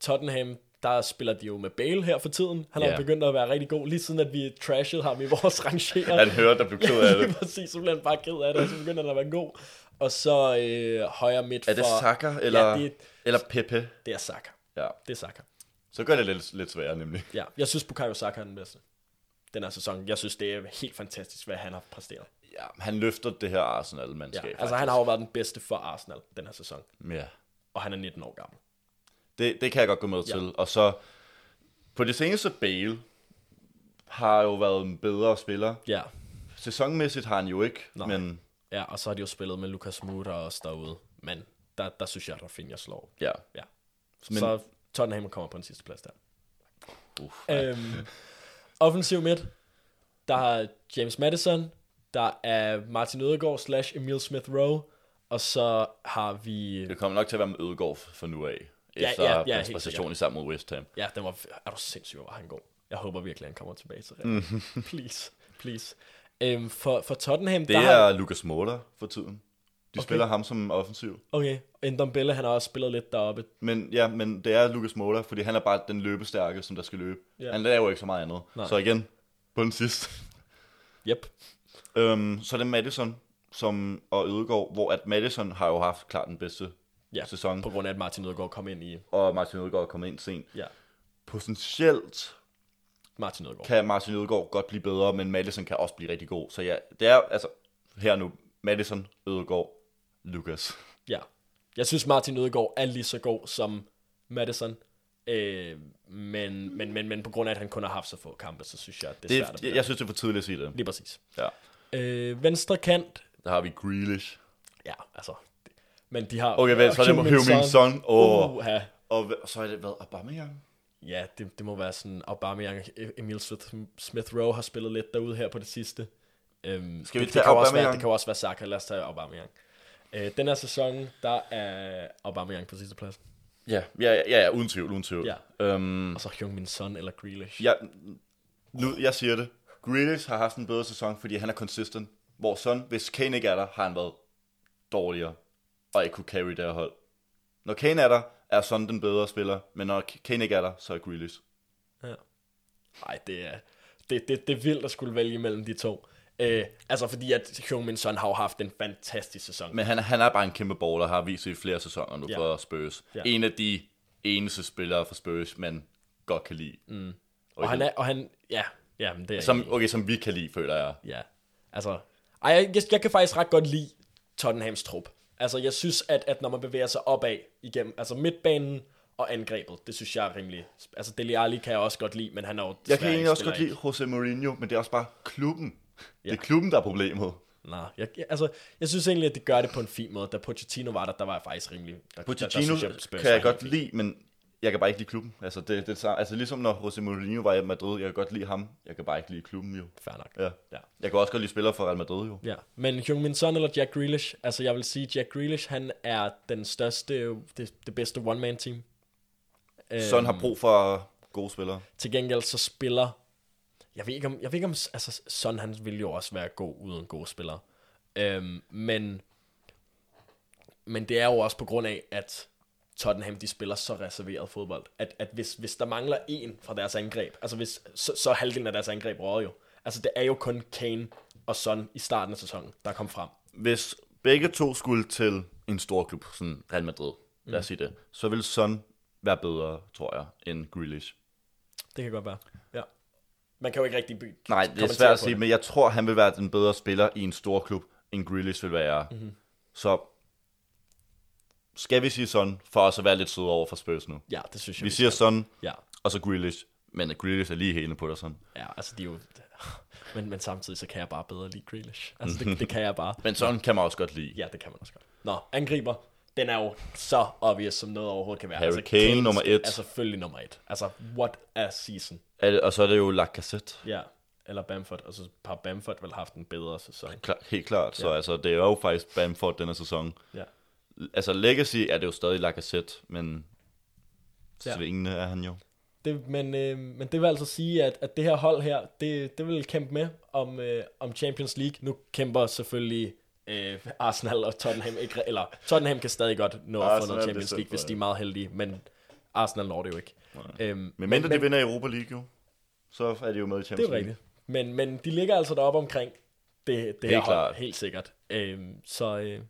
S1: Tottenham, der spiller de jo med Bale her for tiden. Han har
S2: Ja.
S1: jo begyndt at være rigtig god, lige siden at vi trashede ham i vores rangering.
S2: Han hørte, der blev ked af det.
S1: Lige præcis, så bliver han bare ked af det, og så begynder han at være god. Og så øh, højre midt
S2: Er det
S1: for...
S2: Saka, eller,
S1: Ja, det,
S2: eller Pepe?
S1: det er Saka.
S2: Ja,
S1: Det er Saka.
S2: så gør det lidt, lidt sværere, nemlig.
S1: Ja, jeg synes Bukayo Saka er den bedste. Den her sæson. Jeg synes, det er helt fantastisk, hvad han har præsteret.
S2: Ja, han løfter det her
S1: Ja,
S2: Arsenal-mandskab.
S1: altså, han har jo været den bedste for Arsenal den her sæson.
S2: Ja.
S1: Og han er 19 år gammel.
S2: Det, det kan jeg godt gå med
S1: Ja.
S2: til. Og så, på det seneste Bale har jo været en bedre spiller.
S1: Ja,
S2: Sæsonmæssigt har han jo ikke,
S1: Nej.
S2: men
S1: ja og så har de jo spillet med Lucas Moura også derude. Men der, der synes jeg, at Rafinha slår.
S2: ja.
S1: Ja.
S2: Men-
S1: Så Tottenham kommer på den sidste plads der.
S2: Uff,
S1: Øhm, offensiv midt, der er James Madison, der er Martin Ødegaard slash Emil Smith Rowe, og så har vi...
S2: det kommer nok til at være med Ødegaard for nu af.
S1: Ja,
S2: Efter
S1: ja, ja,
S2: hans
S1: helt
S2: præstation i sammen mod West Ham.
S1: Ja, den var... Er du sindssyg, hvor var han god. Jeg håber virkelig, han kommer tilbage til det. please, please. Øhm, for, for Tottenham,
S2: Det
S1: der har...
S2: er Lucas Moura for tiden. De
S1: Okay.
S2: spiller ham som offensiv.
S1: Okay, Ndombele, han har også spillet lidt deroppe.
S2: Men ja, men det er Lucas Moura, fordi han er bare den løbestærke, som der skal løbe.
S1: Ja.
S2: Han laver ikke så meget andet.
S1: Nej.
S2: Så igen, på den sidste.
S1: Yep.
S2: Øhm, så er det Madison som, og Ødegaard, hvor at Madison har jo haft klart den bedste
S1: Ja,
S2: sæson,
S1: på grund af, at Martin Ødegaard kom ind i...
S2: og Martin Ødegaard kommet ind sent.
S1: Ja,
S2: Potentielt
S1: Martin Ødegaard.
S2: kan Martin Ødegaard godt blive bedre, men Madison kan også blive rigtig god. Så ja, det er altså her nu, Madison, Ødegaard, Lucas.
S1: Ja. Jeg synes, Martin Ødegaard er lige så god som Madison. Øh, men, men, men, men på grund af, at han kun har haft så få kampe, så synes jeg, at det er
S2: Det,
S1: svært at
S2: jeg,
S1: bedømme.
S2: jeg synes, det er for tidligt at sige det.
S1: Lige præcis.
S2: Ja.
S1: Øh, venstre kant.
S2: Der har vi Grealish.
S1: Ja, altså. Men de har...
S2: Okay, vel, så er det Heung-Min Son. Åh.
S1: Uh, ja.
S2: Og hva- så er det, hvad, Aubameyang?
S1: ja det, det må være sådan, Aubameyang, Emil Smith, Smith Rowe har spillet lidt derude her på det sidste. Øhm,
S2: Skal vi
S1: det,
S2: tage
S1: det kan jo også være,
S2: Aubameyang?
S1: Det kan jo også være Saka, lad os tage Aubameyang. Øh, den her sæson, der er Aubameyang på sidste plads.
S2: Ja, ja, ja, ja, uden tvivl, uden tvivl.
S1: Ja.
S2: Øhm,
S1: Og så Heung-Min Son eller Grealish.
S2: jeg, nu, jeg siger det. Grealish har haft en bedre sæson, fordi han er consistent. Hvor sådan, hvis Kane ikke er der, har han været dårligere, og ikke kunne carry det her hold. Når Kane er der, er sådan den bedre spiller, men når Kane ikke er der, så er Grealish.
S1: Ja. Ej, det er, det, det, det er vildt at skulle vælge mellem de to. Øh, altså fordi at Heung-Min Son har jo haft en fantastisk sæson.
S2: Men han, han er bare en kæmpe baller, har vist i flere sæsoner nu
S1: Ja.
S2: for Spurs.
S1: Ja.
S2: En af de eneste spillere for Spurs, man godt kan lide. Mm.
S1: og han er, og han, ja, ja, men det er
S2: som, okay, som vi kan lide, føler jeg.
S1: Ja, altså... Ej, jeg, jeg, jeg kan faktisk ret godt lide Tottenhams trup. Altså, jeg synes, at, at når man bevæger sig opad igennem, altså midtbanen og angrebet, det synes jeg er rimelig... Altså, Dele Alli kan jeg også godt lide, men han er jo
S2: Jeg kan egentlig også godt lide Jose Mourinho, men det er også bare klubben.
S1: Ja.
S2: Det er klubben, der er problemet.
S1: Nej, jeg, jeg- altså, jeg synes egentlig, at det gør det på en fin måde. Da Pochettino var der, der var jeg faktisk rimelig... Der, der, der
S2: Pochettino
S1: synes jeg,
S2: kan jeg godt lide, men jeg kan bare ikke lide klubben. Altså, det, det, altså ligesom når Jose Mourinho var i Madrid, jeg kan godt lide ham. Jeg kan bare ikke lide klubben jo.
S1: Fair nok.
S2: Ja.
S1: Ja.
S2: Jeg kan også godt lide spillere fra Real Madrid jo.
S1: Ja, men Heung-Min Son eller Jack Grealish, altså jeg vil sige, Jack Grealish, han er den største, det, det bedste one-man-team.
S2: Sådan har brug for gode spillere.
S1: Til gengæld så spiller, jeg ved ikke om, jeg ved ikke om altså Son han vil jo også være god uden gode spillere. Øhm, men, men det er jo også på grund af, at Tottenham, de spiller så reserveret fodbold, at, at hvis, hvis der mangler en fra deres angreb, altså hvis, så, så halvdelen af deres angreb røget jo. Altså det er jo kun Kane og Son i starten af sæsonen, der kom frem.
S2: Hvis begge to skulle til en stor klub, sådan Real Madrid, lad os sige det, så vil Son være bedre, tror jeg, end Grealish.
S1: Det kan godt være. Ja. Man kan jo ikke rigtig by-
S2: Nej, det er svært at sige,
S1: det.
S2: men jeg tror, han vil være den bedre spiller i en stor klub, end Grealish vil være.
S1: Mhm.
S2: Mm-hmm. Så skal vi sige sådan, for os at være lidt søde over for Spurs nu.
S1: Ja, det synes jeg.
S2: Vi siger sådan,
S1: Ja,
S2: og så Grealish. Men Grealish er lige hælende på dig sådan.
S1: ja altså de er jo... Men, men samtidig så kan jeg bare bedre lide Grealish. Altså det, det kan jeg bare.
S2: Men sådan kan man også godt lide.
S1: Ja, det kan man også godt. Nå, angriber. Den er jo så obvious, som noget overhovedet kan være.
S2: Harry
S1: altså,
S2: Kane, nummer et.
S1: Er selvfølgelig nummer et. Altså, what a season.
S2: Er Og så er det jo Lacazette.
S1: Ja, eller Bamford. Altså, har Bamford vel haft en bedre sæson.
S2: Klar, helt klart. Så
S1: Ja.
S2: altså, det er jo faktisk Bamford denne sæson.
S1: Ja.
S2: Altså Legacy er det jo stadig Lacazette, men
S1: Ja.
S2: svingende er han jo.
S1: Det, men, øh, men det vil altså sige, at, at det her hold her, det, det vil kæmpe med om, øh, om Champions League. Nu kæmper selvfølgelig øh, Arsenal og Tottenham ikke, eller Tottenham kan stadig godt nå at få noget
S2: det er
S1: Champions League, hvis de er meget heldige, men Arsenal når det jo ikke. Øhm,
S2: Men mindre de vinder Europa League jo, så er de jo med i
S1: det
S2: Champions
S1: er jo
S2: League.
S1: rigtigt. Men, men de ligger altså deroppe omkring det, det her
S2: Helt
S1: hold,
S2: klart.
S1: helt sikkert. Øhm, så øh,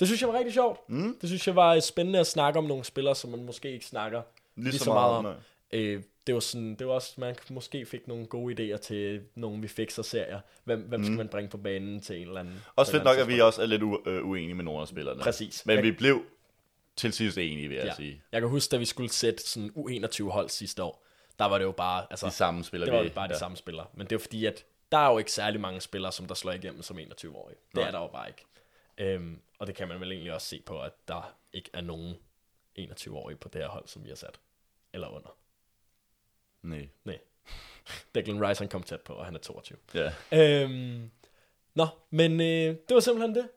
S1: det synes jeg var rigtig sjovt. Mm. Det synes jeg var spændende at snakke om nogle spillere, som man måske ikke snakker lige, så meget om.
S2: nej.
S1: Øh, det var sådan, det var også, man måske fik nogle gode idéer til nogle vi fikser serier. Hvem, hvem skal man bringe på banen til en eller anden?
S2: Mm. Også fedt nok, at vi også er lidt u- øh, uenige med nogle af spillerne.
S1: Præcis.
S2: Men
S1: Jeg-
S2: vi blev til sidst enige, vil jeg
S1: tidspunkt.
S2: sige.
S1: Ja. Jeg kan huske, da vi skulle sætte sådan U21 hold sidste år, der var det jo bare, altså,
S2: De samme spiller
S1: det var
S2: vi.
S1: jo bare de
S2: ja.
S1: samme spillere. Men det er fordi, at der er jo ikke særlig mange spillere, som der slår igennem som 21-årige. Det
S2: Nej.
S1: er der jo bare ikke. Øhm, og det kan man vel egentlig også se på, at der ikke er nogen 21-årige på det her hold, som vi har sat. Eller under.
S2: Nej.
S1: Nej. Declan Rice, han kom tæt på, og han er 22.
S2: Ja.
S1: Øhm, nå, men øh, det var simpelthen det.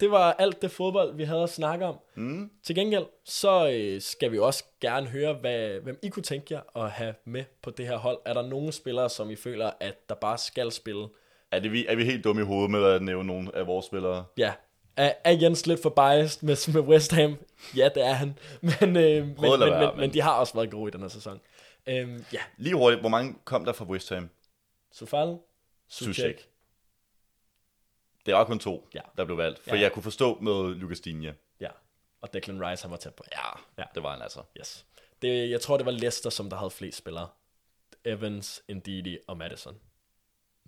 S1: Det var alt det fodbold, vi havde at snakke om.
S2: Mm.
S1: Til gengæld, så øh, skal vi også gerne høre, hvad, hvem I kunne tænke jer at have med på det her hold. Er der nogle spillere, som I føler, at der bare skal spille?
S2: Er, det, vi, er vi helt dumme i hovedet med at nævne nogle af vores spillere?
S1: Ja. Er, er Jens lidt for biased med, med West Ham? Ja, det er han. Men, øh, men, men,
S2: være,
S1: men,
S2: men-
S1: men de har også været gode i den her sæson. Øhm, ja,
S2: Lige hurtigt, hvor mange kom der fra West Ham? Suchek.
S1: Suchek.
S2: Det var kun to,
S1: Ja.
S2: der blev valgt. For
S1: Ja.
S2: jeg kunne forstå med Lucas Digne.
S1: Ja, og Declan Rice, han var tæt på.
S2: Ja,
S1: Ja.
S2: det var han altså.
S1: Yes. Det, jeg tror, det var Leicester, som der havde flest spillere. Evans, Ndidi og Madison.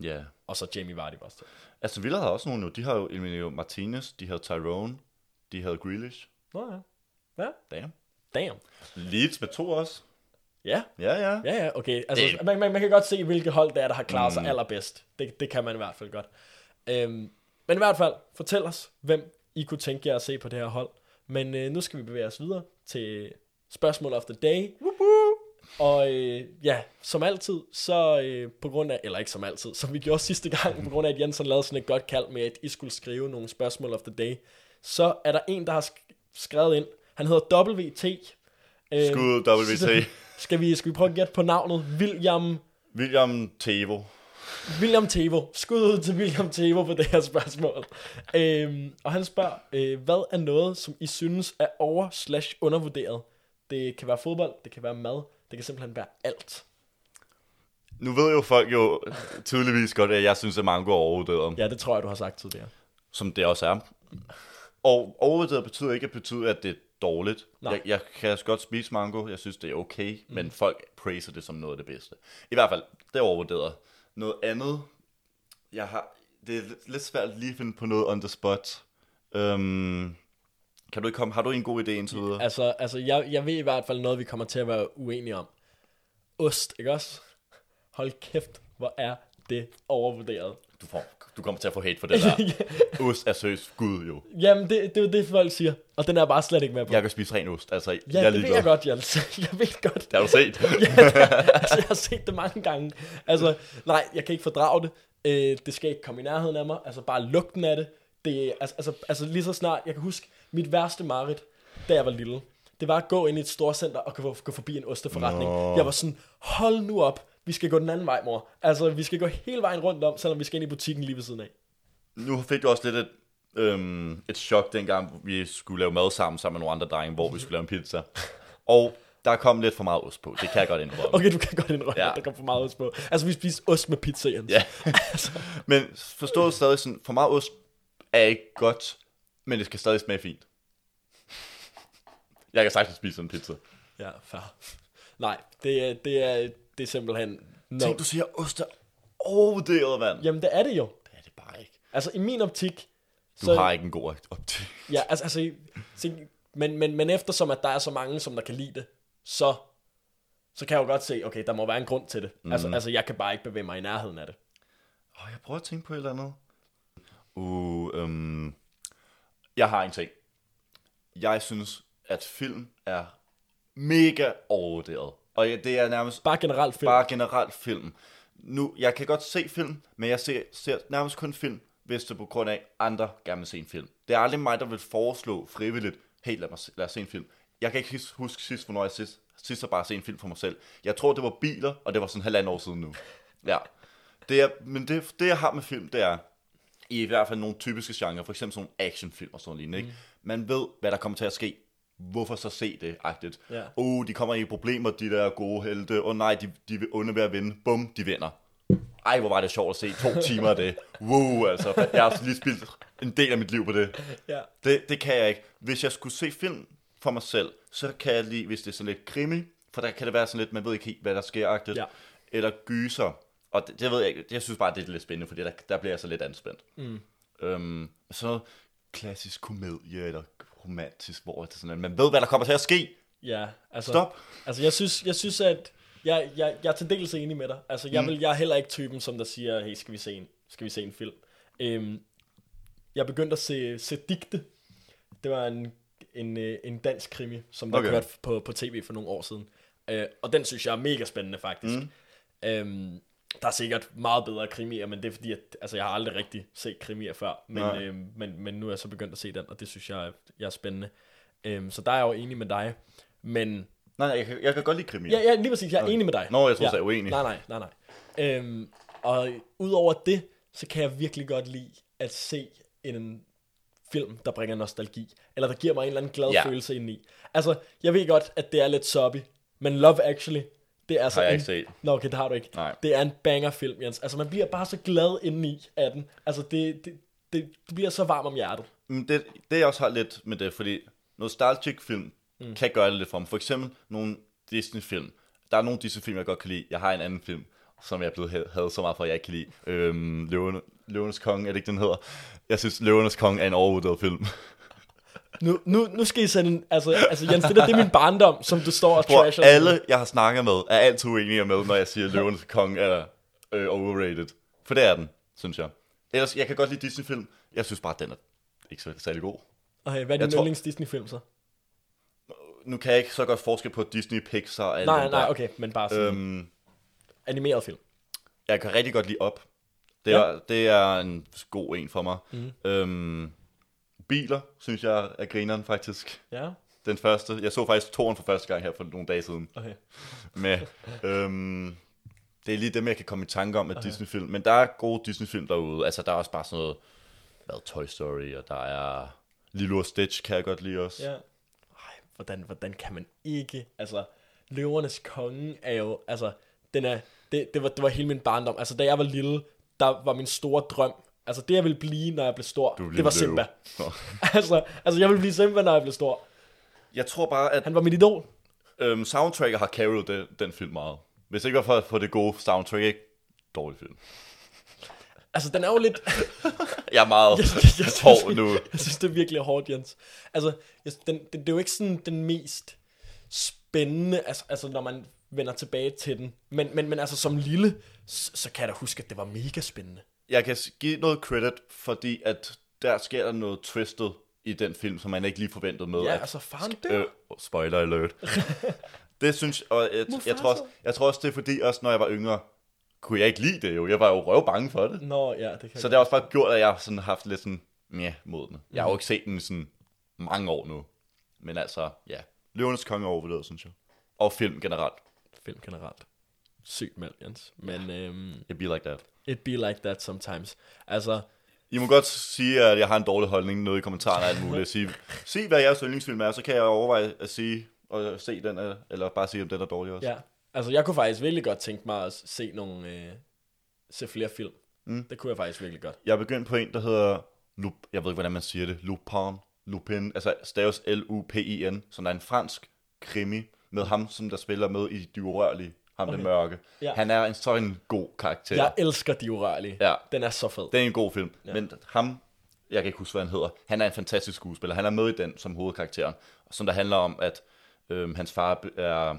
S2: Ja.
S1: Og så Jamie Vardy var også.
S2: Altså Villa havde også nogle nu. De har jo Emilio Martinez, de havde Tyrone, de havde Grealish.
S1: Nå ja. Ja,
S2: Damn.
S1: damn.
S2: Leeds med to også.
S1: Ja,
S2: Ja, ja.
S1: ja, ja, okay. Altså,
S2: Det-
S1: man, man, man kan godt se, hvilke hold det er, der har klaret sig
S2: Mm.
S1: allerbedst. Det, det kan man i hvert fald godt. Øhm, men i hvert fald, fortæl os, hvem I kunne tænke jer at se på det her hold. Men øh, nu skal vi bevæge os videre til spørgsmål of the day. Og øh, ja, som altid, så øh, på grund af, eller ikke som altid, som vi gjorde sidste gang, på grund af, at Jensen lavede sådan et godt kald med, at I skulle skrive nogle spørgsmål of the day, så er der en, der har sk- skrevet ind. Han hedder WT. Øh,
S2: Skud WT.
S1: Skal vi, skal vi prøve at gætte på navnet? William,
S2: William Tevo.
S1: William Tevo. Skud ud til William Tevo på det her spørgsmål. Øhm, og han spørger, øh, hvad er noget, som I synes er over slash undervurderet? Det kan være fodbold, det kan være mad, det kan simpelthen være alt.
S2: Nu ved jo folk jo tydeligvis godt, at jeg synes, at mango er overvurderet.
S1: Ja, det tror jeg, du har sagt tidligere.
S2: Som det også er. Og overvurderet betyder ikke at betyde, at det er dårligt.
S1: Nej.
S2: Jeg, jeg kan godt spise mango, jeg synes, det er okay, mm. men folk praiser det som noget af det bedste. I hvert fald, det er overvurderet. Noget andet, jeg har, det er lidt- svært lige at finde på noget on the spot. Um, kan du ikke komme, har du en god idé indtil videre?
S1: Altså, altså jeg, jeg ved i hvert fald noget, vi kommer til at være uenige om. Ost, ikke også? Hold kæft, hvor er det er overvurderet.
S2: Du, får, du kommer til at få hate for det der. Ost er seriøst gud jo.
S1: Jamen, det, det er jo det, folk siger. Og den er bare slet ikke med på.
S2: Jeg kan spise ren ost. Altså,
S1: ja,
S2: jeg
S1: det ved jeg godt, Jens. Jeg ved godt.
S2: Det har du set.
S1: ja, det, altså, jeg har set det mange gange. Altså, nej, jeg kan ikke fordrage det. Øh, det skal ikke komme i nærheden af mig. Altså, bare lugten af det. Det altså, altså, altså, lige så snart, jeg kan huske, mit værste mareridt, da jeg var lille, det var at gå ind i et storcenter og gå, gå forbi en osteforretning.
S2: Nå.
S1: Jeg var sådan, hold nu op, vi skal gå den anden vej, mor. Altså, vi skal gå hele vejen rundt om, selvom vi skal ind i butikken lige ved siden af.
S2: Nu fik du også lidt et, øhm, et chok dengang, vi skulle lave mad sammen, sammen med nogle andre drenge, hvor vi skulle lave en pizza. Og der kom lidt for meget ost på. Det kan jeg godt indrømme.
S1: Okay, du kan godt indrømme, ja. At der kom for meget ost på. Altså, vi spiste ost med pizza, Jens.
S2: Ja. men forstået stadig sådan, for meget ost er ikke godt, men det skal stadig smage fint. Jeg kan sagtens spise sådan en pizza.
S1: Ja, fair. Nej, det er, det er, det er simpelthen... No.
S2: Tænk, du siger, ost er overvurderet, mand.
S1: Jamen, det er det jo.
S2: Det er det bare ikke.
S1: Altså, i min optik...
S2: Du så... har ikke en god optik.
S1: Ja, altså, altså se, men, men, men eftersom, at der er så mange, som der kan lide det, så, så kan jeg jo godt se, okay, der må være en grund til det. Mm. Altså, altså, jeg kan bare ikke bevæge mig i nærheden af det.
S2: Åh, jeg prøver at tænke på et eller andet. Uh, øhm, jeg har en ting. Jeg synes, at film er mega overvurderet. Og ja, det er nærmest
S1: Bare generelt film.
S2: bare generelt film. Nu, jeg kan godt se film, men jeg ser, ser nærmest kun film, hvis det er på grund af, andre gerne vil se en film. Det er aldrig mig, der vil foreslå frivilligt, hey, lad, mig se, lad os se en film. Jeg kan ikke huske sidst, hvornår jeg sidst, sidst har bare se en film for mig selv. Jeg tror, det var biler, og det var sådan halvandet år siden nu. Ja. Det er, men det, det, jeg har med film, det er, i hvert fald nogle typiske genrer, for eksempel sådan nogle actionfilm og sådan lignende, ikke? Man ved, hvad der kommer til at ske. Hvorfor så se det, agtigt.
S1: Ja.
S2: Oh, de kommer i problemer, de der gode helte. Åh oh, nej, de, de vil under ved at vinde. Bum, de vinder. Ej, hvor var det sjovt at se. To timer af det. Wow, altså. Jeg har lige spildt en del af mit liv på det.
S1: Ja.
S2: Det, det kan jeg ikke. Hvis jeg skulle se film for mig selv, så kan jeg lige, hvis det er sådan lidt krimi, for der kan det være sådan lidt, man ved ikke helt, hvad der sker, agtigt.
S1: Ja.
S2: Eller gyser. Og det, det ved jeg ikke. Jeg synes bare, det er lidt spændende, fordi der, der bliver jeg så lidt anspændt. Mm. Øhm, noget klassisk komedie, eller romantisk, hvor det sådan, at man ved, hvad der kommer til at ske.
S1: Ja, altså...
S2: Stop.
S1: Altså, jeg synes, jeg synes at... Jeg, jeg, jeg er til dels enig med dig. Altså, jeg, vil, jeg er heller ikke typen, som der siger, hey, skal vi se en, skal vi se en film? Øhm, jeg begyndte at se, se Digte. Det var en, en, øh, en dansk krimi, som der
S2: okay.
S1: kørte på, på tv for nogle år siden. Øh, og den synes jeg er mega spændende, faktisk. Mm. Øhm, der er sikkert meget bedre krimier, men det er fordi, at altså, jeg har aldrig rigtig set krimier før. Men,
S2: Nej.
S1: øhm, men, men nu er jeg så begyndt at se den, og det synes jeg, er- jeg er spændende. Øhm, så der er jeg jo enig med dig. Men
S2: Nej, jeg kan, jeg kan godt lide krimi.
S1: Ja, ja, lige præcis. Jeg er okay. enig med dig.
S2: Nå, jeg troede,
S1: ja.
S2: du sagde uenig.
S1: Nej, nej, nej, nej. Øhm, og udover det, så kan jeg virkelig godt lide at se en film, der bringer nostalgi. Eller der giver mig en eller anden glad
S2: ja.
S1: følelse indeni. Altså, jeg ved godt, at det er lidt soppy. Men Love Actually, det er altså
S2: Har jeg
S1: en...
S2: ikke set.
S1: Nå, okay, det har du ikke.
S2: Nej.
S1: Det er en banger-film, Jens. Altså, man bliver bare så glad indeni af den. Altså, det, det, det, det bliver så varm om hjertet.
S2: Men det, det jeg også har lidt med det, fordi nostalgic film mm. kan gøre det lidt for mig. For eksempel nogle Disney-film. Der er nogle Disney-film, jeg godt kan lide. Jeg har en anden film, som jeg er blevet ha- havde så meget for, at jeg ikke kan lide. Øhm, Løvene, Løvenes Konge, er det ikke den hedder? Jeg synes, Løvenes Konge er en overvurderet film.
S1: Nu, nu, nu skal I sende en... Altså, altså Jens, det der, det er min barndom, som du står og
S2: Hvor
S1: trasher.
S2: alle, jeg har snakket med, er altid uenige med, når jeg siger, at Løvenes Konge er øh, overrated. For det er den, synes jeg. Ellers, jeg kan godt lide Disney-film. Jeg synes bare, at den er ikke så særlig god.
S1: Okay, hvad er din
S2: tror-
S1: yndlings Disney-film så?
S2: Nu kan jeg ikke så godt forskel på Disney, Pixar og alle
S1: Nej, nej,
S2: der.
S1: okay, men bare sådan øhm, animeret film.
S2: jeg kan rigtig godt lide op. Det
S1: Ja.
S2: er, det er en god en for mig. Mm. Øhm, biler, synes jeg er grineren faktisk.
S1: Ja,
S2: Den første. Jeg så faktisk toren for første gang her for nogle dage siden.
S1: okay.
S2: Med, øhm, det er lige dem, jeg kan komme i tanke om med okay. Disney-film. Men der er gode Disney-film derude. Altså, der er også bare sådan noget, hvad, Toy Story, og der er Lilo og Stitch, kan jeg godt lide også.
S1: Ja. Ej, hvordan, hvordan kan man ikke... Altså, Løvernes Konge er jo... Altså, den er... Det, det, var, det var hele min barndom. Altså, da jeg var lille, der var min store drøm... Altså, det jeg ville blive, når jeg blev stor,
S2: Du
S1: det var Simba. altså, altså, jeg ville blive Simba, når jeg blev stor.
S2: Jeg tror bare, at
S1: Han var mit idol.
S2: øhm, soundtracket har carried den, den film meget. Hvis det ikke var for, for det gode soundtrack, ikke? Dårlig film.
S1: Altså, den er jo lidt...
S2: Jeg er meget
S1: jeg, jeg, synes,
S2: hård nu.
S1: jeg synes, det er virkelig hårdt, Jens. Altså, jeg, den, den, det er jo ikke sådan den mest spændende, altså, altså når man vender tilbage til den. Men, men, men altså som lille, så, så kan jeg da huske, at det var mega spændende.
S2: Jeg kan give noget credit, fordi at der sker der noget twistet i den film, som man ikke lige forventede med.
S1: Ja,
S2: at,
S1: altså faren dør.
S2: øh, spoiler alert. det synes og jeg, jeg, tror også, jeg tror også, det er fordi, også når jeg var yngre, kunne jeg ikke lide det jo. Jeg var jo røv bange for det.
S1: Nå, ja, det kan
S2: Så det har også bare gjort, at jeg har sådan haft lidt sådan, ja, mod den. Jeg har jo ikke set den i sådan mange år nu. Men altså, ja. Løvenes konge er overvurderet, synes jeg. Og film generelt.
S1: film generelt. Sygt meldt, Jens. Men øhm,
S2: It be like that.
S1: It be like that sometimes. Altså,
S2: I må godt sige, at jeg har en dårlig holdning nede i kommentarerne og alt muligt. Sige, sig, hvad jeres yndlingsfilm er, så kan jeg overveje at sige, og se den, er- eller bare sige, om den er dårlig også.
S1: ja. Altså, jeg kunne faktisk virkelig godt tænke mig at se nogle, øh, se flere film.
S2: Mm.
S1: Det kunne jeg faktisk virkelig godt.
S2: Jeg er begyndt på en, der hedder, Lup, jeg ved ikke, hvordan man siger det, Lupin, Lupin, altså staves L-U-P-I-N, som er en fransk krimi, med ham, som der spiller med i De Urørlige, ham okay. Den mørke.
S1: Ja.
S2: Han er en sådan en god karakter.
S1: Jeg elsker De Urørlige.
S2: Ja.
S1: Den er så fed.
S2: Det er en god film, ja. Men ham, jeg kan ikke huske, hvad han hedder, han er en fantastisk skuespiller. Han er med i den som hovedkarakteren, som der handler om, at øhm, hans far er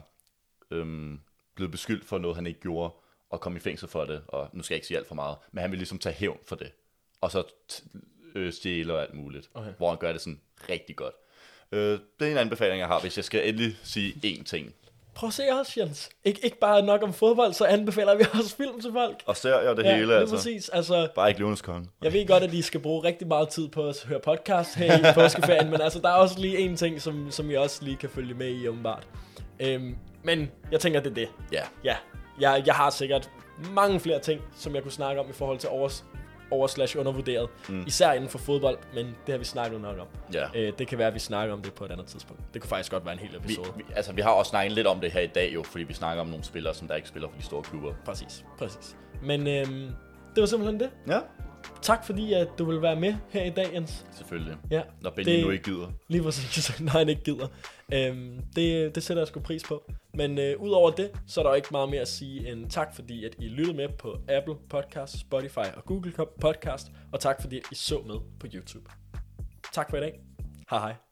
S2: øhm, blevet beskyldt for noget, han ikke gjorde, og kom i fængsel for det, og nu skal jeg ikke sige alt for meget, men han vil ligesom tage hævn for det, og så øh, stjæle og alt muligt,
S1: Okay.
S2: hvor han gør det sådan rigtig godt. Øh, det er en anbefaling, jeg har, hvis jeg skal endelig sige én ting.
S1: Prøv at se os, Jens. Ik- ikke bare nok om fodbold, så anbefaler vi også film til folk.
S2: Og serier og det
S1: ja,
S2: hele, altså.
S1: præcis. Altså,
S2: Bare ikke Løvenes Konge.
S1: Jeg ved godt, at I skal bruge rigtig meget tid på at høre podcast her i påskeferien, men altså, der er også lige en ting, som, som I også lige kan følge med i, åbenbart. Øhm, men jeg tænker, det er det.
S2: Ja.
S1: Ja, jeg, jeg har sikkert mange flere ting, som jeg kunne snakke om i forhold til overs, over slash undervurderet. Mm. Især inden for fodbold, men det har vi snakket nok om.
S2: Ja.
S1: Øh, det kan være, at vi snakker om det på et andet tidspunkt. Det kunne faktisk godt være en hel
S2: Vi,
S1: episode.
S2: vi, altså, vi har også snakket lidt om det her i dag jo, fordi vi snakker om nogle spillere, som der ikke spiller for de store klubber.
S1: Præcis, præcis. Men øhm, det var simpelthen det.
S2: Ja,
S1: Tak fordi, at du vil være med her i dag, Jens.
S2: selvfølgelig.
S1: Ja,
S2: Når Benjamin
S1: Det-
S2: nu ikke gider.
S1: Lige præcis, når han ikke gider. Øhm, det, det sætter jeg sgu pris på. Men øh, udover det, så er der ikke meget mere at sige end tak, fordi at I lyttede med på Apple Podcast, Spotify og Google Podcast. Og tak fordi at I så med på YouTube. Tak for i dag. Hej hej.